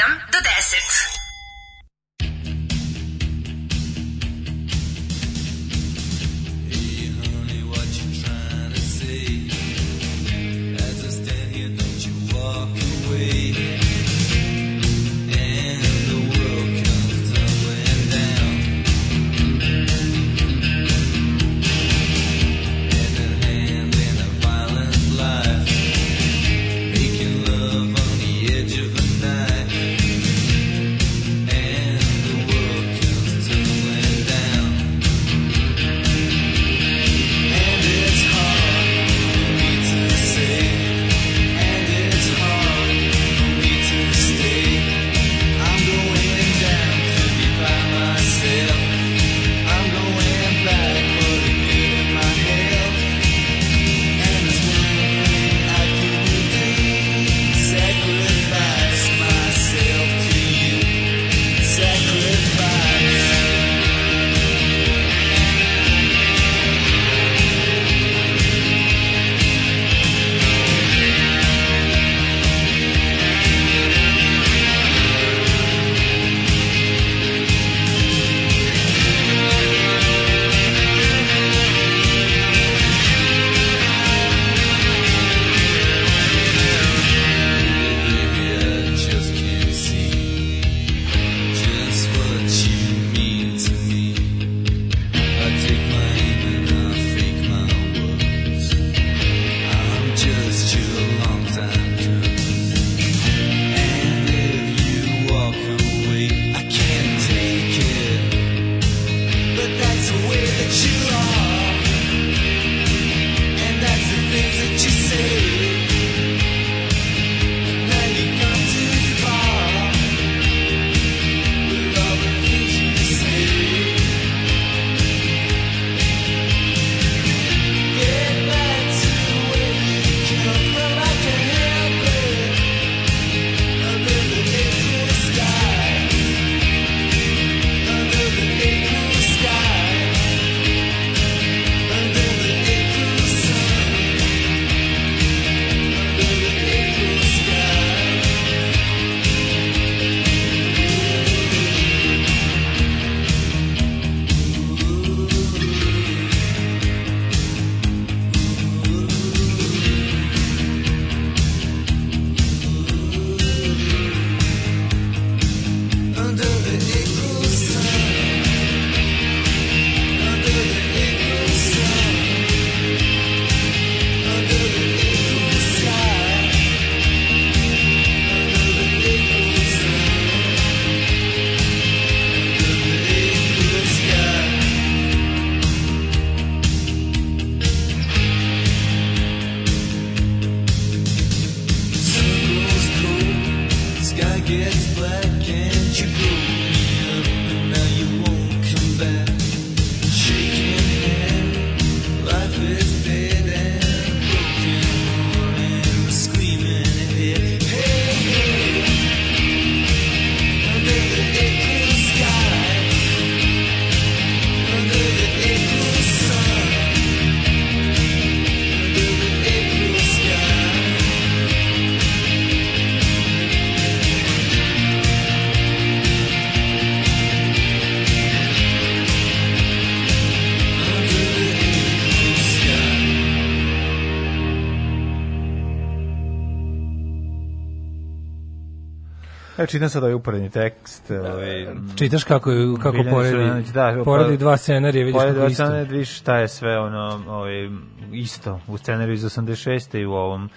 C: čitam sad ovaj uporedni tekst. Ovaj,
D: Čitaš kako, je- kako
C: Biljana
D: poredi,
C: da,
D: poredi
C: pa-
D: dva scenarija, vidiš
C: poredi
D: kako
C: dva
D: isto.
C: scenarija, vidiš šta je sve ono, ovaj, isto u scenariju iz 86. i u ovom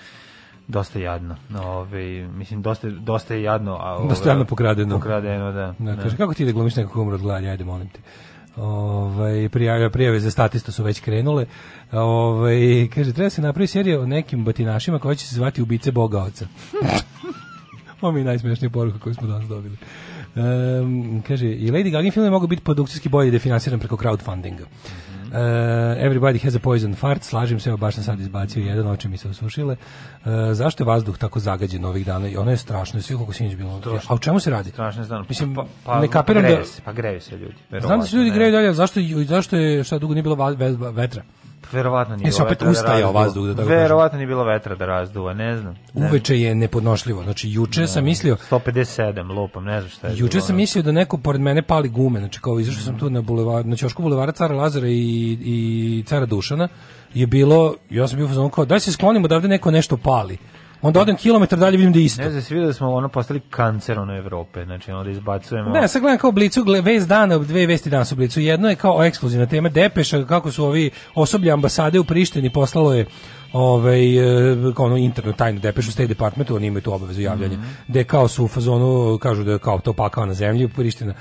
C: dosta jadno. Ovaj mislim dosta dosta je jadno, a ovaj,
D: Dosta jadno pokradeno.
C: Pokradeno, da.
D: Da,
C: da.
D: kaže, kako ti da glumiš nekog umro od gladi, ajde, molim te. Ovaj prijave, prijave za statistu su već krenule. Ovaj kaže, treba se napraviti serija o nekim batinašima koja će se zvati Ubice Boga Oca. <laughs> Ovo mi je najsmešnija poruka koju smo danas dobili. Um, kaže, i Lady Gaga film je mogu biti produkcijski bolje definansiran preko crowdfundinga. Uh, everybody has a poison fart, slažem se, evo baš sam sad izbacio jedan, oči mi se osušile. Uh, zašto je vazduh tako zagađen ovih dana? I ono je strašno, sve kako sinoć bilo. A u čemu se radi?
C: Strašno znam.
D: Mislim,
C: pa, pa,
D: ne kapiram da...
C: greje se, pa greju se ljudi.
D: Znam da se ljudi greju dalje, zašto, zašto je, šta dugo nije bilo vetra?
C: Verovatno nije
D: Jesi
C: bilo
D: opet
C: da
D: ustajao
C: razduva.
D: vazduh, da tako kažem?
C: Verovatno nije bilo vetra da razduva, ne znam. Ne
D: Uveče je nepodnošljivo. Znači, juče sam mislio,
C: 157 lupam, ne znam šta je.
D: Juče
C: bilo,
D: sam mislio da neko pored mene pali gume, znači kao izašao sam tu na bulevar, na ćošku bulevara Cara Lazara i, i Cara Dušana, je bilo, ja sam bio u fazonu kao, daj se sklonimo da ovde neko nešto pali. Onda odem kilometar dalje vidim da je isto.
C: Ne znam, se vidio da smo ono postali kancer ono Evrope, znači ono da izbacujemo...
D: Ne, sad gledam kao blicu, gle, vest dana, dve vesti danas u blicu. Jedno je kao ekskluzivna tema Depeša, kako su ovi osoblje ambasade u Prištini poslalo je ovaj e, kao ono interno tajnu depešu State Departmentu, oni imaju tu obavezu javljanja. Da kao su u fazonu kažu da je kao to pakao na zemlji Priština.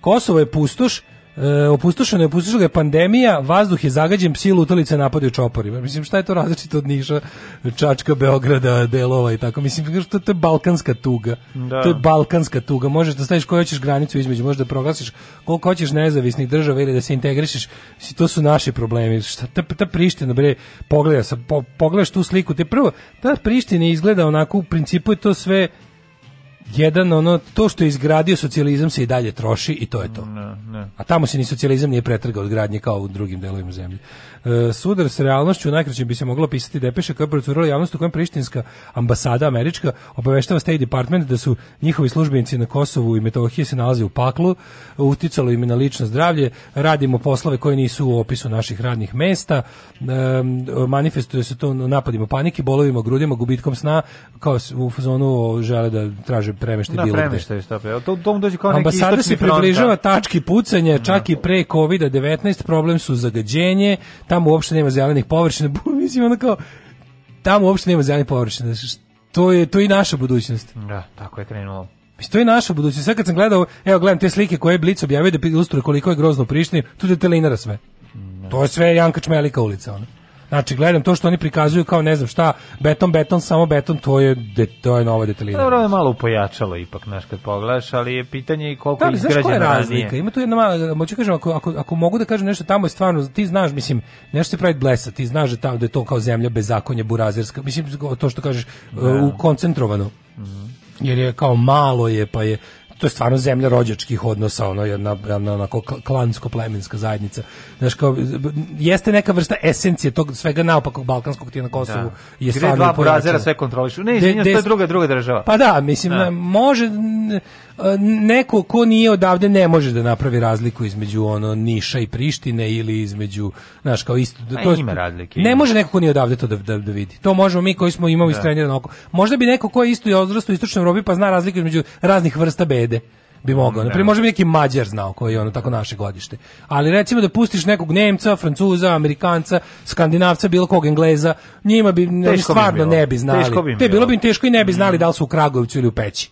D: Kosovo je pustoš, E, opustošeno je, opustošila ga je pandemija, vazduh je zagađen, psi lutalice napadaju čoporima. Mislim, šta je to različito od Niša, Čačka, Beograda, Delova i tako? Mislim, to, to je balkanska tuga.
C: Da.
D: To je balkanska tuga. Možeš da staviš koju hoćeš granicu između, možeš da proglasiš koliko hoćeš nezavisnih država ili da se integrišeš. Mislim, to su naši problemi. Šta ta, ta Priština, bre, pogleda, sa, po, pogledaš tu sliku, te prvo, ta Priština izgleda onako, u principu je to sve jedan ono to što je izgradio socijalizam se i dalje troši i to je to.
C: Ne, ne.
D: A tamo se ni socijalizam nije pretrgao od gradnje kao u drugim delovima zemlje. E, sudar s realnošću najkraće bi se moglo pisati depeše koja je procurala javnost u kojem prištinska ambasada američka obaveštava State Department da su njihovi službenici na Kosovu i Metohiji se nalaze u paklu, uticalo im na lično zdravlje, radimo poslove koji nisu u opisu naših radnih mesta, e, manifestuje se to napadima panike, bolovima, grudima, gubitkom sna, kao u fazonu žele da traže premeštaj
C: Da,
D: bilo gde.
C: pa. To, to mu dođe kao neki
D: Ambasada se približava
C: da.
D: tački pucanja, čak i pre COVID-19, problem su zagađenje, tamo uopšte nema zelenih površina, <laughs> mislim ono kao, tamo uopšte nema zelenih površina, to je, to je i naša budućnost.
C: Da, tako je krenulo.
D: Mislim, to je naša budućnost. Sad kad sam gledao, evo gledam te slike koje je Blic objavio da ilustruje koliko je grozno u Prištini, tu je telinara sve. To je sve Janka Čmelika ulica, ono. Znači, gledam to što oni prikazuju kao ne znam šta, beton, beton, samo beton, to je, de, to je nova detelinara.
C: Dobro, je malo upojačalo ipak, znaš, kad pogledaš, ali je pitanje i koliko
D: Da, znaš koja je razlika?
C: ranije.
D: Ima tu jedna mala, moću kažem, ako, ako, ako mogu da kažem nešto, tamo je stvarno, ti znaš, mislim, nešto se pravi blesa, ti znaš da, tamo, da je to kao zemlja bezakonja, burazerska, mislim, to što kažeš, uh, koncentrovano. Jer je kao malo je, pa je, to je stvarno zemlja rođačkih odnosa, ono jedna, jedna onako klansko-plemenska zajednica. Znaš, kao, jeste neka vrsta esencije tog svega naopakog balkanskog ti na Kosovu.
C: Da.
D: Je
C: Gde dva
D: pojačano.
C: burazera sve kontrolišu. Ne, izvinjam, to je druga, druga država.
D: Pa da, mislim,
C: Da.
D: može, neko ko nije odavde ne može da napravi razliku između ono Niša i Prištine ili između, znaš, kao isto.
C: A
D: to,
C: ima razlike,
D: Ne može neko ko nije odavde to da, da, da vidi. To možemo mi koji smo imali istrenirano oko. Možda bi neko ko je isto i odrastao u istočnoj Evropi pa zna razliku između raznih vrsta bede bi mogao. Naprimjer, možda bi neki Mađar znao koji je ono tako naše godište. Ali recimo da pustiš nekog Nemca, Francuza, Amerikanca, Skandinavca, bilo kog Engleza, njima bi oni
C: bi
D: stvarno
C: bilo.
D: ne bi znali.
C: Teško bi
D: Te bilo bi im teško i ne bi znali da li su u Kragujevcu ili u Peći.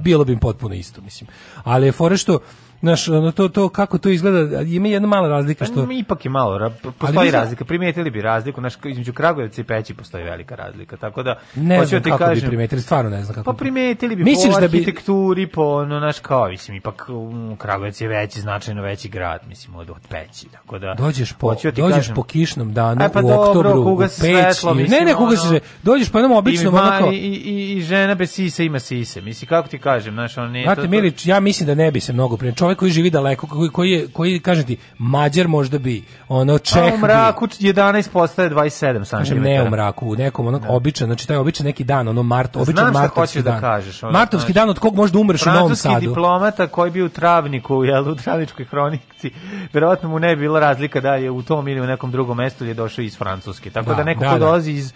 D: Bilo bi im potpuno isto, mislim. Ali je fora što Znaš, ono, to, to, kako to izgleda, ima jedna mala razlika što...
C: Pa, ipak je malo, ra- postoji
D: zna-
C: razlika, primijetili bi razliku, znaš, između Kragujevca i Peći postoji velika razlika, tako da,
D: Ne znam
C: da ti
D: kako bi
C: kažem,
D: primetili, stvarno ne znam kako.
C: Pa primetili bi
D: Misliš
C: po
D: da bi-
C: arhitekturi, po ono, naš kao, mislim, ipak um, Kragujevac je veći, značajno veći grad, mislim, od, od Peći, tako da...
D: Dođeš po,
C: da
D: dođeš
C: kažem-
D: po kišnom danu
C: E, pa
D: u
C: dobro,
D: oktobru, u peć.
C: svetlo, mislim,
D: ne, ne, kuga se
C: ono-.
D: Dođeš po jednom običnom,
C: I, ma-
D: onako...
C: i, i, i žena bez sise ima sise, mislim, kako ti kažem, znaš, on nije...
D: Znate, Milić, ja mislim da ne bi se mnogo prije. Čovjek koji živi daleko, koji, koji, je, koji kažem ti, Mađar možda bi, ono, Čeh
C: A u
D: bi.
C: mraku 11 postaje 27 cm.
D: Kažem ne u mraku, u nekom onog običan, znači taj običan neki dan, ono mart, običan
C: Znam
D: martovski
C: da
D: dan.
C: kažeš, ono,
D: martovski dan od kog možda umreš u Novom
C: Francuski
D: Sadu.
C: diplomata koji bi u travniku, jel, u travničkoj hronici, verovatno mu ne bi bila razlika da je u tom ili u nekom drugom mestu je došao iz Francuske. Tako da,
D: Da,
C: neko
D: da,
C: ko
D: da.
C: dolazi iz,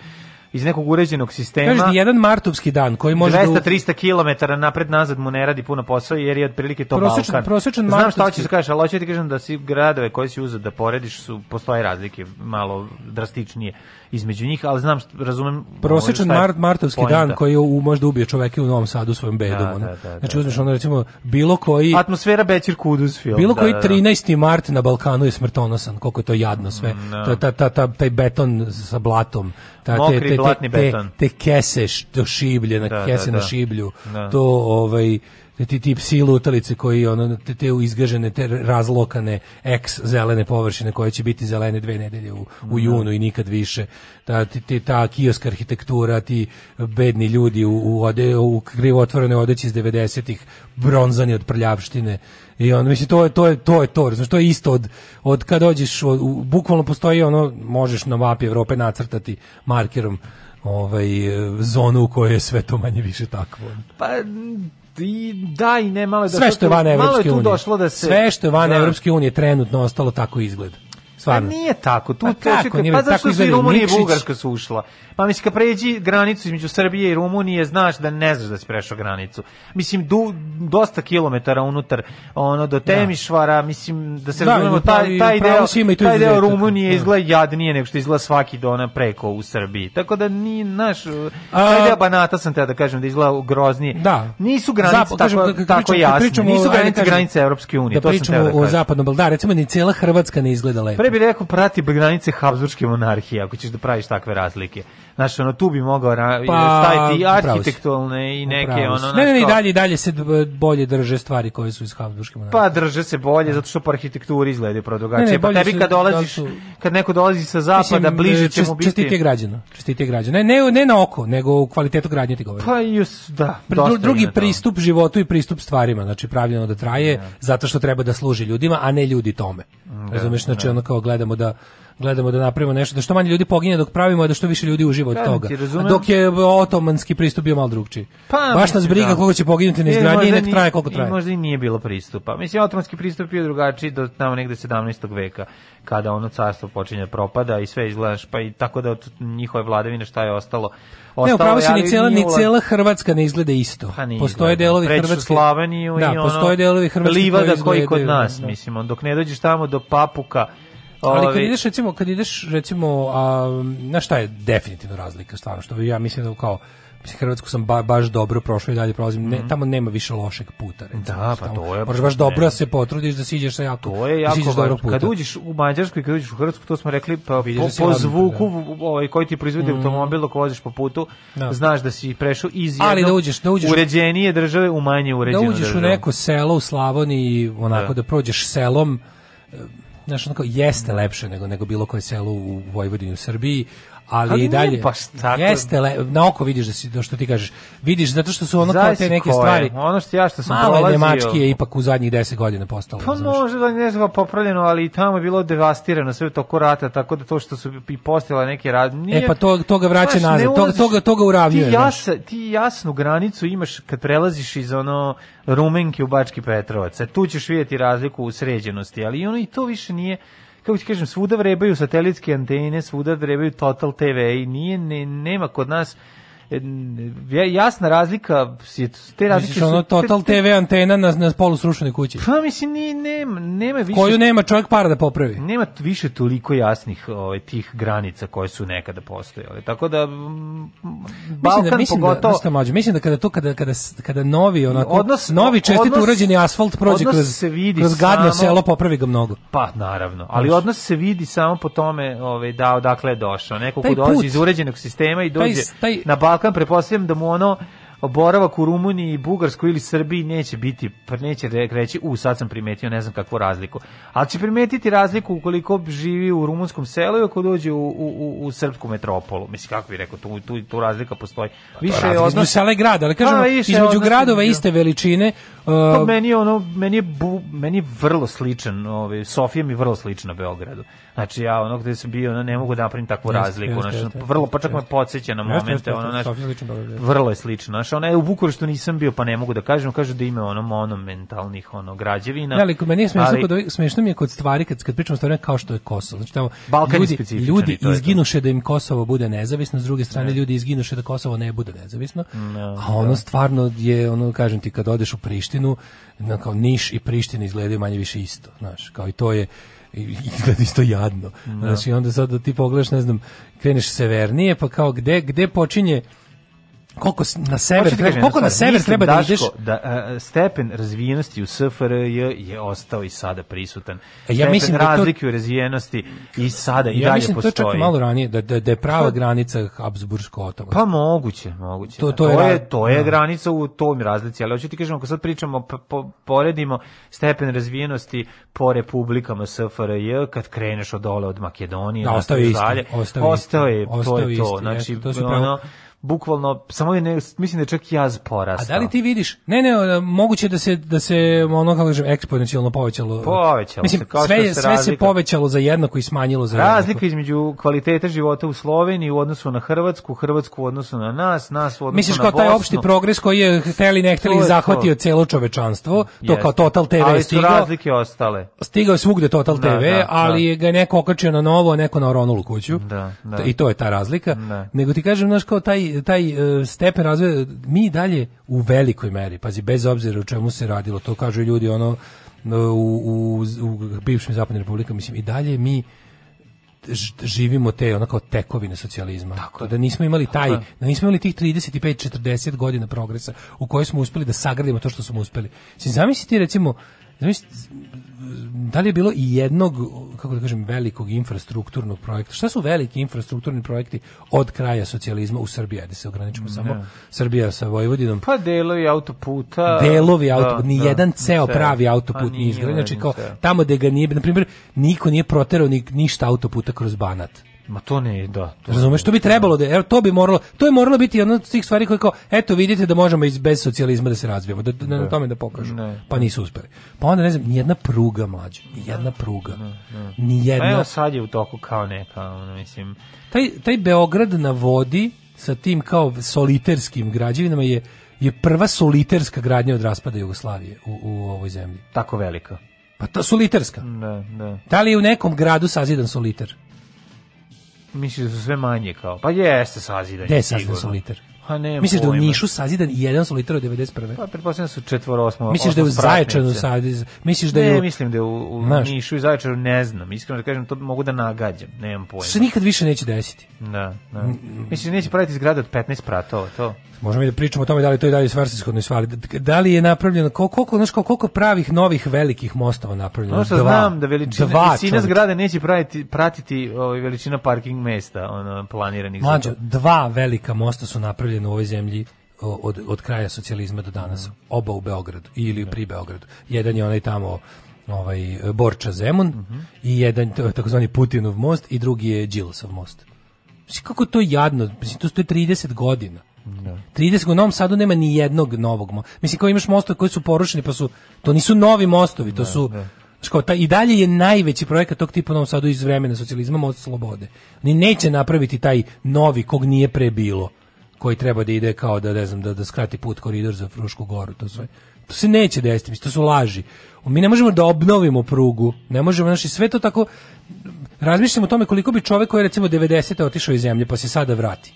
C: iz nekog uređenog sistema,
D: Kažeš jedan martovski dan koji može da...
C: 200-300 km napred nazad mu ne radi puno posao jer je otprilike to
D: Prosječan-
C: Balkan.
D: prosječan
C: Znam šta hoćeš da kažeš, ali hoću da ti kažem da si gradove koje si uzeo da porediš su postoje razlike malo drastičnije između njih, ali znam, razumem
D: prosječan
C: šta je
D: mart, martovski
C: poenta.
D: dan koji je u, možda ubije čoveka u Novom Sadu svojom bedom.
C: Da, da, da,
D: znači
C: da,
D: uzmeš ono recimo bilo koji
C: Atmosfera Bećir Kuduz film.
D: bilo
C: da,
D: koji
C: da, da.
D: 13. mart na Balkanu je smrtonosan, koliko je to jadno sve.
C: da.
D: Ta, ta, ta, ta, taj beton sa blatom, ta,
C: Mokri
D: te, te,
C: blatni
D: te,
C: beton.
D: te kese što šiblje, na
C: Da,
D: kese
C: da,
D: na
C: da.
D: šiblju,
C: Da.
D: to ovaj ti tip psi lutalice koji ono te, te izgažene te razlokane ex zelene površine koje će biti zelene dve nedelje u, u junu i nikad više. Ta ti, ti- ta kioska arhitektura ti bedni ljudi u u, ode, u krivo otvorene odeći iz 90-ih bronzani od prljavštine. I on mislim to je to je to je to znači to je isto od od kad dođeš od, u, bukvalno postoji ono možeš na mapi Evrope nacrtati markerom ovaj zonu u kojoj je sve to manje više takvo.
C: Pa i da i ne malo je
D: sve
C: došlo
D: što je van Evropske unije.
C: došlo da se
D: sve što je van
C: Da.
D: Evropske unije trenutno ostalo tako izgled.
C: Pa
D: Stvarno.
C: nije tako. Tu
D: Pa kako nije,
C: pa
D: tako
C: zašto su i Rumunija i. Bugarska su ušla? Pa mislim, kad pređi granicu između Srbije i Rumunije, znaš da ne znaš da si prešao granicu. Mislim, du, dosta kilometara unutar, ono, do Temišvara, mislim, da se
D: Da,
C: razumemo, taj, taj, deo, taj deo. Rumunije
D: Da.
C: izgleda jadnije nego što izgleda svaki dona preko u Srbiji. Tako da ni naš,
D: A-
C: taj deo Banata sam te da kažem da izgleda groznije.
D: Da.
C: Nisu granice tako,
D: kad
C: tako jasne. Nisu granice
D: kažem,
C: granice Evropske unije.
D: Da pričamo
C: da
D: o zapadnom Balkanu, recimo ni cijela Hrvatska ne izgleda lepo.
C: Bi rekao prati granice Habsburgske monarhije ako ćeš da praviš takve razlike. Znaš, ono, tu bi mogao ra-
D: Pa,
C: staviti i arhitektualne i neke, ono, znaš,
D: ne, ne, i dalje, i dalje se bolje drže stvari koje su iz Habsburgske monarhije.
C: Pa drže se bolje zato što po arhitekturi izgledaju pro drugačije. Pa tebi kad
D: da
C: dolaziš,
D: su-
C: kad neko dolazi sa zapada,
D: Mislim,
C: bliže će mu biti...
D: Čestitije građana. Čestitije građana. Ne, ne, ne na oko, nego u kvalitetu gradnje ti govorim.
C: Pa i us, da,
D: dru- drugi pristup životu i pristup stvarima, znači pravljeno da traje zato što treba da služi ljudima, a ne ljudi tome. Razumeš, znači ono kao gledamo da gledamo da napravimo nešto da što manje ljudi pogine dok pravimo, a da što više ljudi uživa od
C: Kažem
D: toga.
C: ti.
D: A dok je otomanski pristup bio malo drugčiji.
C: Pa,
D: Baš nas briga
C: da.
D: koliko će poginuti na
C: E,
D: izgradnji i nek traje koliko traje.
C: I možda i nije bilo pristupa. Mislim, otomanski pristup je drugačiji do tamo negde 17. veka, kada ono carstvo počinje da propada i sve izgledaš, pa i tako da od njihove vladavine šta je ostalo. ostalo
D: Ne, upravo se ni cijela, ni cijela Hrvatska ne izgleda isto.
C: Pa nije
D: postoje
C: izgleda.
D: delovi
C: Pređeš u
D: Hrvatske.
C: Sloveniju
D: da,
C: i ono,
D: postoje delovi Hrvatske
C: livada
D: koji
C: koji kod nas,
D: da.
C: mislim, dok ne dođeš tamo do Papuka,
D: Ali kad ideš recimo, kad ideš recimo, a, na šta je definitivno razlika stvarno, što ja mislim da kao Mislim, Hrvatsku sam ba, baš dobro prošao i dalje prolazim. Ne, tamo nema više lošeg puta. Recimo.
C: Mhm. Da, pa
D: Tamo
C: to je-
D: Moraš baš dobro da se potrudiš da siđeš sa jako,
C: To je
D: da
C: jako važno.
D: dobrog puta.
C: Kad uđeš u Mađarsku i kad uđeš u Hrvatsku, to smo rekli, pa
D: Vidiš
C: po,
D: da
C: po zvuku
D: da.
C: ovaj, koji ti proizvodi automobil dok voziš po putu,
D: Da.
C: znaš da si prešao iz
D: Ali
C: jednog
D: da uđeš- da uđeš-
C: uređenije države u manje
D: da
C: uređenu
D: uđeš
C: državu.
D: u neko selo u Slavoniji, onako
C: Da.
D: da, prođeš selom, znaš, onako, jeste lepše nego, nego bilo koje selo u Vojvodini u Srbiji, ali,
C: Ali
D: i dalje
C: baš tako.
D: jeste le, na oko vidiš da si to što ti kažeš vidiš zato što su ono kao te neke
C: ko je.
D: stvari
C: Ono što ja što sam
D: malo je
C: prolazio-
D: Nemački je ipak u zadnjih 10 godina postalo
C: Pa
D: razumeš?
C: može da ne znam popravljeno, ali i tamo je bilo devastirano sve toku rata, tako da to što su i postojale neke rad... Nije,
D: E, pa to- to ga vraća
C: Znaš,
D: nazad, to-
C: ulaziš-
D: to ga- to ga uravnjuje,
C: Ti,
D: znaš.
C: jasa, ti jasnu granicu imaš kad prelaziš iz ono Rumenke u Bački Petrovac. E, tu ćeš vidjeti razliku u sređenosti, ali ono i to više nije kako ti kažem, svuda vrebaju satelitske antene, svuda vrebaju Total TV i nije, ne, nema kod nas jasna razlika, je- te razlike
D: Misliš ono Total
C: te-
D: TV antena na, na polu srušenoj kući?
C: Pa mislim, ni, nema, nema više...
D: Koju nema čovjek para da popravi.
C: nema više toliko jasnih ovaj, tih granica koje su nekada postojale. Tako da mm, Balkan
D: mislim da, mislim
C: pogotovo
D: da, mlađe, mislim da kada to kada kada kada novi onako
C: Odnos-
D: novi čestit
C: odnos-
D: urađeni asfalt prođe kroz
C: se vidi
D: kroz gadno
C: samo-
D: selo popravi ga mnogo.
C: Pa, naravno. Ali
D: Znaš.
C: odnos se vidi samo po tome ovaj, da odakle je došao. Neko ko dolazi
D: put-
C: iz uređenog sistema i dođe
D: taj- taj-
C: na Balkan, prepostavljam da mu ono boravak u Rumuniji, Bugarskoj ili Srbiji neće biti, pa neće re- reći, u, sad sam primetio, ne znam kakvu razliku. Ali će primetiti razliku ukoliko živi u rumunskom selu i ako dođe u, u, u, u srpsku metropolu. Mislim, kako bi rekao, tu, tu, tu razlika postoji. Više je
D: Razlika između
C: odnos...
D: sela i grada, ali kažemo
C: Pa,
D: između
C: odnos
D: gradova iste veličine.
C: Pa
D: uh,
C: meni je ono meni je bu, meni je vrlo sličan, ovaj Sofija mi je vrlo slična Beogradu. Znači ja ono gde sam bio, ono, ne mogu da napravim takvu
D: Jeste,
C: razliku,
D: jeste,
C: znači
D: jeste,
C: vrlo pa čak me
D: jeste.
C: podsjeća na momente,
D: jeste,
C: ono znači
D: Sofija slična Beogradu.
C: vrlo je slično. Znači ona je u Bukureštu nisam bio, pa ne mogu da kažem, kažu da ima ono monumentalnih ono građevina.
D: Ne, ali kod meni je smešno,
C: ali-
D: kod smešno mi je kod stvari, kad, kad pričamo o stvarima kao što je Kosovo. Znači, tamo
C: Balkan
D: ljudi, ljudi izginuše da im Kosovo bude nezavisno, s druge strane ljudi izginuše da Kosovo ne bude nezavisno. a ono stvarno je, ono, kažem ti, kad odeš u Prištinu, na, kao Niš i Priština izgledaju manje više isto, znaš, kao i to je izgleda isto jadno. Znači, onda sad da ti pogledaš, ne znam, kreneš severnije, pa kao gde, gde počinje koliko s- na sever
C: Hoću ti
D: treba, koliko na sever treba da ideš
C: da a, stepen razvijenosti u SFRJ je ostao i sada prisutan.
D: E, ja
C: stepen
D: mislim da to-
C: razlike u razvijenosti i sada i
D: ja
C: dalje
D: mislim da to
C: postoji.
D: čak i malo ranije, da, da, da je prava
C: Pa-
D: granica Habsburgsko otomanska.
C: Pa moguće, moguće.
D: To-
C: To,
D: to
C: to,
D: je
C: je,
D: ra-
C: to je
D: da.
C: granica u tom razlici, ali hoću ti kažem, ako sad pričamo, p- po, poredimo stepen razvijenosti po republikama SFRJ, kad kreneš od dole od Makedonije,
D: Da, ostao je isti,
C: dalje,
D: ostao je
C: ostao je, to je
D: je
C: to. Znači,
D: to su
C: ono,
D: pravo-
C: bukvalno, samo je, ne, mislim da je čak jaz porastao.
D: A da li ti vidiš? Ne, ne, moguće da se da se ono kako kažem eksponencijalno povećalo.
C: Povećalo
D: Mislim,
C: se, kao
D: sve
C: što se
D: sve se
C: razlika-
D: povećalo za jednako i smanjilo za jednako.
C: Razlika između kvaliteta života u Sloveniji u odnosu na Hrvatsku, Hrvatsku u odnosu na nas, nas u odnosu
D: Misliš
C: na
D: kao taj
C: Bosnu.
D: opšti progres koji je hteli ne hteli zahvatio celo čovečanstvo, to kao Total TV
C: ali
D: stigao,
C: razlike ostale.
D: stigao je svugde Total
C: Da,
D: TV,
C: da,
D: ali
C: da.
D: ga je neko okačio na novo, a neko na Oronulu kuću.
C: Da, da.
D: I to je ta razlika.
C: Da.
D: Nego ti kažem, znaš, kao taj, taj e, stepen razvoja, mi dalje u velikoj meri, pazi, bez obzira o čemu se radilo, to kažu ljudi ono u, u, u bivšim zapadnim republikama, mislim, i dalje mi živimo te ono kao tekovine socijalizma. Tako da nismo imali taj, da nismo imali tih 35 40 godina progresa u kojoj smo uspeli da sagradimo to što smo uspeli. Mislim zamisli ti recimo zamisli, da li je bilo i jednog kako da kažem velikog infrastrukturnog projekta? Šta su veliki infrastrukturni projekti od kraja socijalizma u Srbiji? Ajde se ograničimo samo Srbija sa Vojvodinom.
C: Pa delovi autoputa.
D: Delovi
C: da,
D: autoput, ni
C: da,
D: jedan ceo
C: ceo.
D: pravi
C: Pa
D: autoput nije
C: nije
D: izgrađen. Znači kao tamo gde ga nije, na primjer, niko nije proterao ni, ništa autoputa kroz Banat.
C: Ma to ne, da. To
D: Razumeš, to bi trebalo da, evo, to bi moralo, to je moralo biti jedna od tih stvari koje kao, eto vidite da možemo iz bez socijalizma da se razvijemo, da, da, na tome da pokažu.
C: Ne.
D: Pa nisu uspeli. Pa onda ne znam, ni jedna pruga mlađa, ni jedna pruga. Ni
C: Pa
D: jedna.
C: evo sad je u toku kao neka, ono, mislim,
D: Taj, taj Beograd na vodi sa tim kao soliterskim građevinama je je prva soliterska gradnja od raspada Jugoslavije u, u ovoj zemlji.
C: tako velika.
D: Pa to soliterska.
C: Da, da.
D: Da li je u nekom gradu sazidan soliter?
C: Misliš da su sve manje kao? Pa jeste sazidanje.
D: Gde je
C: sigurno.
D: soliter?
C: Pa nemam
D: Misliš da u
C: pojma.
D: Nišu sazidan jedan soliter od 91.
C: Pa pretpostavljam da su četvoro osmo.
D: Misliš da je u. Zaječanu sazidan? Misliš da je
C: Ne,
D: u...
C: mislim da je u, u
D: Znaš.
C: Nišu i Zaječaru ne znam. Iskreno da kažem, to mogu da nagađam. Nemam pojma.
D: se nikad više neće desiti.
C: Da, da. Misliš da neće praviti zgrade od 15 pratova, to?
D: Možemo i da pričamo o tome da li to i dalje svrsishodno svali. Da li je napravljeno koliko koliko znaš koliko, pravih novih velikih mostova napravljeno?
C: Ono što
D: Dva.
C: znam da veličina,
D: Dva,
C: visina zgrade neće pratiti, pratiti ovaj, veličina parking mesta ono, planiranih
D: Mlađo,
C: to.
D: dva velika mosta su napravljena u ovoj zemlji od, od kraja socijalizma do danas. Oba u Beogradu ili pri Beogradu. Jedan je onaj tamo ovaj Borča Zemun i jedan to je takozvani Putinov most i drugi je Đilasov most. Mislim, kako je to jadno? Mislim, to stoje 30 godina. 30 godina, u Novom Sadu nema ni jednog novog mosta. Mislim, kao imaš mostove koji su porušeni, pa su, to nisu novi mostovi, to su, znaš kao, taj, i dalje je najveći projekat tog tipa u Novom Sadu iz vremena socijalizma, most slobode. Oni neće napraviti taj novi kog nije pre bilo, koji treba da ide kao da, ne znam, da, da skrati put koridor za Frušku goru, to sve. To se neće desiti, mislim, to su laži. Mi ne možemo da obnovimo prugu, ne možemo, znači, sve to tako, razmišljamo o tome koliko bi čovek koji je recimo 90. otišao iz zemlje, pa se sada vrati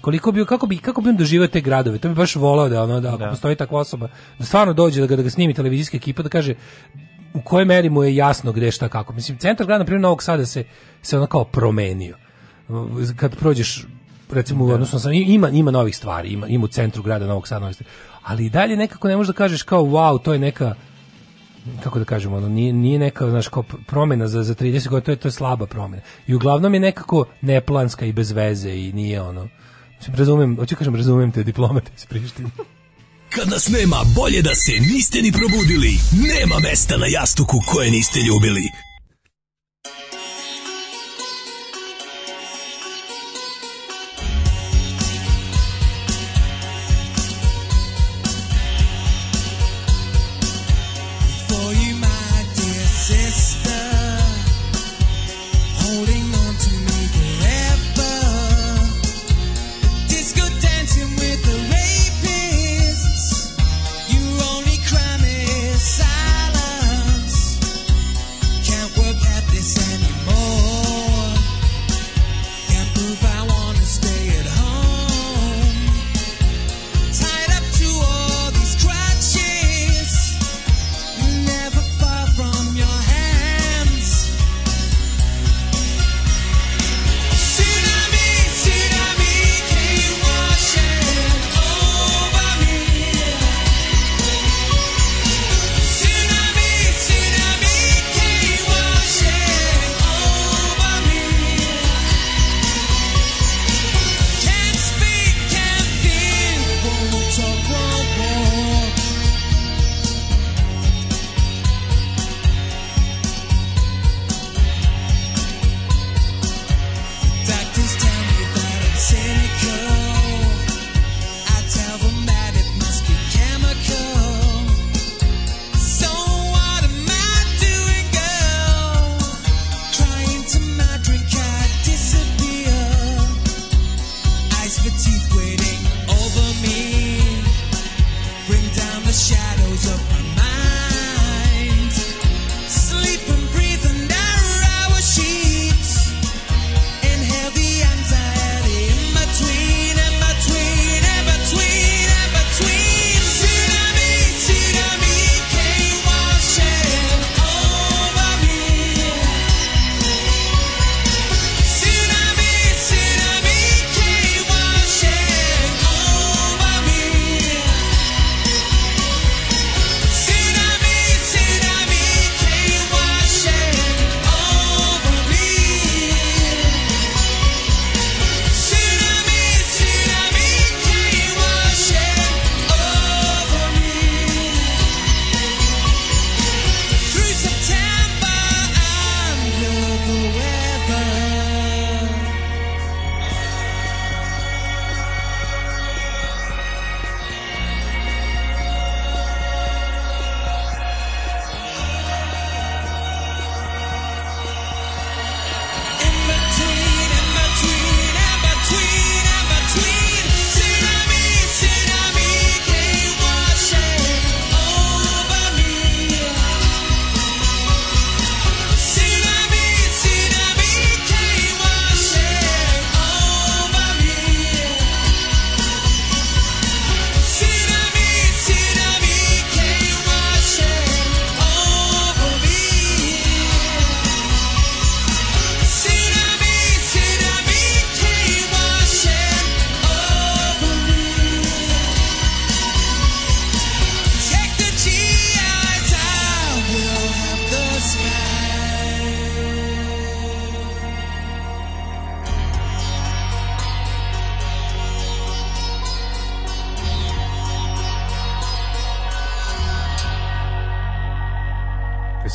D: koliko bi kako bi kako bi on doživio te gradove to bi baš volao da ono da,
C: Da.
D: postoji takva osoba da stvarno dođe da ga, da ga snimi televizijska ekipa da kaže u kojoj meri mu je jasno gde šta kako mislim centar grada na primjer Novog Sada se se ono kao promenio kad prođeš recimo u odnosu na sam ima ima novih stvari ima ima u centru grada Novog Sada novih stvari ali i dalje nekako ne možeš da kažeš kao wow to je neka kako da kažemo, ono, nije, nije neka znaš, kao promena za, za 30 godina, to je, to je slaba promena. I uglavnom je nekako neplanska i bez veze i nije ono, mislim, razumem, hoću kažem, razumem te diplomate iz Prištine. <laughs>
E: Kad nas nema, bolje da se niste ni probudili. Nema mesta na jastuku koje niste ljubili.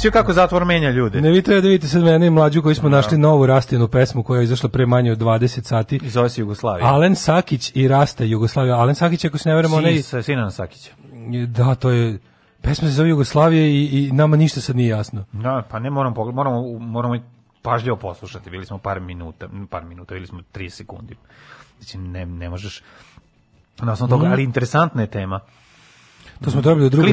C: Sve kako zatvor menja ljude.
D: Ne vi treba da vidite sad mene i mlađu koji smo našli novu Rastinu pesmu koja je izašla pre manje od 20 sati.
C: I zove se Jugoslavija.
D: Alen Sakić i Rasta Jugoslavija. Alen Sakić, ako se ne veramo, onaj...
C: Sin, Sinan Sakića.
D: Da, to je... Pesma se zove Jugoslavija i, i nama ništa sad nije jasno.
C: Da, pa ne moram pogled, moramo moramo pažljivo poslušati. Bili smo par minuta, par minuta, bili smo 3 sekundi. Znači ne ne možeš na osnovu toga,
D: Mhm.
C: ali interesantna je tema.
D: To smo dobili od druga,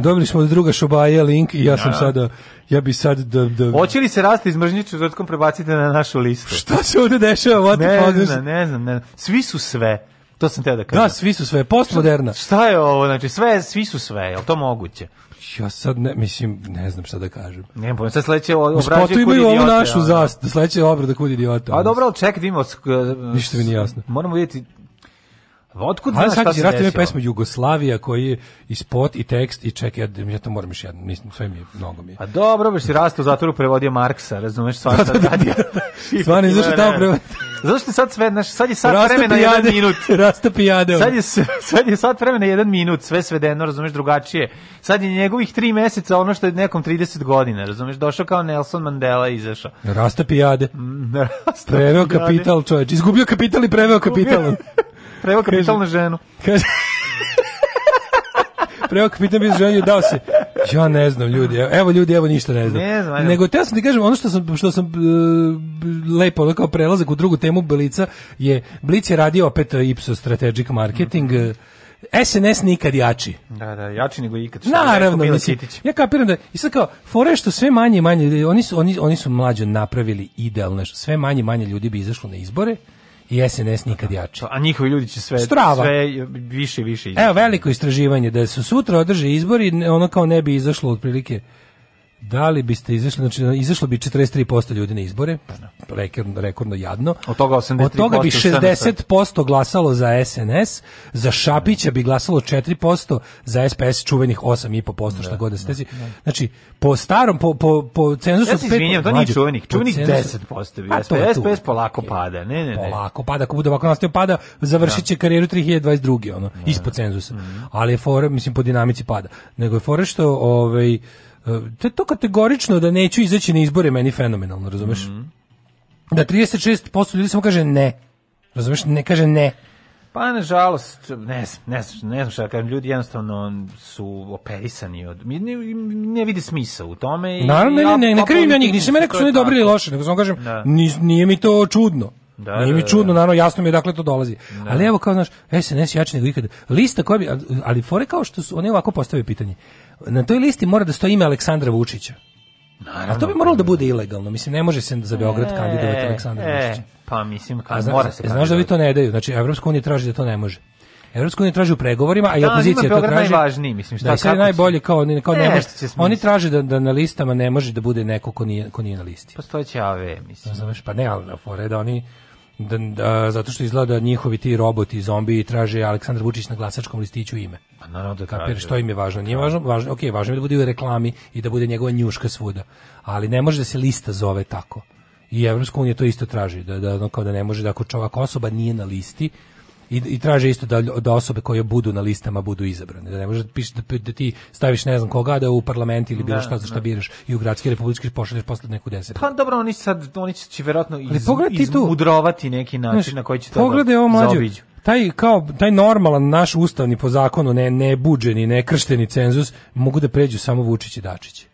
D: dobili smo od druga Šobaje link i ja sam
C: Da.
D: sada, ja bi sad da, da,
C: Hoće li se rasti iz mržnje četvrtkom prebaciti na našu listu?
D: šta se ovde dešava, what
C: Ne znam, ne znam, ne znam. Svi su sve. To sam teo da kažem.
D: Da, svi su sve, postmoderna.
C: Šta je ovo? Znači, sve, svi su sve. Je li to moguće?
D: Ja sad ne, mislim, ne znam šta da kažem.
C: Ne, pa sad sledeće obrađuje kud
D: imaju ovu našu zastavu, sledeće obrada kud idiota.
C: A dobro, čekaj, da sk-
D: Ništa mi nije jasno.
C: Moramo vidjeti... Otkud znaš šta se desilo?
D: pesmu Jugoslavija koji je i spot i tekst i čekaj, ja, ja to moram još jedno, nisam, sve mi je, mnogo mi je.
C: A dobro, baš si rastao u zatvoru prevodio Marksa, razumeš, svašta radio. <laughs>
D: Stvarno, izašao tamo prema...
C: Zato što je sad sve, znaš, sad je sad
D: Rasta
C: vremena
D: pijade.
C: jedan minut. <laughs>
D: Rasta pijade.
C: Sad je, <laughs> sad je sad vremena jedan minut, sve svedeno, razumeš, drugačije. Sad je njegovih tri meseca ono što je nekom 30 godina, razumeš, došao kao Nelson Mandela i izašao.
D: Rasta pijade.
C: Rasta
D: Preveo
C: pijade.
D: kapital, čoveč. Izgubio kapital i preveo kapital.
C: Preveo kapital na ženu.
D: Kaže... Preveo kapital bi ženio i dao se. Ja ne znam, ljudi. Evo ljudi, evo ništa ne znam.
C: Ne znam, ajde.
D: Nego te sam ti kažem, ono što sam, što sam e, lepo, ono kao prelazak u drugu temu Blica, je, Blic je radio opet Ipsos Strategic Marketing, e, SNS nikad jači.
C: Da, da, jači nego ikad. rekao
D: Naravno, mislim, ja kapiram da, i sad kao, fore što sve manje i manje, oni su, oni, oni su mlađo napravili idealno, sve manje i manje ljudi bi izašlo na izbore i SNS nikad jači.
C: A njihovi ljudi će sve,
D: Strava.
C: sve više i više izaći.
D: Evo veliko istraživanje da su sutra održe izbori, ono kao ne bi izašlo otprilike da li biste izašli, znači izašlo bi 43% ljudi na izbore, rekordno, rekordno jadno.
C: Od toga 83%
D: Od toga bi
C: SNS.
D: 60% glasalo za SNS, za Šapića bi glasalo 4%, za SPS čuvenih 8,5%, šta god da se desi. Znači, po starom, po, po, po cenzusu...
C: Ja se izvinjam, to nije čuvenih, čuvenih
D: cenzusu-
C: 10% bi.
D: Tu.
C: SPS polako pada, ne, ne, ne.
D: Polako pada, ako bude ovako nastavio pada, završit će karijeru 3022. ono, ispod cenzusa. Ali je fora, mislim, po dinamici pada. Nego je fora što, ovaj, to je to kategorično da neću izaći na izbore meni fenomenalno, razumeš? Da 36% ljudi samo kaže ne. Razumeš? Ne kaže ne.
C: Pa nažalost, ne znam, ne znam, ne znam šta da kažem, ljudi jednostavno su operisani od ne, ne vide smisla u tome i
D: Naravno, ne, ne, ne, ne krivim ja njih, nisam rekao
C: to
D: su oni dobri ili loši, nego samo kažem,
C: Da.
D: nije mi to čudno.
C: Da,
D: nije mi
C: da, da.
D: čudno, naravno, jasno mi je dakle to dolazi. Ali evo kao, znaš, SNS jači nego ikada. Lista koja bi, ali fore kao što su, oni ovako postavaju pitanje. Na toj listi mora da stoji ime Aleksandra Vučića. A to bi moralo da bude ilegalno. Mislim, ne može se za Beograd kandidovati Aleksandar
C: e,
D: Vučić.
C: Pa mislim,
D: A
C: kad
D: zna-
C: mora se
D: znaš da vi to ne daju. Znači, Evropska unija traži da to ne može. Evropska unija traži u pregovorima, a i
C: Da,
D: opozicija to traži.
C: najvažniji, mislim, šta,
D: da, sad je najbolje kao, ne- kao ne
C: Nešto
D: može. Oni traže da, da na listama ne može da bude neko ko nije, ko nije na listi.
C: Postojeće AV, mislim.
D: Znaš, pa ne, ali na fore da oni da, da, zato što izgleda da njihovi ti roboti, zombi traže Aleksandar Vučić na glasačkom listiću ime.
C: Pa naravno da traže.
D: što im je važno? Nije važno, važno, ok, važno je da bude u reklami i da bude njegova njuška svuda, ali ne može da se lista zove tako. I Evropska unija to isto traži, da, da, kao da ne može da ako čovjek osoba nije na listi, i, i traže isto da, da osobe koje budu na listama budu izabrane. Da ne može da, da, da ti staviš ne znam koga da u parlament ili bilo
C: Da,
D: šta za šta
C: da.
D: biraš i u gradski republički pošalješ posle neku deset.
C: Pa dobro, oni sad, oni će vjerojatno iz, izmudrovati neki način
D: Znaš,
C: na koji će to
D: Pogledaj ovo
C: zaobiđu.
D: Taj kao taj normalan naš ustavni po zakonu ne ne buđeni, ne kršteni cenzus mogu da pređu samo Vučić i Dačić.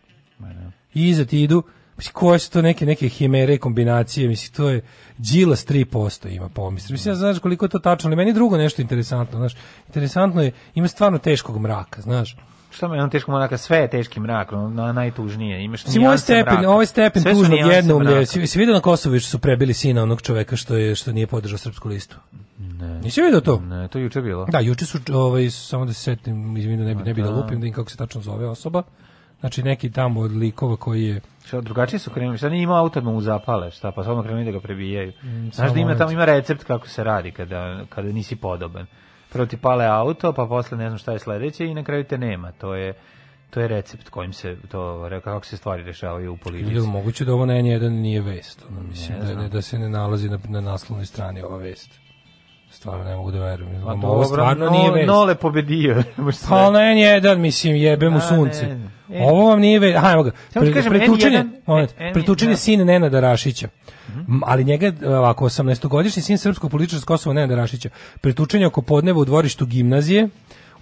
D: I iza ti idu Mislim, koje su to neke, neke himere, kombinacije, mislim, to je Đilas 3% ima pomisli. Mislim, ja znaš koliko je to tačno, ali meni je drugo nešto interesantno, znaš, interesantno je, ima stvarno teškog mraka, znaš.
C: Šta me on teško mraka, sve je teški mrak, no, na, najtužnije. Imaš
D: Mislim, ovaj stepen, ovaj stepen tužnog jednoumlja, si, si vidio na Kosovu što su prebili sina onog čoveka što je što nije podržao srpsku listu? Ne. Nisi vidio to?
C: Ne, to juče bilo.
D: Da, juče su ovaj samo da se setim, izvinite, ne bi ne bi da
C: da.
D: lupim, da im kako se tačno zove osoba. Znači neki tamo od likova koji je
C: Šta, drugačije su krenuli, šta nije imao auto da mu zapale, šta, pa samo krenuli da ga prebijaju.
D: samo
C: Znaš da ima tamo ima recept kako se radi kada, kada nisi podoban. Prvo ti pale auto, pa posle ne znam šta je sledeće i na kraju te nema. To je to je recept kojim se to kako se stvari rešavaju u politici.
D: Ili moguće da ovo na N1 nije vest, ono, mislim
C: Ne
D: da, ne, da se ne nalazi na, na naslovnoj strani ova vest. Stvarno ne mogu da verujem.
C: Pa
D: ovo stvarno
C: no,
D: nije vest.
C: Nole pobedio. <laughs>
D: Pa na N1, mislim, jebe mu sunce.
C: ne, ne.
D: Ovo vam nije vest. Evo ga. Pre,
C: kažem,
D: pretučen je,
C: N1,
D: moment,
C: N1,
D: pretučen je
C: da.
D: sin Nenada Rašića. M, Ali njega, ovako, 18-godišnji sin srpskog političara s Kosova Nenada Rašića, pretučen je oko podneva u dvorištu gimnazije,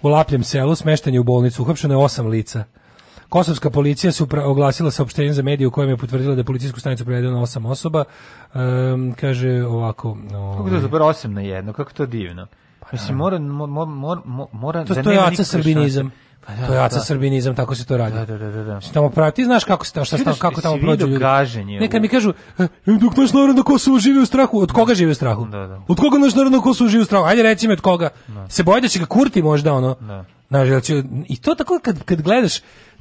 D: u Lapljem selu, smešten je u bolnicu, uhapšeno je osam lica. Kosovska policija su oglasila saopštenje za medije u kojem je potvrdila da je policijsku stanicu prevedeno osam osoba. Ehm, kaže ovako...
C: Kako
D: ovaj,
C: to super 8 na 1, kako to divno. Mislim, mora, mora, mora, mora
D: To-
C: da
D: to je aca srbinizam.
C: šanse.
D: to je aca
C: da.
D: srbinizam, tako se to radi.
C: Da, da, da, da. da.
D: Tamo prati, znaš kako se šta, šta, kako tamo prođu
C: vidio
D: ljudi.
C: gaženje
D: Neka mi kažu, e, dok naš narod na Kosovu živi u strahu, od koga živi u strahu?
C: Da, da.
D: Od koga naš narod na Kosovu živi u strahu? Ajde reci mi od koga. Se boje da će ga kurti možda ono.
C: Da.
D: Znaš, da će- I to tako kad, kad gledaš,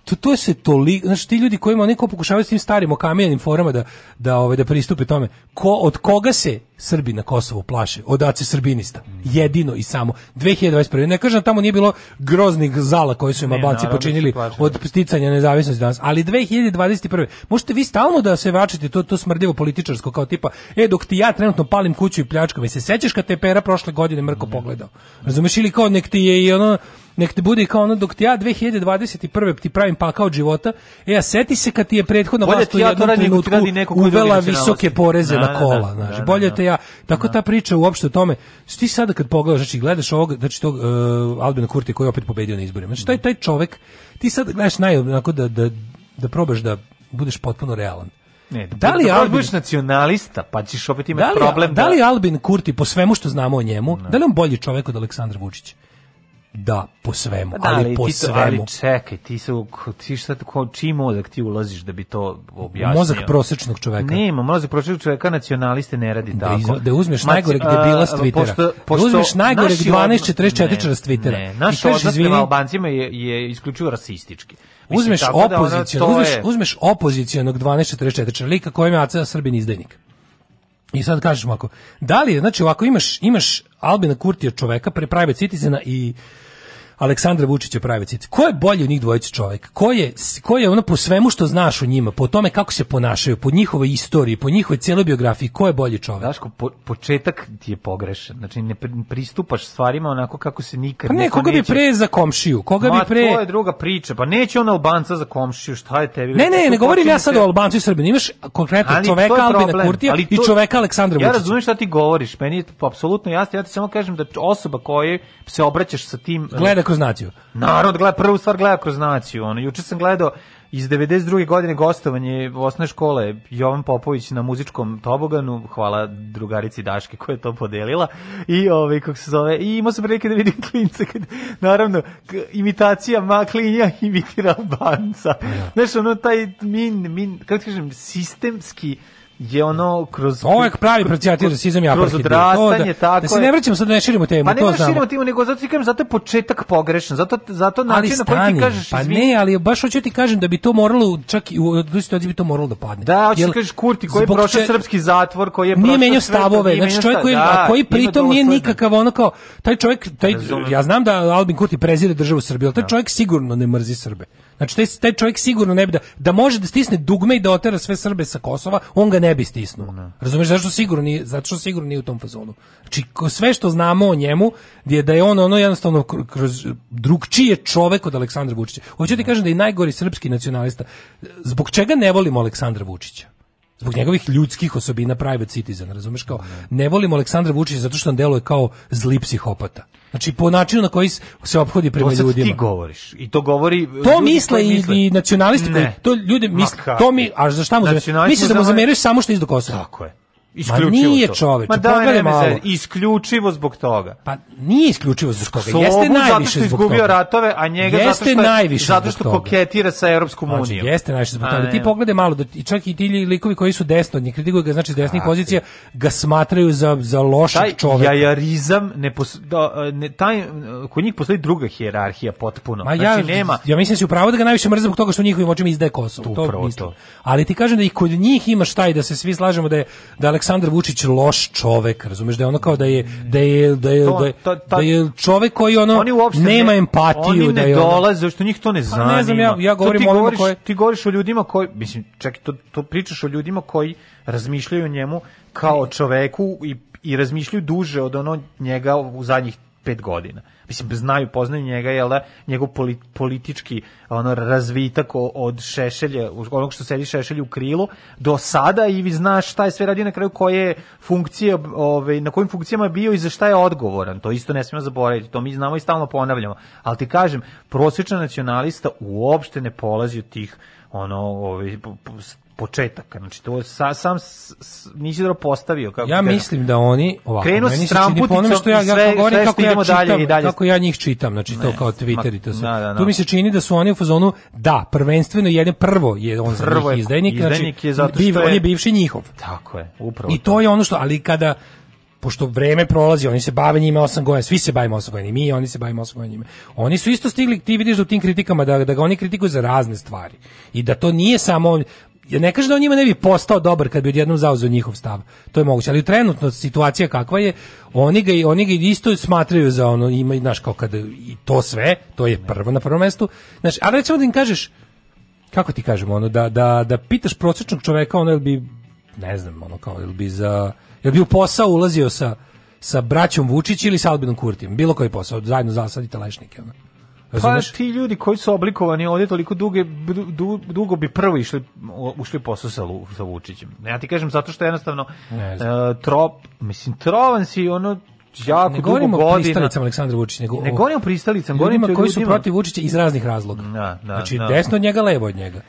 D: to, to se toliko, znači ti ljudi kojima neko pokušavaju s tim starim okamenjenim forama da, da, ovaj, da pristupe tome, ko, od koga se Srbi na Kosovu plaše? Od ace srbinista. Jedino i samo. 2021. Ne kažem tamo nije bilo groznih zala koje su im Albanci
C: da
D: počinili od sticanja nezavisnosti danas, ali 2021. Možete vi stalno da se vraćate to to smrdljivo političarsko kao tipa, e dok ti ja trenutno palim kuću i pljačkam, i se sećaš kad te pera prošle godine mrko pogledao. Razumeš ili kao nek ti je i ono nek ti bude kao ono dok ti ja 2021. ti pravim pakao od života, e a seti se kad ti je prethodna
C: Bolje
D: vlast u jednom trenutku
C: radi neko koji je druge
D: uvela visoke poreze
C: Da,
D: na
C: da,
D: kola,
C: da,
D: znaš.
C: da, da,
D: Bolje
C: da.
D: te ja, tako ta priča uopšte o tome, ti sada kad pogledaš, znači gledaš ovog, znači tog uh, Albina Kurti koji je opet pobedio na izborima. Znači taj taj čovek, ti sad gledaš naj onako da da da probaš da budeš potpuno realan.
C: Ne,
D: Da li
C: da
D: Albin-
C: budeš nacionalista, pa ćeš opet
D: Da
C: imati
D: li,
C: problem
D: da li Albin Kurti po svemu što znamo o njemu, da li on bolji čovek od Aleksandra Vučića? Da, po svemu,
C: da,
D: ali, po
C: ti to-
D: svemu.
C: Ali čekaj, ti se, ti šta, ko, čiji mozak ti ulaziš da bi to objasnio?
D: Mozak prosečnog čoveka.
C: Nema, mozak prosječnog čoveka nacionaliste ne radi
D: Da,
C: tako.
D: da uzmeš
C: Maci-
D: najgoreg debila s Twittera.
C: pošto-
D: Da
C: pošto
D: uzmeš najgoreg
C: naši
D: 1244 s Twittera.
C: Ne, naš odnos prema Albancima je, je isključivo rasistički. Mislim,
D: Uzmeš
C: tako da
D: uzmeš, uzmeš opozicijonog 1244 lika kojem je Aca Srbin izdajnik. I sad kažeš mu ako, da li znači ovako imaš, imaš Albina Kurtija čoveka, pre private citizena i Aleksandra Vučića private citizen. Ko je bolji od njih dvojice čovek? Ko je, ko je ono po svemu što znaš o njima, po tome kako se ponašaju, po njihovoj istoriji, po njihovoj cijeloj biografiji, ko je bolji čovek?
C: Daško, po, početak ti je pogrešan. Znači, ne pri- pristupaš stvarima onako kako se nikad
D: Pa ne, koga bi
C: neće-
D: pre za komšiju? Koga
C: Ma,
D: bi pre...
C: to je druga priča. Pa neće on Albanca za komšiju, šta je tebi?
D: Ne, ne,
C: Tu
D: ne govorim ja sad
C: se-
D: o Albancu i Srbinu. Imaš konkretno
C: Ali to
D: čoveka Albina. Kurtija
C: Ali
D: i
C: to-
D: čoveka Aleksandra
C: Ja
D: Vučića.
C: razumem šta ti govoriš, meni je to apsolutno jasno, ja ti samo kažem da osoba kojoj se obraćaš sa tim...
D: Gleda kroz naciju.
C: Naravno, da gleda, prvu stvar gleda kroz naciju. Ono, juče sam gledao iz 92. godine gostovanje osnovne škole Jovan Popović na muzičkom toboganu, hvala drugarici Daške koja je to podelila, i ovaj, kako se zove, i imao sam prilike da vidim klinca, kad, naravno, imitacija maklinja <laughs> imitira Albanca. Znaš, ono, taj min, min, kako ti kažem, sistemski je ono kroz
D: je pravi procijatir rasizam i
C: kroz
D: apartheid.
C: odrastanje
D: To
C: tako
D: da se ne vraćamo sad da ne širimo temu,
C: pa
D: to
C: ne
D: znamo.
C: širimo temu, nego zato ti kažem, zato je početak pogrešan. Zato, zato način na koji ti kažeš,
D: pa
C: izvini,
D: ne, ali baš hoću ti kažem da bi to moralo, čak i u toj situaciji bi to moralo da padne.
C: Da, hoćeš da kažeš Kurti koji je prošao
D: če-
C: srpski zatvor, koji je
D: nije
C: prošao
D: menjao
C: sve to,
D: stavove,
C: nije
D: znači
C: menjao
D: čovjek koji,
C: da,
D: koji pritom nije nikakav ono kao, taj čovjek, taj, ja znam da Albin Kurti prezire državu Srbije, ali taj čovjek sigurno ne mrzi Srbe. Znači, taj, taj čovjek sigurno ne bi da, da može da stisne dugme i da otera sve Srbe sa Kosova, on ga ne bi stisnuo. Razumeš, zašto sigurno nije, zato što sigurno nije u tom fazonu. Znači, sve što znamo o njemu, je da je on ono jednostavno kr- kroz drugčiji je čovek od Aleksandra Vučića. Hoću ti kažem da je najgori srpski nacionalista. Zbog čega ne volimo Aleksandra Vučića? Zbog njegovih ljudskih osobina private citizen, razumeš kao ne volimo Aleksandra Vučića zato što on deluje kao zli psihopata. Znači po načinu na koji se ophodi prema
C: To
D: ljudima.
C: ti govoriš. I to govori...
D: To misle
C: koji
D: i, i nacionalisti koji
C: Ne.
D: to ljudi misle. To mi a za šta mu?
C: Nacionalisti
D: Misliš da mu zameriš samo što iz do Kosova?
C: Tako je. Isključivo
D: nije
C: to.
D: čoveče,
C: Ma
D: pogledaj
C: nema
D: malo.
C: Isključivo zbog toga.
D: Pa nije isključivo zbog toga.
C: Slobu
D: Jeste
C: zato
D: najviše
C: što je
D: zbog
C: izgubio
D: toga.
C: ratove, a njega
D: Jeste
C: zato što, je,
D: najviše
C: zato što koketira sa Europskom
D: Znači,
C: unijom.
D: jeste najviše zbog toga. Ti
C: ne.
D: pogledaj malo da i čak i ti likovi koji su desno od njih kritikuju ga znači s desnih pozicija ga smatraju za za lošeg
C: taj
D: čoveka.
C: jajarizam ne, pos, da, ne taj kod njih postoji druga hijerarhija potpuno.
D: Ma ja,
C: znači nema
D: ja mislim da si upravo da ga najviše mrze zbog toga što njihovim očima izdaje Kosovo. To
C: to.
D: Ali ti kažem da i kod njih imaš taj da se svi slažemo da je da je Aleksandar Vučić loš čovek, razumeš da je ono kao da je da je da je
C: To-
D: da je,
C: to- to-
D: da je čovek koji ono nema
C: ne,
D: empatiju
C: oni
D: da
C: ne
D: je ono-
C: dolaze zašto njih to ne
D: Pa
C: zanima.
D: ne znam, ja- ja govorim o
C: govoriš,
D: koji-
C: ti govoriš o ljudima koji mislim čekaj to to pričaš o ljudima koji razmišljaju o njemu kao o čoveku i i razmišljaju duže od ono njega u zadnjih pet godina. Mislim, znaju, poznaju njega, jel da, njegov poli- politički ono, razvitak od Šešelja, onog što sedi Šešelju u krilu, do sada i vi znaš šta je sve radio na kraju, koje funkcije, ove, na kojim funkcijama je bio i za šta je odgovoran. To isto ne smijemo zaboraviti, to mi znamo i stalno ponavljamo. Ali ti kažem, prosječan nacionalista uopšte ne polazi od tih ono, ove, početak. Znači, to sa, sam nisi dobro postavio. Kako
D: Ja mislim da oni ovako
C: Krenuo
D: meni se čini po onome što ja, ja
C: sve-
D: kako govorim
C: sve
D: kako ja
C: idemo dalje
D: čitam,
C: i dalje.
D: kako ja njih čitam, znači to
C: Ne,
D: kao Twitter i to sve.
C: da, da, da.
D: Tu mi se čini da su oni u fazonu da, prvenstveno jedan prvo je on za
C: Prvo
D: njih
C: je
D: izdajnik,
C: izdajnik
D: znači
C: je zato
D: biv-
C: što je-
D: on je bivši njihov.
C: Tako je, upravo
D: I to je ono što, ali kada pošto vreme prolazi, oni se bave njime 8 godina, svi se bavimo 8 godina, i mi oni se bavimo 8 godina. Oni su isto stigli, ti vidiš da u tim kritikama da, da ga oni kritikuju za razne stvari. I da to nije samo ja ne kažem da on njima ne bi postao dobar kad bi odjednom zauzeo njihov stav. To je moguće, ali trenutno situacija kakva je, oni ga, oni ga isto smatraju za ono, ima, znaš, kao kada i to sve, to je prvo na prvom mestu. Znaš, ali recimo da im kažeš, kako ti kažemo, ono, da, da, da pitaš prosječnog čoveka, ono, bi, ne znam, ono, kao, jel bi za, jel bi u posao ulazio sa, sa braćom Vučić ili sa Albinom Kurtijem, bilo koji posao, zajedno zasadite lešnike, ono.
C: Pa
D: Razumeš?
C: ti ljudi koji su oblikovani ovdje toliko duge, du, dugo bi prvo išli, ušli posao sa, sa Vučićem. Ja ti kažem zato što jednostavno
D: Ne
C: e, trop, mislim, trovan si ono jako
D: ne govorimo o pristalicama Aleksandra Vučića, nego
C: Ne
D: o
C: govorim o pristalicama,
D: ljudima koji su protiv Vučića iz raznih razloga.
C: Da, da,
D: znači,
C: da.
D: desno od njega, levo od njega.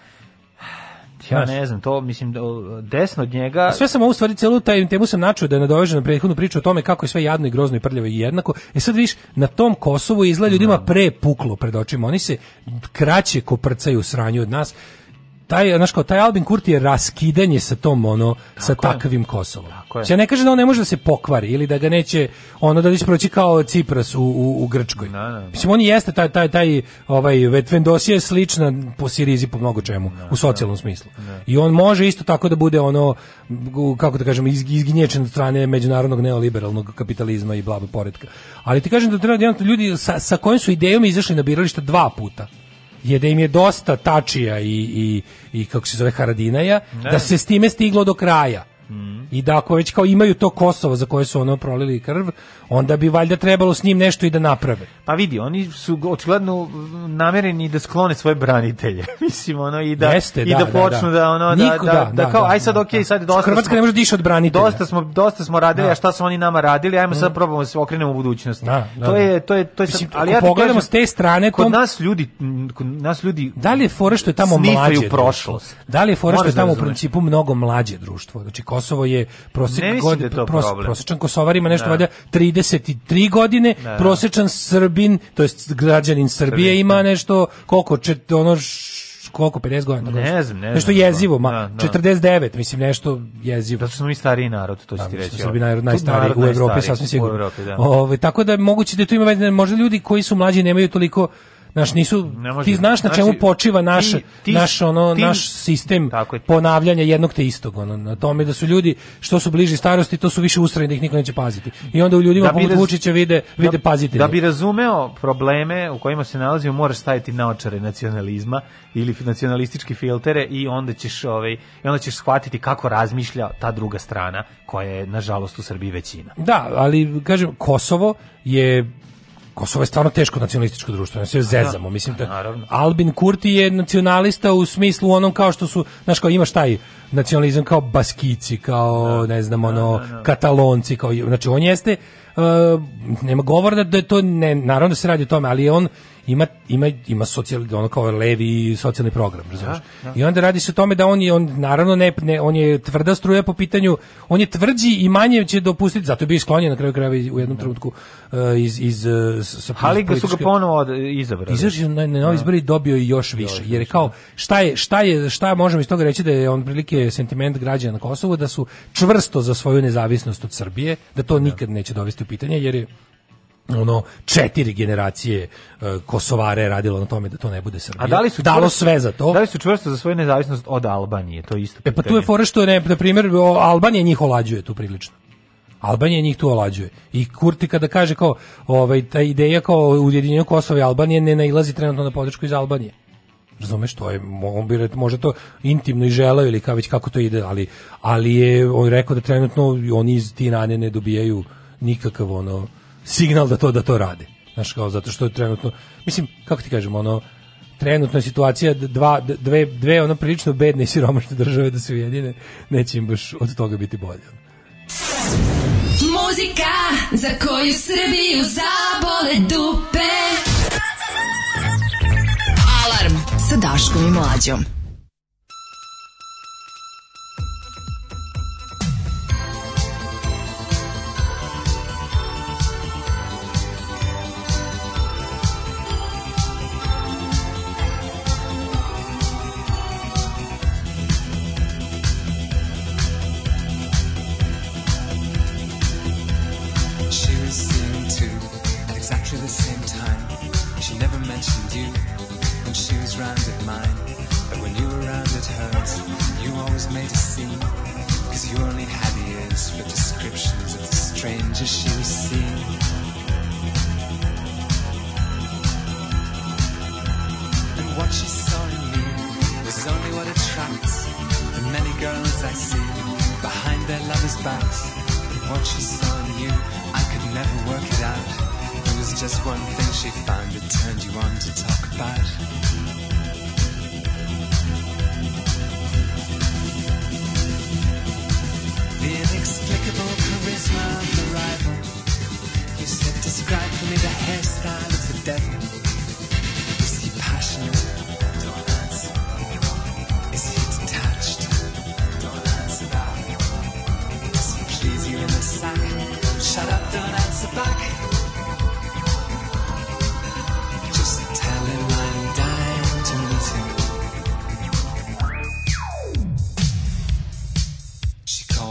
C: Ja ne znam, to mislim da desno od njega
D: A sve sam ovu stvari, celu taj temu sam načuo da je nadovežem na prethodnu priču o tome kako je sve jadno i grozno i prljavo i jednako. E sad vidiš, na tom Kosovu izgleda ljudima pre puklo pred očima. Oni se kraće koprcaju u sranju od nas. Taj, znaš kao, taj Albin Kurti je raskidanje sa tom, ono, sa
C: je.
D: takvim Kosovom.
C: je.
D: Ja ne kažem da on ne može da se pokvari ili da ga neće, ono, da će proći kao Cipras u, u, u Grčkoj. Mislim, on jeste taj, taj, taj, ovaj, Vetvendosija je slična po Sirizi po mnogo čemu, u socijalnom smislu. I on može isto tako da bude ono, kako da kažem, iz- izginječen od strane međunarodnog neoliberalnog kapitalizma i bla bla poretka. Ali ti kažem da treba ljudi sa, sa kojim su idejom izašli na birališta dva puta je da im je dosta tačija i, i, i kako se zove Haradinaja,
C: Ne.
D: da se s time stiglo do kraja. I da ako već kao imaju to Kosovo za koje su ono prolili krv, onda bi valjda trebalo s njim nešto i da naprave.
C: Pa vidi, oni su očigledno namereni da sklone svoje branitelje. <laughs> Mislim, ono, i da,
D: Jeste,
C: i
D: da,
C: da,
D: da,
C: počnu
D: da.
C: da, ono, da,
D: Niko-
C: da,
D: da,
C: da,
D: da,
C: kao,
D: da,
C: aj sad,
D: da,
C: okej,
D: da.
C: sad dosta
D: Hrvatska
C: smo-
D: ne može da diše od branitelja.
C: Dosta smo, dosta smo radili,
D: Da.
C: a šta su oni nama radili, ajmo sad probamo da se okrenemo u budućnost.
D: Da, da,
C: to
D: da.
C: je, to je, to je, sad-
D: Mislim,
C: ali
D: ako
C: ja
D: pogledamo s te strane,
C: kod
D: to-
C: nas ljudi, kod nas ljudi
D: Da li je fora što je tamo mlađe
C: prošlost?
D: Da li je fora što je
C: da
D: tamo u principu mnogo mlađe društvo? Znači Kosovo je prosjek
C: Ne
D: god,
C: da je to
D: pros-
C: problem.
D: prosječan Kosovar ima nešto
C: Da.
D: valjda 33 godine,
C: Da.
D: prosječan Srbin, to jest građanin Srbije
C: Srbin,
D: ima
C: da.
D: nešto koliko čet, ono š- koliko 50 godina tako
C: Ne
D: nešto.
C: znam, ne
D: nešto
C: znam,
D: jezivo ma
C: da, da.
D: 49 mislim nešto jezivo
C: Zato što smo mi stariji narod, to ti
D: mislim
C: reći.
D: da Srbi narod najstariji u Evropi sasvim sigurno.
C: Da.
D: Ove, tako da moguće da tu ima veze, možda ljudi koji su mlađi nemaju toliko Znaš, nisu, ti znaš na
C: Znači,
D: čemu počiva naš,
C: ti- ti-
D: naš, ono,
C: ti-
D: naš sistem
C: Tako je.
D: ponavljanja jednog te istog. Ono, na tome da su ljudi, što su bliži starosti, to su više ustrajni da ih niko neće paziti. I onda u ljudima
C: Da
D: poput
C: raz-
D: Vučića vide, vide pazitelje.
C: Da bi razumeo probleme u kojima se nalazimo, moraš staviti naočare nacionalizma ili nacionalistički filtere i onda ćeš ovaj i onda ćeš shvatiti kako razmišlja ta druga strana koja je nažalost u Srbiji većina.
D: Da, ali kažem Kosovo je Kosovo je stvarno teško nacionalističko društvo, ne se zezamo, mislim da. Albin Kurti je nacionalista u smislu onom kao što su, znaš kao imaš taj nacionalizam kao Baskici, kao ne znam, ono Katalonci, kao znači on jeste uh, nema govora da, da je to ne naravno da se radi o tome, ali je on ima ima ima socijal ono kao levi socijalni program, razumiješ?
C: Da, da.
D: I onda radi se o tome da on je on naravno ne, ne on je tvrda struja po pitanju on je tvrđi i manje će dopustiti zato je bio sklonjen na kraju krajeva u jednom trenutku uh, iz iz uh, s- sa
C: Ali ga su ga ponovo izabrali.
D: Izašao na, na novi izbor i dobio i još više. Jer je kao, šta je, šta je, šta možemo iz toga reći da je on prilike sentiment građana na Kosovu, da su čvrsto za svoju nezavisnost od Srbije, da to nikad neće dovesti u pitanje, jer je ono četiri generacije uh, Kosovare je radilo na tome da to ne bude Srbija.
C: A da li su
D: dalo
C: čvrsto-
D: sve za to?
C: Da li su čvrsto za svoju nezavisnost od Albanije? To je isto.
D: E pa tu
C: pitanje.
D: je fora što ne, na primjer, Albanija njih olađuje tu prilično. Albanija njih tu olađuje. I Kurti kada kaže kao, ovaj, ta ideja kao ujedinjenja Kosova i Albanije ne nailazi trenutno na podršku iz Albanije. Razumeš, to je, on bi, može to intimno i želeo ili kao već kako to ide, ali, ali je on rekao da trenutno oni iz Tirane ne dobijaju nikakav ono signal da to da to rade. Znaš, kao zato što je trenutno, mislim, kako ti kažem, ono, trenutno je situacija dva, dve, dve ono prilično bedne i siromašne države da se ujedine, neće im baš od toga biti bolje.
H: Muzika za koju Srbiju zabole dupe. Alarm sa Daškom i Mlađom.
I: Always made a scene. Cause you only had ears for descriptions of the strangers she was seeing. And what she saw in me was only what attracts the many girls I see behind their lovers' backs. And what she saw in you, I could never work it out. There was just one thing she found that turned you on to talk about. Inexplicable charisma of the rival. You said, describe for me the hairstyle of the devil. Is he passionate? Don't answer. Is he detached? Don't answer that. Does he please you in the sack? Shut up, don't answer back.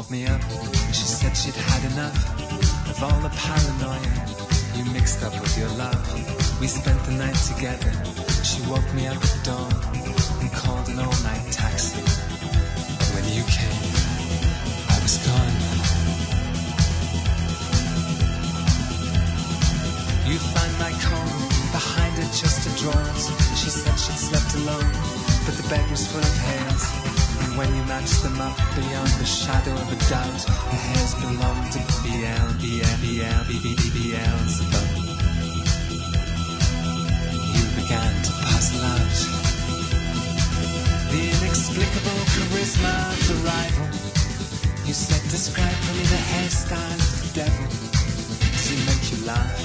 I: Called me up. She said she'd had enough of all the paranoia you mixed up with your love. We spent the night together. She woke me up at dawn and called an all-night taxi. When you came, I was gone. You find my comb behind a drawers. She said she'd slept alone, but the bed was full of hairs. When you matched them up beyond the shadow of a doubt, the hairs belonged to BL, BL, BL, BB, Beelzebub. You began to puzzle out the inexplicable charisma of the rival. You said, describe for me the hairstyle of the devil. Does he make you laugh?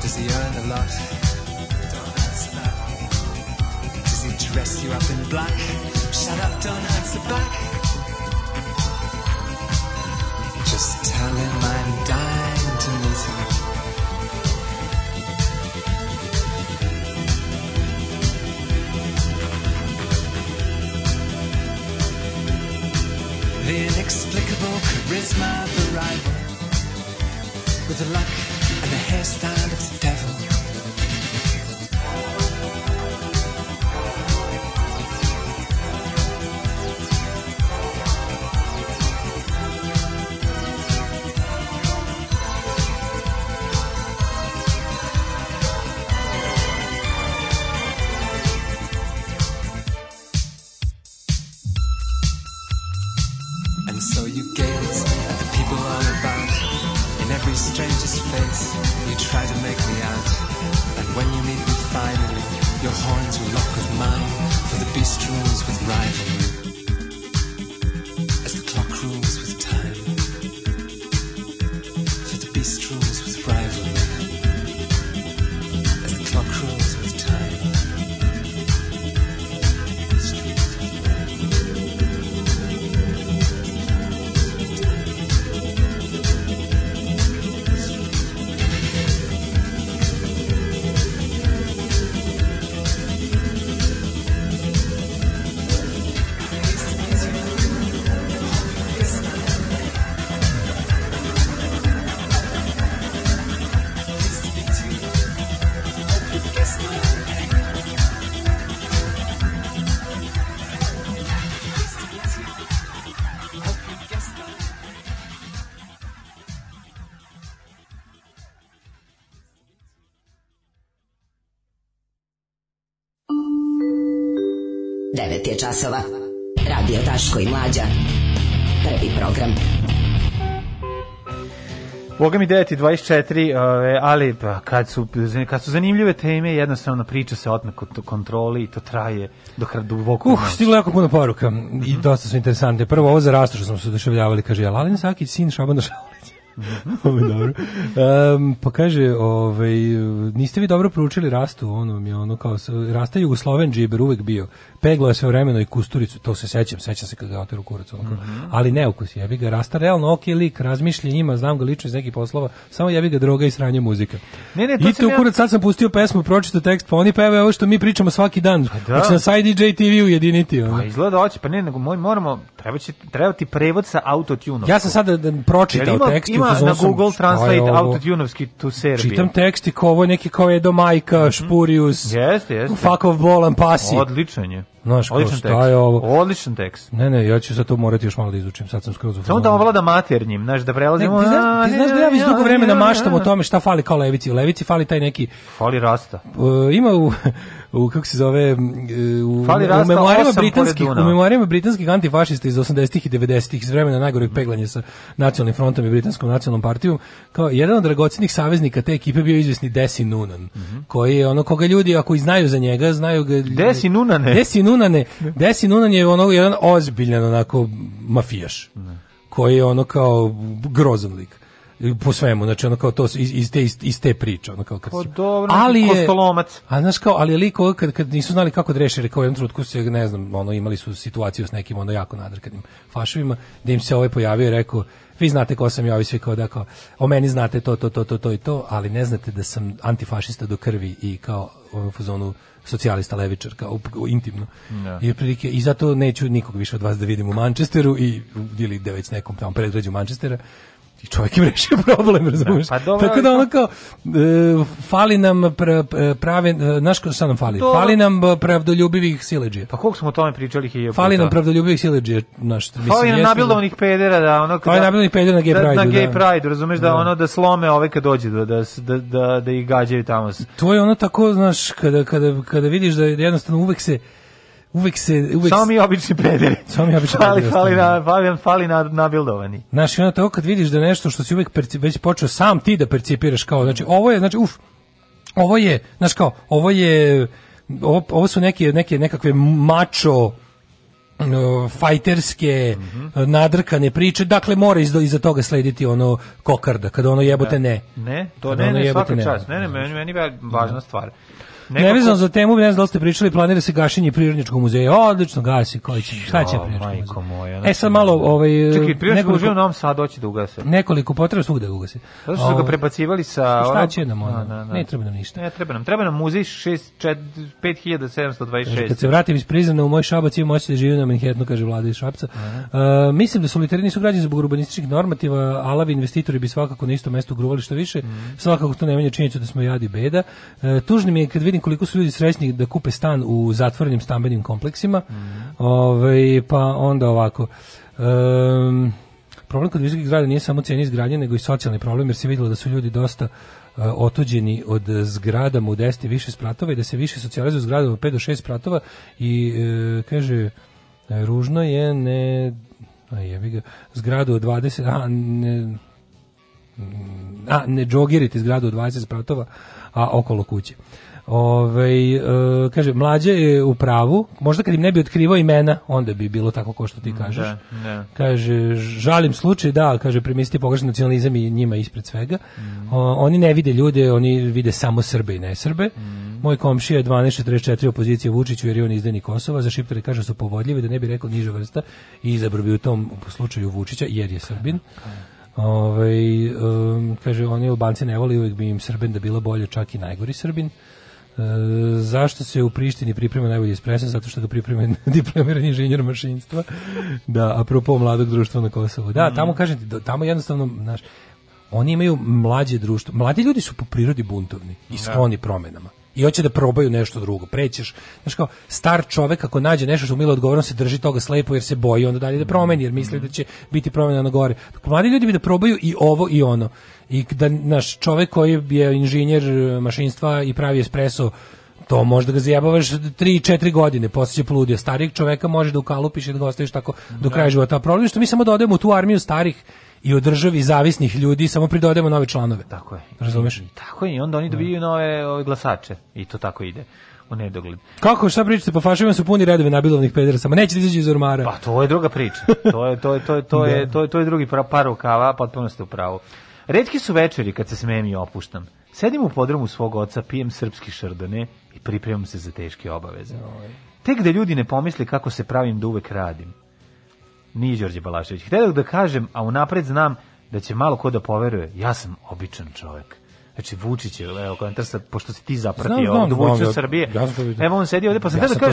I: Does he earn a lot? Dress you up in black? Shut up, don't answer back. Just tell him I'm dying to meet him. The inexplicable charisma of the rival. With the luck and the hairstyle of the devil.
J: 9 je časova. Radio Taško i Mlađa. Prvi program.
C: Boga mi 9.24, ali pa, kad su, kad su zanimljive teme, jednostavno priča se otme kontroli i to traje do kraja duboko.
D: Uh, stiglo jako puno poruka i mhm. dosta su interesante. Prvo, ovo za rastu što smo se oduševljavali, kaže, Alalin Sakić, sin Šabana Šaulića. <laughs> Mm -hmm dobro. Um, pa kaže, ovaj, niste vi dobro proučili rastu, ono mi je ono kao, rasta Jugosloven džiber uvek bio. Peglo je sve vremeno i kusturicu, to se sećam, sećam se kad ga oteru kurac. Ono, kao. Ali neukus, jebi ga, rasta realno ok lik, razmišlja njima, znam ga lično iz nekih poslova, samo jebi ga droga i sranje muzika.
C: Ne, ne, to
D: I
C: sam
D: to
C: ja-
D: kurac, sad sam pustio pesmu, pročitao tekst, pa oni pevaju ovo što mi pričamo svaki dan.
C: da.
D: Hoće na side DJ TV ujediniti. Ono.
C: Pa izgleda hoće, pa ne, nego moj, moramo, treba, će, treba ti prevod sa autotunom.
D: Ja sam sada da pročitao
C: Jel ima-
D: tekst
C: ima
D: fazonu
C: na
D: sam,
C: Google
D: je
C: Translate
D: ovo?
C: autotunovski to Serbia.
D: Čitam tekst i ovo je neki kao Edo Majka, Špurius,
C: Jeste, jeste.
D: Fuck of Bolan Pasi.
C: Odličan je.
D: Znaš,
C: Odličan tekst.
D: je ovo?
C: Odličan tekst.
D: Ne, ne, ja ću sad to morati još malo da izučim, sad sam skroz u
C: Samo da
D: fazonu.
C: vlada maternjim, znaš, da
D: Ne,
C: prelazimo...
D: ti znaš, ti
C: ne,
D: znaš da ja već
C: ne,
D: dugo
C: ne,
D: vremena
C: ne,
D: maštam o
C: ne.
D: tome šta fali kao levici. U levici fali taj neki
C: Fali rasta.
D: Uh, ima u, u kako se zove u,
C: Fali
D: u memoarima
C: osam
D: britanskih u memoarima britanskih antifašista iz 80-ih i 90-ih iz vremena najgoreg peglanja sa nacionalnim frontom i britanskom nacionalnom partijom kao jedan od dragocenih saveznika te ekipe bio izvesni Desi Nunan koji je ono koga ljudi ako i znaju za njega znaju ga
C: Desi Nunane.
D: Desi Nunane. Desi Nunan je ono jedan ozbiljan onako mafijaš koji je ono kao grozan lik po svemu, znači ono kao to iz, iz, te, iz te priče, ono kao kad
C: Pa dobro,
D: ali je,
C: kostolomac.
D: a znaš kao, ali je lik ovo kad, kad nisu znali kako da reše, rekao jednom trenutku se, ne znam, ono, imali su situaciju s nekim ono jako nadrkanim fašovima, da im se ovaj pojavio i rekao, vi znate ko sam ja, ovi svi kao da kao, o meni znate to, to, to, to, to i to, ali ne znate da sam antifašista do krvi i kao u fazonu socijalista levičar kao intimno.
C: Da.
D: I otprilike i zato neću nikog više od vas da vidim u Manchesteru i ili da već nekom tamo predgrađu Manchestera. I čovjek im rešio <laughs> problem, razumiješ?
C: pa dobro,
D: Tako da ono kao, e, fali nam pra- prave, e, znaš ko- šta nam fali?
C: Dobro.
D: Fali nam e, pravdoljubivih sileđija.
C: Pa koliko smo o tome pričali hiljadu
D: Fali nam pravdoljubivih sileđija, znaš, mislim,
C: Fali nam
D: jeste da-
C: nabildovanih pedera da ono
D: Fali nabildovanih pedera na gay
C: da, na gay
D: da.
C: pride, razumeš da.
D: Da.
C: ono da slome ove kad dođe da da da da, da ih gađaju tamo.
D: To je ono tako, znaš, kada, kada, kada vidiš da jednostavno uvek se uvek se uvek
C: Samo mi obični pederi.
D: Samo mi obični
C: fali,
D: pederi
C: fali, na, fali, fali na, nabildovani.
D: Znaš, i to kad vidiš da nešto što si uvek perci- već počeo sam ti da percipiraš kao, znači, ovo je, znači, uf, ovo je, znaš kao, ovo je, ovo, ovo su neke, neke nekakve mačo, fajterske nadrkane priče, dakle mora iza, iza toga slediti ono kokarda, kada ono jebote ne.
C: Ne, to
D: Kada
C: ne,
D: ono
C: ne, svaka
D: ne.
C: čast. Ne, ne, meni, meni je važna stvar.
D: Nevezano za temu, ne znam da li ste pričali, planira se gašenje prirodnjačkog muzeja. Odlično gasi, koji će, šta će
C: Jo,
D: prirodnjački
C: majko
D: muzej?
C: moja,
D: E sad malo, ovaj,
C: Čekaj,
D: nekoliko-
C: što u Novom Sadu hoće da ugase.
D: nekoliko potreba svugde da ugasi.
C: Zato što su ga
D: Ovaj,
C: prebacivali sa...
D: Šta će nam ono?
C: Da, da, da.
D: Ne treba nam ništa.
C: Ne, treba nam. Treba nam muzej 6, 4, 5726.
D: Kad se vratim iz prizemna u moj Šabac imam moći da živim na Manhattanu, kaže vlada iz Šapca. Uh, mislim da solitari nisu građani zbog urbanističkih normativa, alavi investitori bi svakako na isto mesto gruvali što više. Svakako to ne menja činjenicu da smo jadi beda. Uh, tužno mi je kad vidim koliko su ljudi srećni da kupe stan u zatvorenim stambenim kompleksima. Ovaj, pa onda ovako. Um, problem kod visokih zgrada nije samo cijena izgradnje, nego i socijalni problem, jer se vidjelo da su ljudi dosta uh, otuđeni od zgradama u 10 i više spratova i da se više socijalizuju zgradama od 5 do 6 spratova i e, kaže ružno je ne a jebi ga, zgradu od 20 a ne a ne džogirite zgradu od 20 spratova a okolo kuće Ove, e, kaže, mlađe je u pravu, možda kad im ne bi otkrivao imena, onda bi bilo tako ko što ti kažeš.
C: Da, da.
D: Kaže, žalim slučaj, da, kaže, premisliti pogrešan nacionalizam i njima ispred svega. O, oni ne vide ljude, oni vide samo Srbe i ne Srbe. Moj komšija je 1244 opozicije Vučiću jer je on izdani Kosova, za Šiptare kaže su povodljivi, da ne bi rekao niža vrsta i izabrao bi u tom slučaju Vučića jer je Srbin. Ovaj, um, kaže, oni Albanci ne voli, uvijek bi im Srbin da bila bolje, čak i najgori Srbin. E, zašto se u Prištini priprema najbolji espresso? Zato što ga priprema <laughs> diplomirani inženjer mašinstva. Da, apropo mladog društva na Kosovu. Da, tamo kažem ti, da, tamo jednostavno, znaš, oni imaju mlađe društvo. Mladi ljudi su po prirodi buntovni i skloni promenama. I hoće da probaju nešto drugo. Prećeš, znaš kao, star čovek ako nađe nešto što mu milo odgovorno se drži toga slepo jer se boji onda dalje da promeni jer misli da će biti promena na gore. Dok mladi ljudi bi da probaju i ovo i ono. I da naš čovek koji je inženjer e, mašinstva i pravi espresso to možda ga zajebavaš 3-4 godine, posle će poludio. Starijeg čoveka može da ukalupiš i da ga ostaviš tako do kraja života. A problem je što mi samo dodajemo u tu armiju starih i u državi zavisnih ljudi, samo pridodajemo nove članove.
C: Tako je.
D: Razumeš?
C: I tako je, i onda oni dobiju nove ove glasače. I to tako ide u nedogled.
D: Kako, šta pričate, po fašima su puni redovi nabilovnih pedera, samo neće da izađu iz ormara.
C: Pa to je druga priča. To je to je to je to je <laughs> to je, to je drugi par rukava, potpuno ste u pravu. Retki su večeri kad se smejem i opuštam. Sedim u podrumu svog oca, pijem srpski šardone i pripremam se za teške obaveze. Tek da ljudi ne pomisle kako se pravim da uvek radim. Nije Đorđe Balašević. Htio da kažem, a unapred znam da će malo ko da poveruje. Ja sam običan čovjek. Znači Vučić je, evo, komentar sa, pošto si ti zapratio
D: znam,
C: ovdje
D: ja-
C: Srbije.
D: ja.
C: Evo on sedi ovdje, pa sam
D: Ja sam
C: da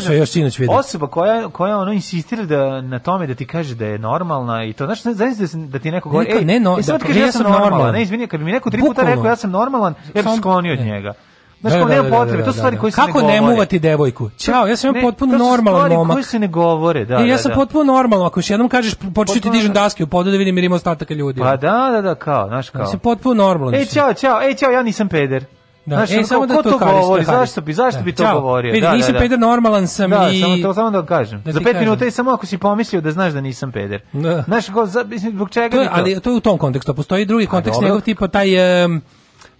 D: vidio.
C: osoba koja, koja ono insistira da, na tome da ti kaže da je normalna i to, znaš, znaš da, da ti neko govori,
D: Ne, ne, no,
C: e, sad
D: da,
C: kaže,
D: ja
C: ja sam normalan,
D: normalan.
C: ne, izvini, kad bi mi neko tri puta rekao ja sam normalan, ja bih se sklonio od njega. Znaš,
D: Da,
C: kao
D: da,
C: nema
D: da, da,
C: potrebe,
D: da,
C: to su stvari
D: da.
C: koje se ne
D: Kako ne muvati devojku? Ćao, ja sam
C: Ne,
D: potpuno
C: to su
D: normalan
C: stvari
D: momak.
C: koje se ne govore, da,
D: E, ja
C: da,
D: sam
C: da.
D: potpuno normalan, ako još jednom kažeš početi ti dižem daske u podu da vidim jer ima ostataka ljudi.
C: Pa da, da, da, kao, znaš kao.
D: Ja sam potpuno normalan.
C: Ej, čao, čao, ej, čao, ja nisam peder.
D: Da,
C: Znaš,
D: e, samo da to
C: to govori, zašto bi, zašto
D: Da,
C: bi to
D: ćao.
C: govorio?
D: Vidi,
C: da,
D: nisam
C: da, da.
D: peder, normalan sam
C: da,
D: i-
C: samo to samo da kažem.
D: Da
C: Za pet minuta i samo ako si pomislio da znaš da nisam peder.
D: Da.
C: Znaš, kao, za, zbog čega
D: To je,
C: to?
D: ali to je u tom kontekstu. Postoji drugi kontekst njegov tipa taj em,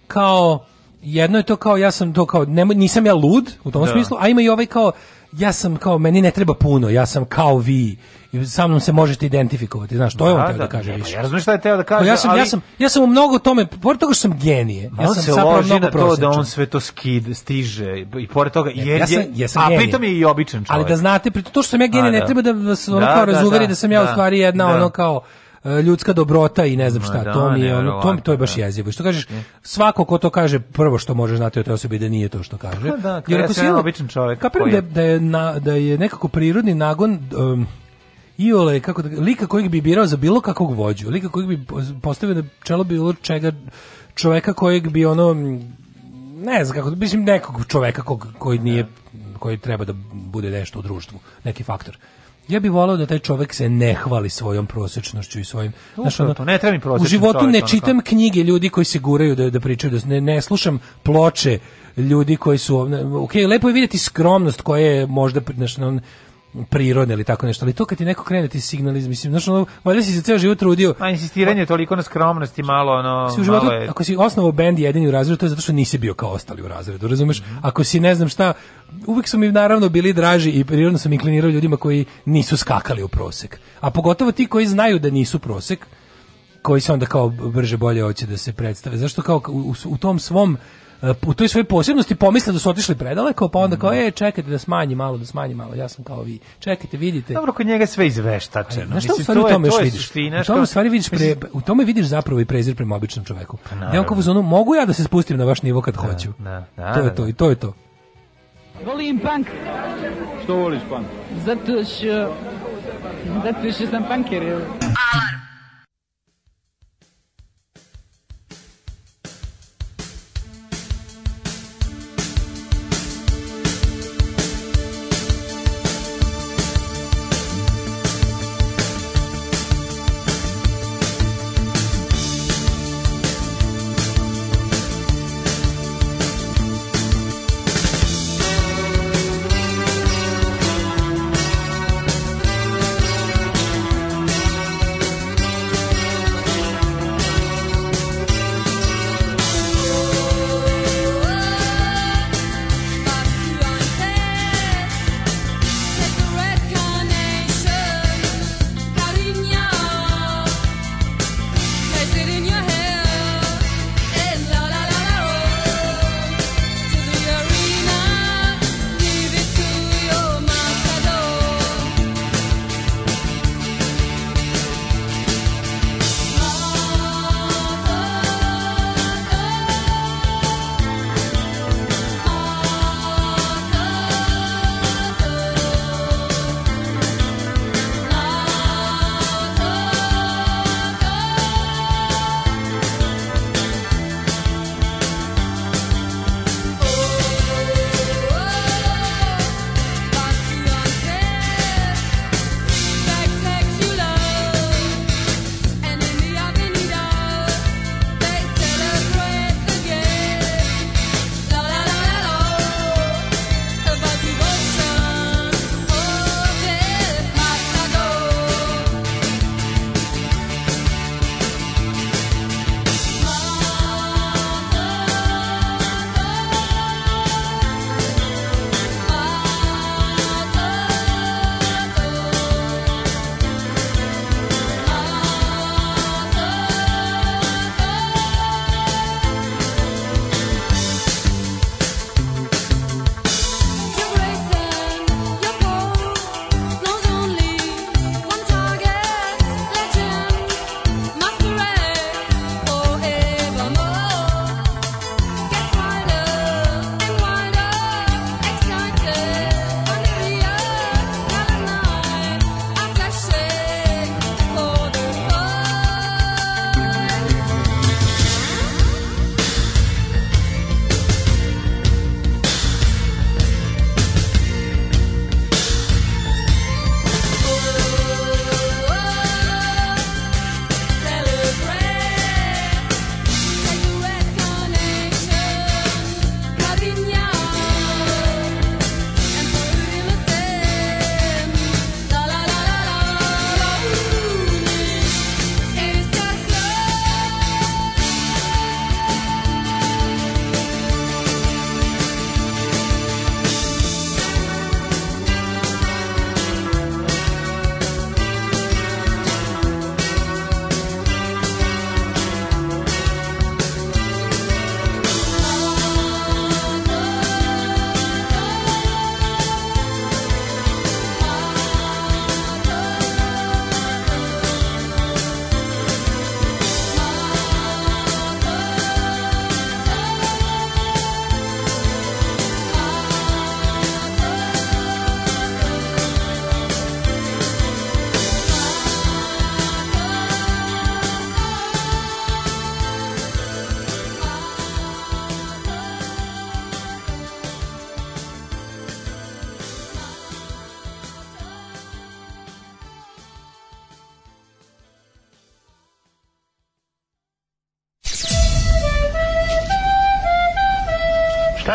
D: kao jedno je to kao ja sam to kao nemoj- nisam ja lud u tom
C: Da.
D: smislu, a ima i ovaj kao ja sam kao meni ne treba puno, ja sam kao vi. I sa mnom se možete identifikovati, znaš, to je on
C: Da,
D: teo da,
C: da,
D: kaže
C: ne,
D: više.
C: ja razumem šta je teo da kaže,
D: ja sam,
C: ali-
D: ja sam, ja sam u mnogo tome, pored toga što sam genije, ja sam
C: se loži
D: mnogo
C: na to da on sve to skid, stiže i pored toga, jer
D: ja sam,
C: je,
D: ja sam
C: a
D: genije.
C: pritom je i običan čovjek.
D: Ali da znate, pri to što sam ja genije,
C: A,
D: ne
C: da.
D: treba da vas ono
C: Da,
D: kao
C: da,
D: razuveri da,
C: da,
D: sam ja u
C: da,
D: stvari jedna
C: da.
D: ono kao ljudska dobrota i ne znam šta,
C: da,
D: to mi je ono, to, to je baš
C: da.
D: jezivo. I Što kažeš, svako ko to kaže, prvo što može znati o toj osobi da nije to što kaže.
C: Pa da,
D: Jer ako si
C: jedan
D: ono-
C: običan čovjek
D: Kapiram
C: koji
D: da, da, je na, da je nekako prirodni nagon um, Iole, kako da, lika kojeg bi birao za bilo kakvog vođu, lika kojeg bi postavio na čelo bilo čega čoveka kojeg bi ono ne znam kako, mislim nekog čoveka kog, koji nije koji treba da bude nešto u društvu, neki faktor. Ja bih voleo da taj čovek se ne hvali svojom prosečnošću i svojim... znaš,
C: Upravo to, ne treba mi
D: U životu
C: čovek,
D: ne
C: ono
D: čitam knjige ljudi koji se guraju da, da pričaju, da ne, ne slušam ploče ljudi koji su... Ok, lepo je vidjeti skromnost koja je možda znaš, on, prirodna ili tako nešto, ali to kad ti neko krene ti signalizam, mislim, znaš, ono, valjda si se ceo život trudio,
C: A insistiranje je toliko na skromnosti, malo ono,
D: si životu,
C: malo je...
D: ako si osnovao bend jedini u razredu, to je zato što nisi bio kao ostali u razredu, razumeš? Ako si ne znam šta, uvijek su mi naravno bili draži i prirodno sam inklinirao ljudima koji nisu skakali u prosek. A pogotovo ti koji znaju da nisu prosek, koji se onda kao brže bolje hoće da se predstave. Zašto kao u, u, u tom svom u toj svojoj posebnosti pomisle da su otišli predaleko, pa onda kao, e, čekajte da smanji malo, da smanji malo, ja sam kao vi. Čekajte, vidite.
C: Dobro, kod njega je sve izveštačeno.
D: Znaš šta u
C: Mislim,
D: stvari u
C: to je-
D: tome još vidiš?
C: suština,
D: U tome u
C: što-
D: stvari vidiš pre, u tome vidiš zapravo i prezir prema običnom čoveku. Da on kao
C: naravno.
D: u fazonu, mogu ja da se spustim na vaš nivo kad hoću.
C: da, da,
D: to je
C: da,
D: to
C: da.
D: i to je to.
K: Volim punk.
L: Što voliš punk?
K: Zato što... Zato što sam punker. evo.
M: Šta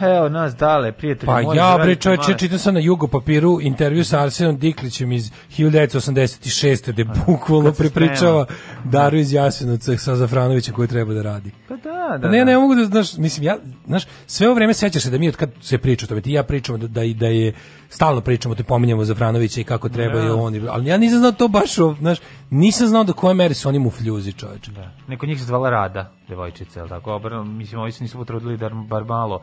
C: evo nas dale, prijatelji.
D: Pa
C: moji,
D: ja bre čoveče čitam sam na Jugo papiru intervju sa Arsenom Diklićem iz 1986. gde bukvalno
C: kad se
D: prepričava. Daru iz Jasenovca sa Zafranovićem koji treba da radi.
C: Pa da, da.
D: Pa ne,
C: da.
D: ne mogu da, znaš, mislim, ja, znaš, sve ovo vreme sećaš se da mi od kad se priča o tome, ti ja pričamo da, da, da je, stalno pričamo, te pominjemo Zafranovića i kako treba
C: Da.
D: i on, i- ali ja nisam znao to baš, znaš, nisam znao do koje mere su oni mufljuzi, čoveče.
C: Da. Neko njih se zvala Rada, devojčica, jel tako? Obrno, mislim, ovi se nisu potrudili da bar malo,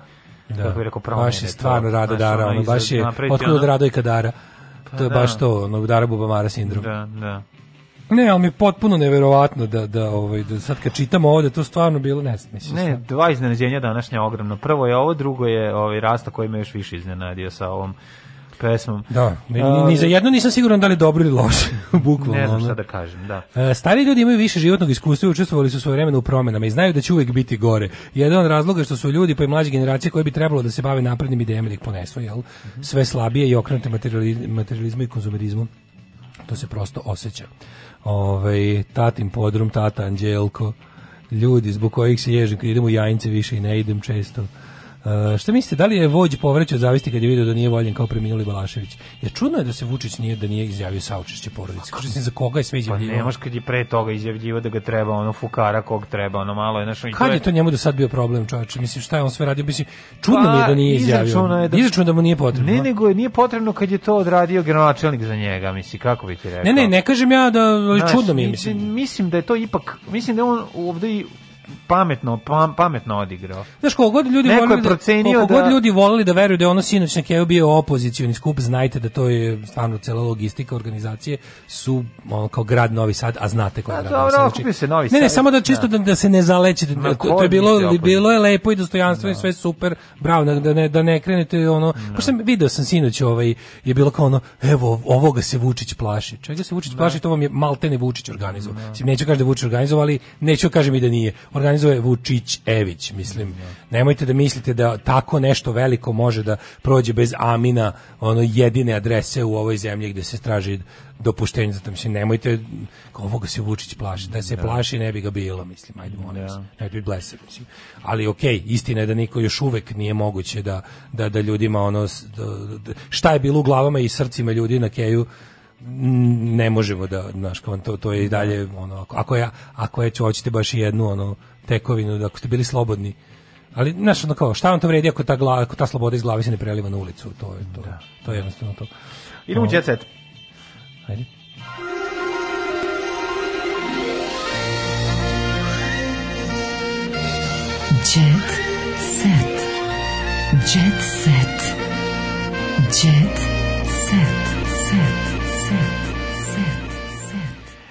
D: Da.
C: kako bi rekao, promene.
D: baš je stvarno
C: to.
D: Rada Dara,
C: ono,
D: baš je, otkud od Rado i Kadara.
C: Pa
D: To je
C: da.
D: baš to, ono, Dara Bubamara sindrom.
C: Da, da.
D: Ne, ali mi je potpuno neverovatno da, da, ovaj, da sad kad čitamo ovo, da to stvarno bilo, ne znam, mislim.
C: Ne, dva iznenađenja današnja ogromno. Prvo je ovo, drugo je ovaj Rasta koji me još više iznenadio sa ovom pesmom.
D: Da, ni, ni za jedno nisam siguran da li je dobro ili loše, <laughs> bukvalno.
C: Ne znam šta da kažem, da.
D: E, Stari ljudi imaju više životnog iskustva i učestvovali su svoje vremena u promenama i znaju da će uvek biti gore. Jedan od razloga što su ljudi pa i mlađe generacije koje bi trebalo da se bave naprednim idejama da ih ponesu, jel? Sve slabije i okrenute materiali- materializmu i konzumerizmu. To se prosto osjeća. Ovaj tatin podrum, tata Anđelko, ljudi zbog kojih se ježim kad idem u Jajince više i ne idem često. Uh, šta mislite, da li je vođ povrećao zavisti kad je video da nije voljen kao preminuli Balašević? Jer čudno je da se Vučić nije da nije izjavio saučešće porodice. Kažem za koga je sve
C: Pa
D: izjavljivao?
C: nemaš kad je pre toga izjavljivo da ga treba, ono fukara kog treba, ono malo je, to
D: Kad je to njemu do sad bio problem, čoveče? Mislim, šta je on sve radio? Mislim, čudno
C: Pa,
D: mi je da nije izjavio.
C: je da-
D: Izračunao da mu nije potrebno.
C: Ne, nego je nije potrebno kad je to odradio gradonačelnik za njega, misli, kako bi ti rekao?
D: ne, ne, ne kažem ja da, ali
C: Znaš,
D: čudno mi je,
C: mislim,
D: mislim.
C: mislim da je to ipak, mislim da on ovde i pametno, pam, pametno odigrao.
D: Znaš, koliko god ljudi
C: Neko
D: volili da,
C: da-
D: god ljudi volili da veruju da je ono sinoć na Keju bio opozicioni skup, znajte da to je stvarno cela logistika organizacije su ono, kao grad Novi Sad, a znate ko je
C: A
D: grad
C: dobro,
D: Sad.
C: okupio se Novi
D: ne, ne,
C: Sad.
D: samo da čisto da, da se ne zalećete.
C: Ma,
D: To, to je bilo, bilo je lepo i dostojanstveno i sve super. Bravo, da, da ne, da ne krenete ono... Pošto sam video sam sinoć ovaj, je bilo kao ono, evo, ovoga se Vučić plaši. Čega se Vučić plaši, to vam je maltene Vučić organizovao. Mislim, neću kažem da Vučić organizovao, ali neću kažem i da nije. Organizovao je Vučić Ević, mislim. Nemojte da mislite da tako nešto veliko može da prođe bez Amina, ono jedine adrese u ovoj zemlji gde se traži dopuštenje za to. Mislim, nemojte, ovoga se Vučić plaši. Da se plaši, ne bi ga bilo, mislim. Ajde, molim vas. Nemojte biti blesav, mislim. Ali okej, istina je da niko još uvek nije moguće da, da, da ljudima ono, da, da- šta je bilo u glavama i srcima ljudi na keju, ne možemo da znaš kao to to je i dalje ono ako- ako ja ako je hoćete baš jednu ono tekovinu da ako ste bili slobodni ali znaš ono kao šta vam to vredi ako ta glava, ako ta sloboda iz glave se ne preliva na ulicu to je to to je jednostavno to
C: Idemo u jet set.
D: ajde
H: Jet set. Jet set. Jet set.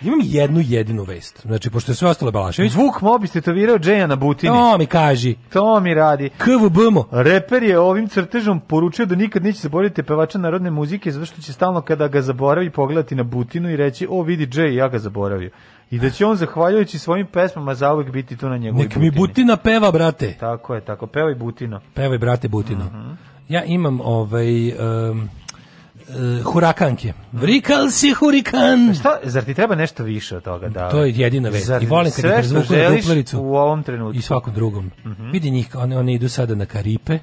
D: Imam jednu jedinu vest znači pošto je sve ostalo Balašević
C: Vuk Mobi stetovirao Džeja na butini.
D: to mi kaži
C: To mi radi.
D: KVBMO
C: Reper je ovim crtežom poručio da nikad neće zaboraviti pevača narodne muzike zato što će stalno kada ga zaboravi pogledati na butinu i reći o vidi Džej, ja ga zaboravio. I da će on zahvaljujući svojim pesmama zauvek biti tu na njegovoj
D: nek mi Butina peva brate
C: Tako je, tako. Pevaj Butino.
D: Pevaj, brate, Butino. Ja imam ovaj... Um, uh, hurakanke. Vrikal si hurikan.
C: Šta, zar ti treba nešto više od toga? Da,
D: To je jedina.
C: Zar
D: I volim kad ih razvuku na duplericu.
C: u ovom trenutku.
D: I svakom drugom. Vidi njih, one, one idu sada na Karipe,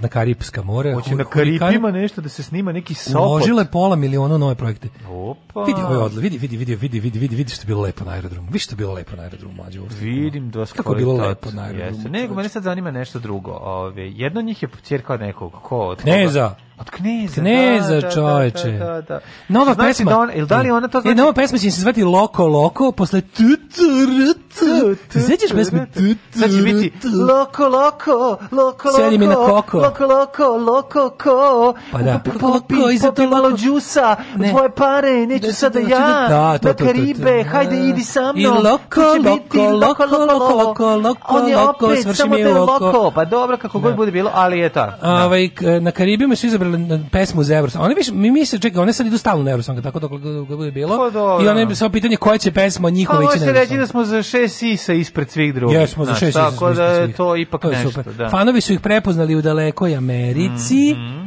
D: na Karipska more.
C: Hoće na. Karipima nešto da se snima neki sopot.
D: Uložile pola miliona u nove projekte.
C: Opa.
D: Vidi ovaj odle, vidi, vidi, vidi, vidi, vidi, vidi, vidi što je bilo lepo na aerodromu. Vidi što je bilo lepo na aerodromu, mlađe. ovo.
C: Vidim da
D: Kako je bilo lepo na aerodromu.
C: Jeste. Nego, mene sad zanima nešto drugo. Ove, jedno od njih je ćerka nekog. Ko? Od koga? Od kneza.
D: Kneza,
C: da, da,
D: čoveče.
C: Da, da, da.
D: Nova
C: Znači
D: pesma.
C: Da on, ili da li ona to
D: E,
C: znači?
D: nova pesma će se zvati Loko Loko, posle tu tu tu. Ti sećaš pesme tu tu
C: Sad će biti
D: tu?
C: loko, loko, loko,
D: Sedi mi na koko.
C: Loko, loko, loko, ko.
D: Pa da. Loko, loko, iza to
C: malo
D: loko.
C: džusa, tvoje pare, neću
D: Da,
C: sada
D: da,
C: ja,
D: da, to, to, to, to.
C: Karibe, hajde idi sa
D: I
C: mnom.
D: loko,
C: Tu će biti
D: loko, loko, loko, loko,
C: On je
D: loko,
C: opet samo te loko. Pa dobro, kako god bude bilo, ali je ta.
D: Ovaj na Karibima su izabrali pesmu za Eurosong. One više mi misle čekaj, one sad idu stalno na Eurosong, tako dok dok bude bilo.
C: Pa.
D: I one samo pitanje koja će pesma
C: Pa
D: njihova
C: može
D: ići na
C: se reći
D: Eurosong.
C: da smo za šest sisa ispred svih drugih.
D: Jesmo za šest
C: Tako
D: ispred
C: da je to ipak
D: To je
C: nešto.
D: super.
C: Da.
D: Fanovi su ih prepoznali u dalekoj Americi
C: Mhm.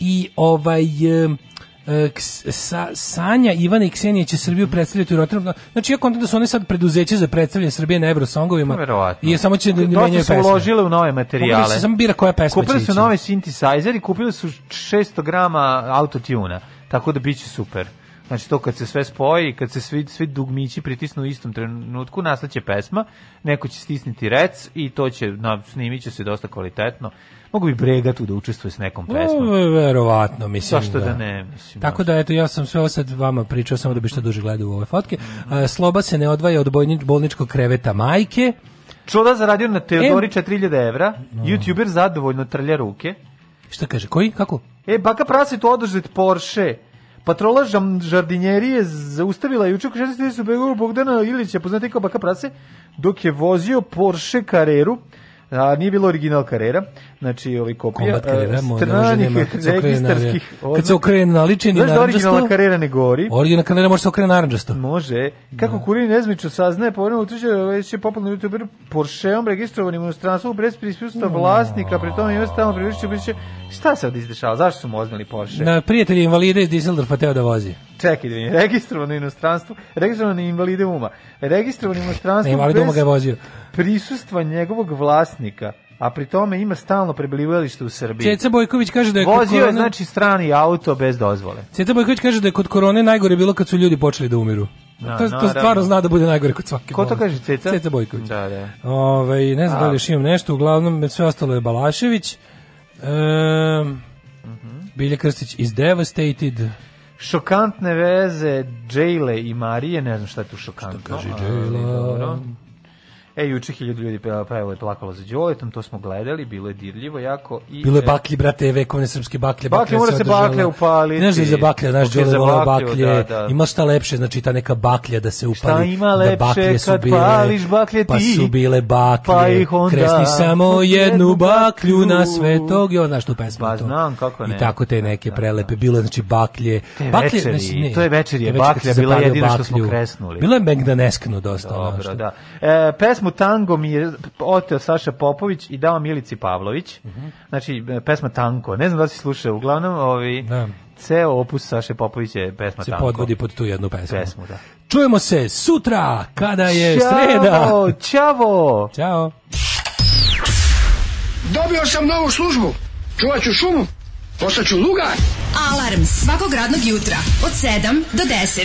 D: i ovaj e, sa, Sanja, Ivana i Ksenija će Srbiju predstavljati u Rotterdamu. Znači ja kontam da su one sad preduzeće za predstavljanje Srbije na Eurosongovima.
C: Verovatno.
D: I samo će da menjaju
C: su
D: pesme.
C: uložile u nove materijale.
D: samo bira koja pesma
C: Kupili su novi synthesizer i kupili su 600 grama autotuna. Tako da biće super. Znači to kad se sve spoji, kad se svi, svi dugmići pritisnu u istom trenutku, nastaće pesma, neko će stisniti rec i to će, na, snimit će se dosta kvalitetno. Mogu bi Brega tu da učestvuje s nekom pesmom.
D: O, verovatno, mislim.
C: Zašto da ne, mislim,
D: Tako da, eto, ja sam sve ovo sad vama pričao, samo da bi što duže gledao u ove fotke. A, sloba se ne odvaja od bolničkog kreveta majke.
C: Čuda zaradio na Teodori 4000 evra, youtuber zadovoljno trlja ruke.
D: Šta kaže, koji, kako?
C: E, baka prasetu oduzet Porsche. Patrola žam- žardinjerije zaustavila juče oko 16.30 u Begovu Bogdana Ilića, poznati kao baka prase, dok je vozio Porsche Carreru A nije bilo original karera, znači ovaj kopija
D: Kombat karera, mo- ne može
C: stranih
D: na-
C: registarskih
D: kad se okrene na ličini
C: Znaš da originalna karera ne gori?
D: Originalna karera može se okrene narandžasto.
C: Može. Kako kurir nezmično saznaje, povremeno utvrđuje da već je popularni youtuber Porscheom registrovanim u inostranstvu bez prisustva vlasnika, pri tome ima stalno priličiće biće šta se ovdje izdešava, zašto su mu Porsche?
D: Na prijatelj invalida iz Düsseldorfa teo da vozi.
C: Čekaj, da registrovano u inostranstvu, registrovano invalide uma, registrovano u inostranstvu
D: Na invalid uma ga je vozio.
C: Prisustva njegovog vlasnika, a pri tome ima stalno prebivalište u Srbiji.
D: Ceca Bojković kaže da je
C: Vozio je,
D: korone-
C: znači, strani auto bez dozvole.
D: Ceca Bojković kaže da je kod korone najgore bilo kad su ljudi počeli da umiru.
C: Da,
D: to, to stvarno zna da bude najgore kod svake
C: Ko to kaže, Ceca?
D: Ceca Bojković.
C: Da, da.
D: Ovaj, ne znam da li još imam nešto, uglavnom sve ostalo je Balašević. Ehm,
C: Mhm.
D: Bilja Krstić is devastated.
C: Šokantne veze Džejle i Marije, ne znam šta je tu šokantno.
D: Šta kaže
C: dobro. E, juče hiljadu ljudi pe- pevalo je plakalo za Đoletom, to smo gledali, bilo je dirljivo jako. I,
D: Bilo je
C: e,
D: baklji, brate, vekovne srpske baklje.
C: Baklje, mora se baklje upaliti.
D: Znaš da je za baklje, znaš, Đole volao
C: baklju,
D: baklje.
C: da, da.
D: Ima šta lepše, znači ta neka baklja da se upali.
C: Šta ima
D: da
C: lepše
D: baklje su
C: kad
D: bile,
C: pališ baklje
D: Pa
C: ti?
D: su bile baklje.
C: Pa ih onda
D: Kresni samo jednu baklju na svetog. I on, znaš tu pesmu.
C: Pa
D: to.
C: znam, kako ne.
D: I tako te neke prelepe. Bilo je, znači, baklje.
C: Te
D: baklje,
C: večeri,
D: znači, ne,
C: to je večeri, je
D: kad
C: baklja bila jedino što smo kresnuli.
D: Bilo je megdaneskno dosta.
C: Dobro,
D: što-
C: da. E, pesmu Tango mi je oteo Saša Popović i dao Milici Pavlović. Znači, e, pesma Tanko. Ne znam da si slušao, uglavnom, ovi, ceo opus Saše Popović je pesma
D: se
C: Tanko.
D: podvodi pod tu jednu pesmu.
C: Pesmu, da.
D: Čujemo se sutra kada je
C: Ćao,
D: sreda.
C: Ćavo!
D: Ćao.
A: Dobio sam novu službu. Čuvat ću šumu. Postaću lugar.
H: Alarm svakog radnog jutra od 7 do 10.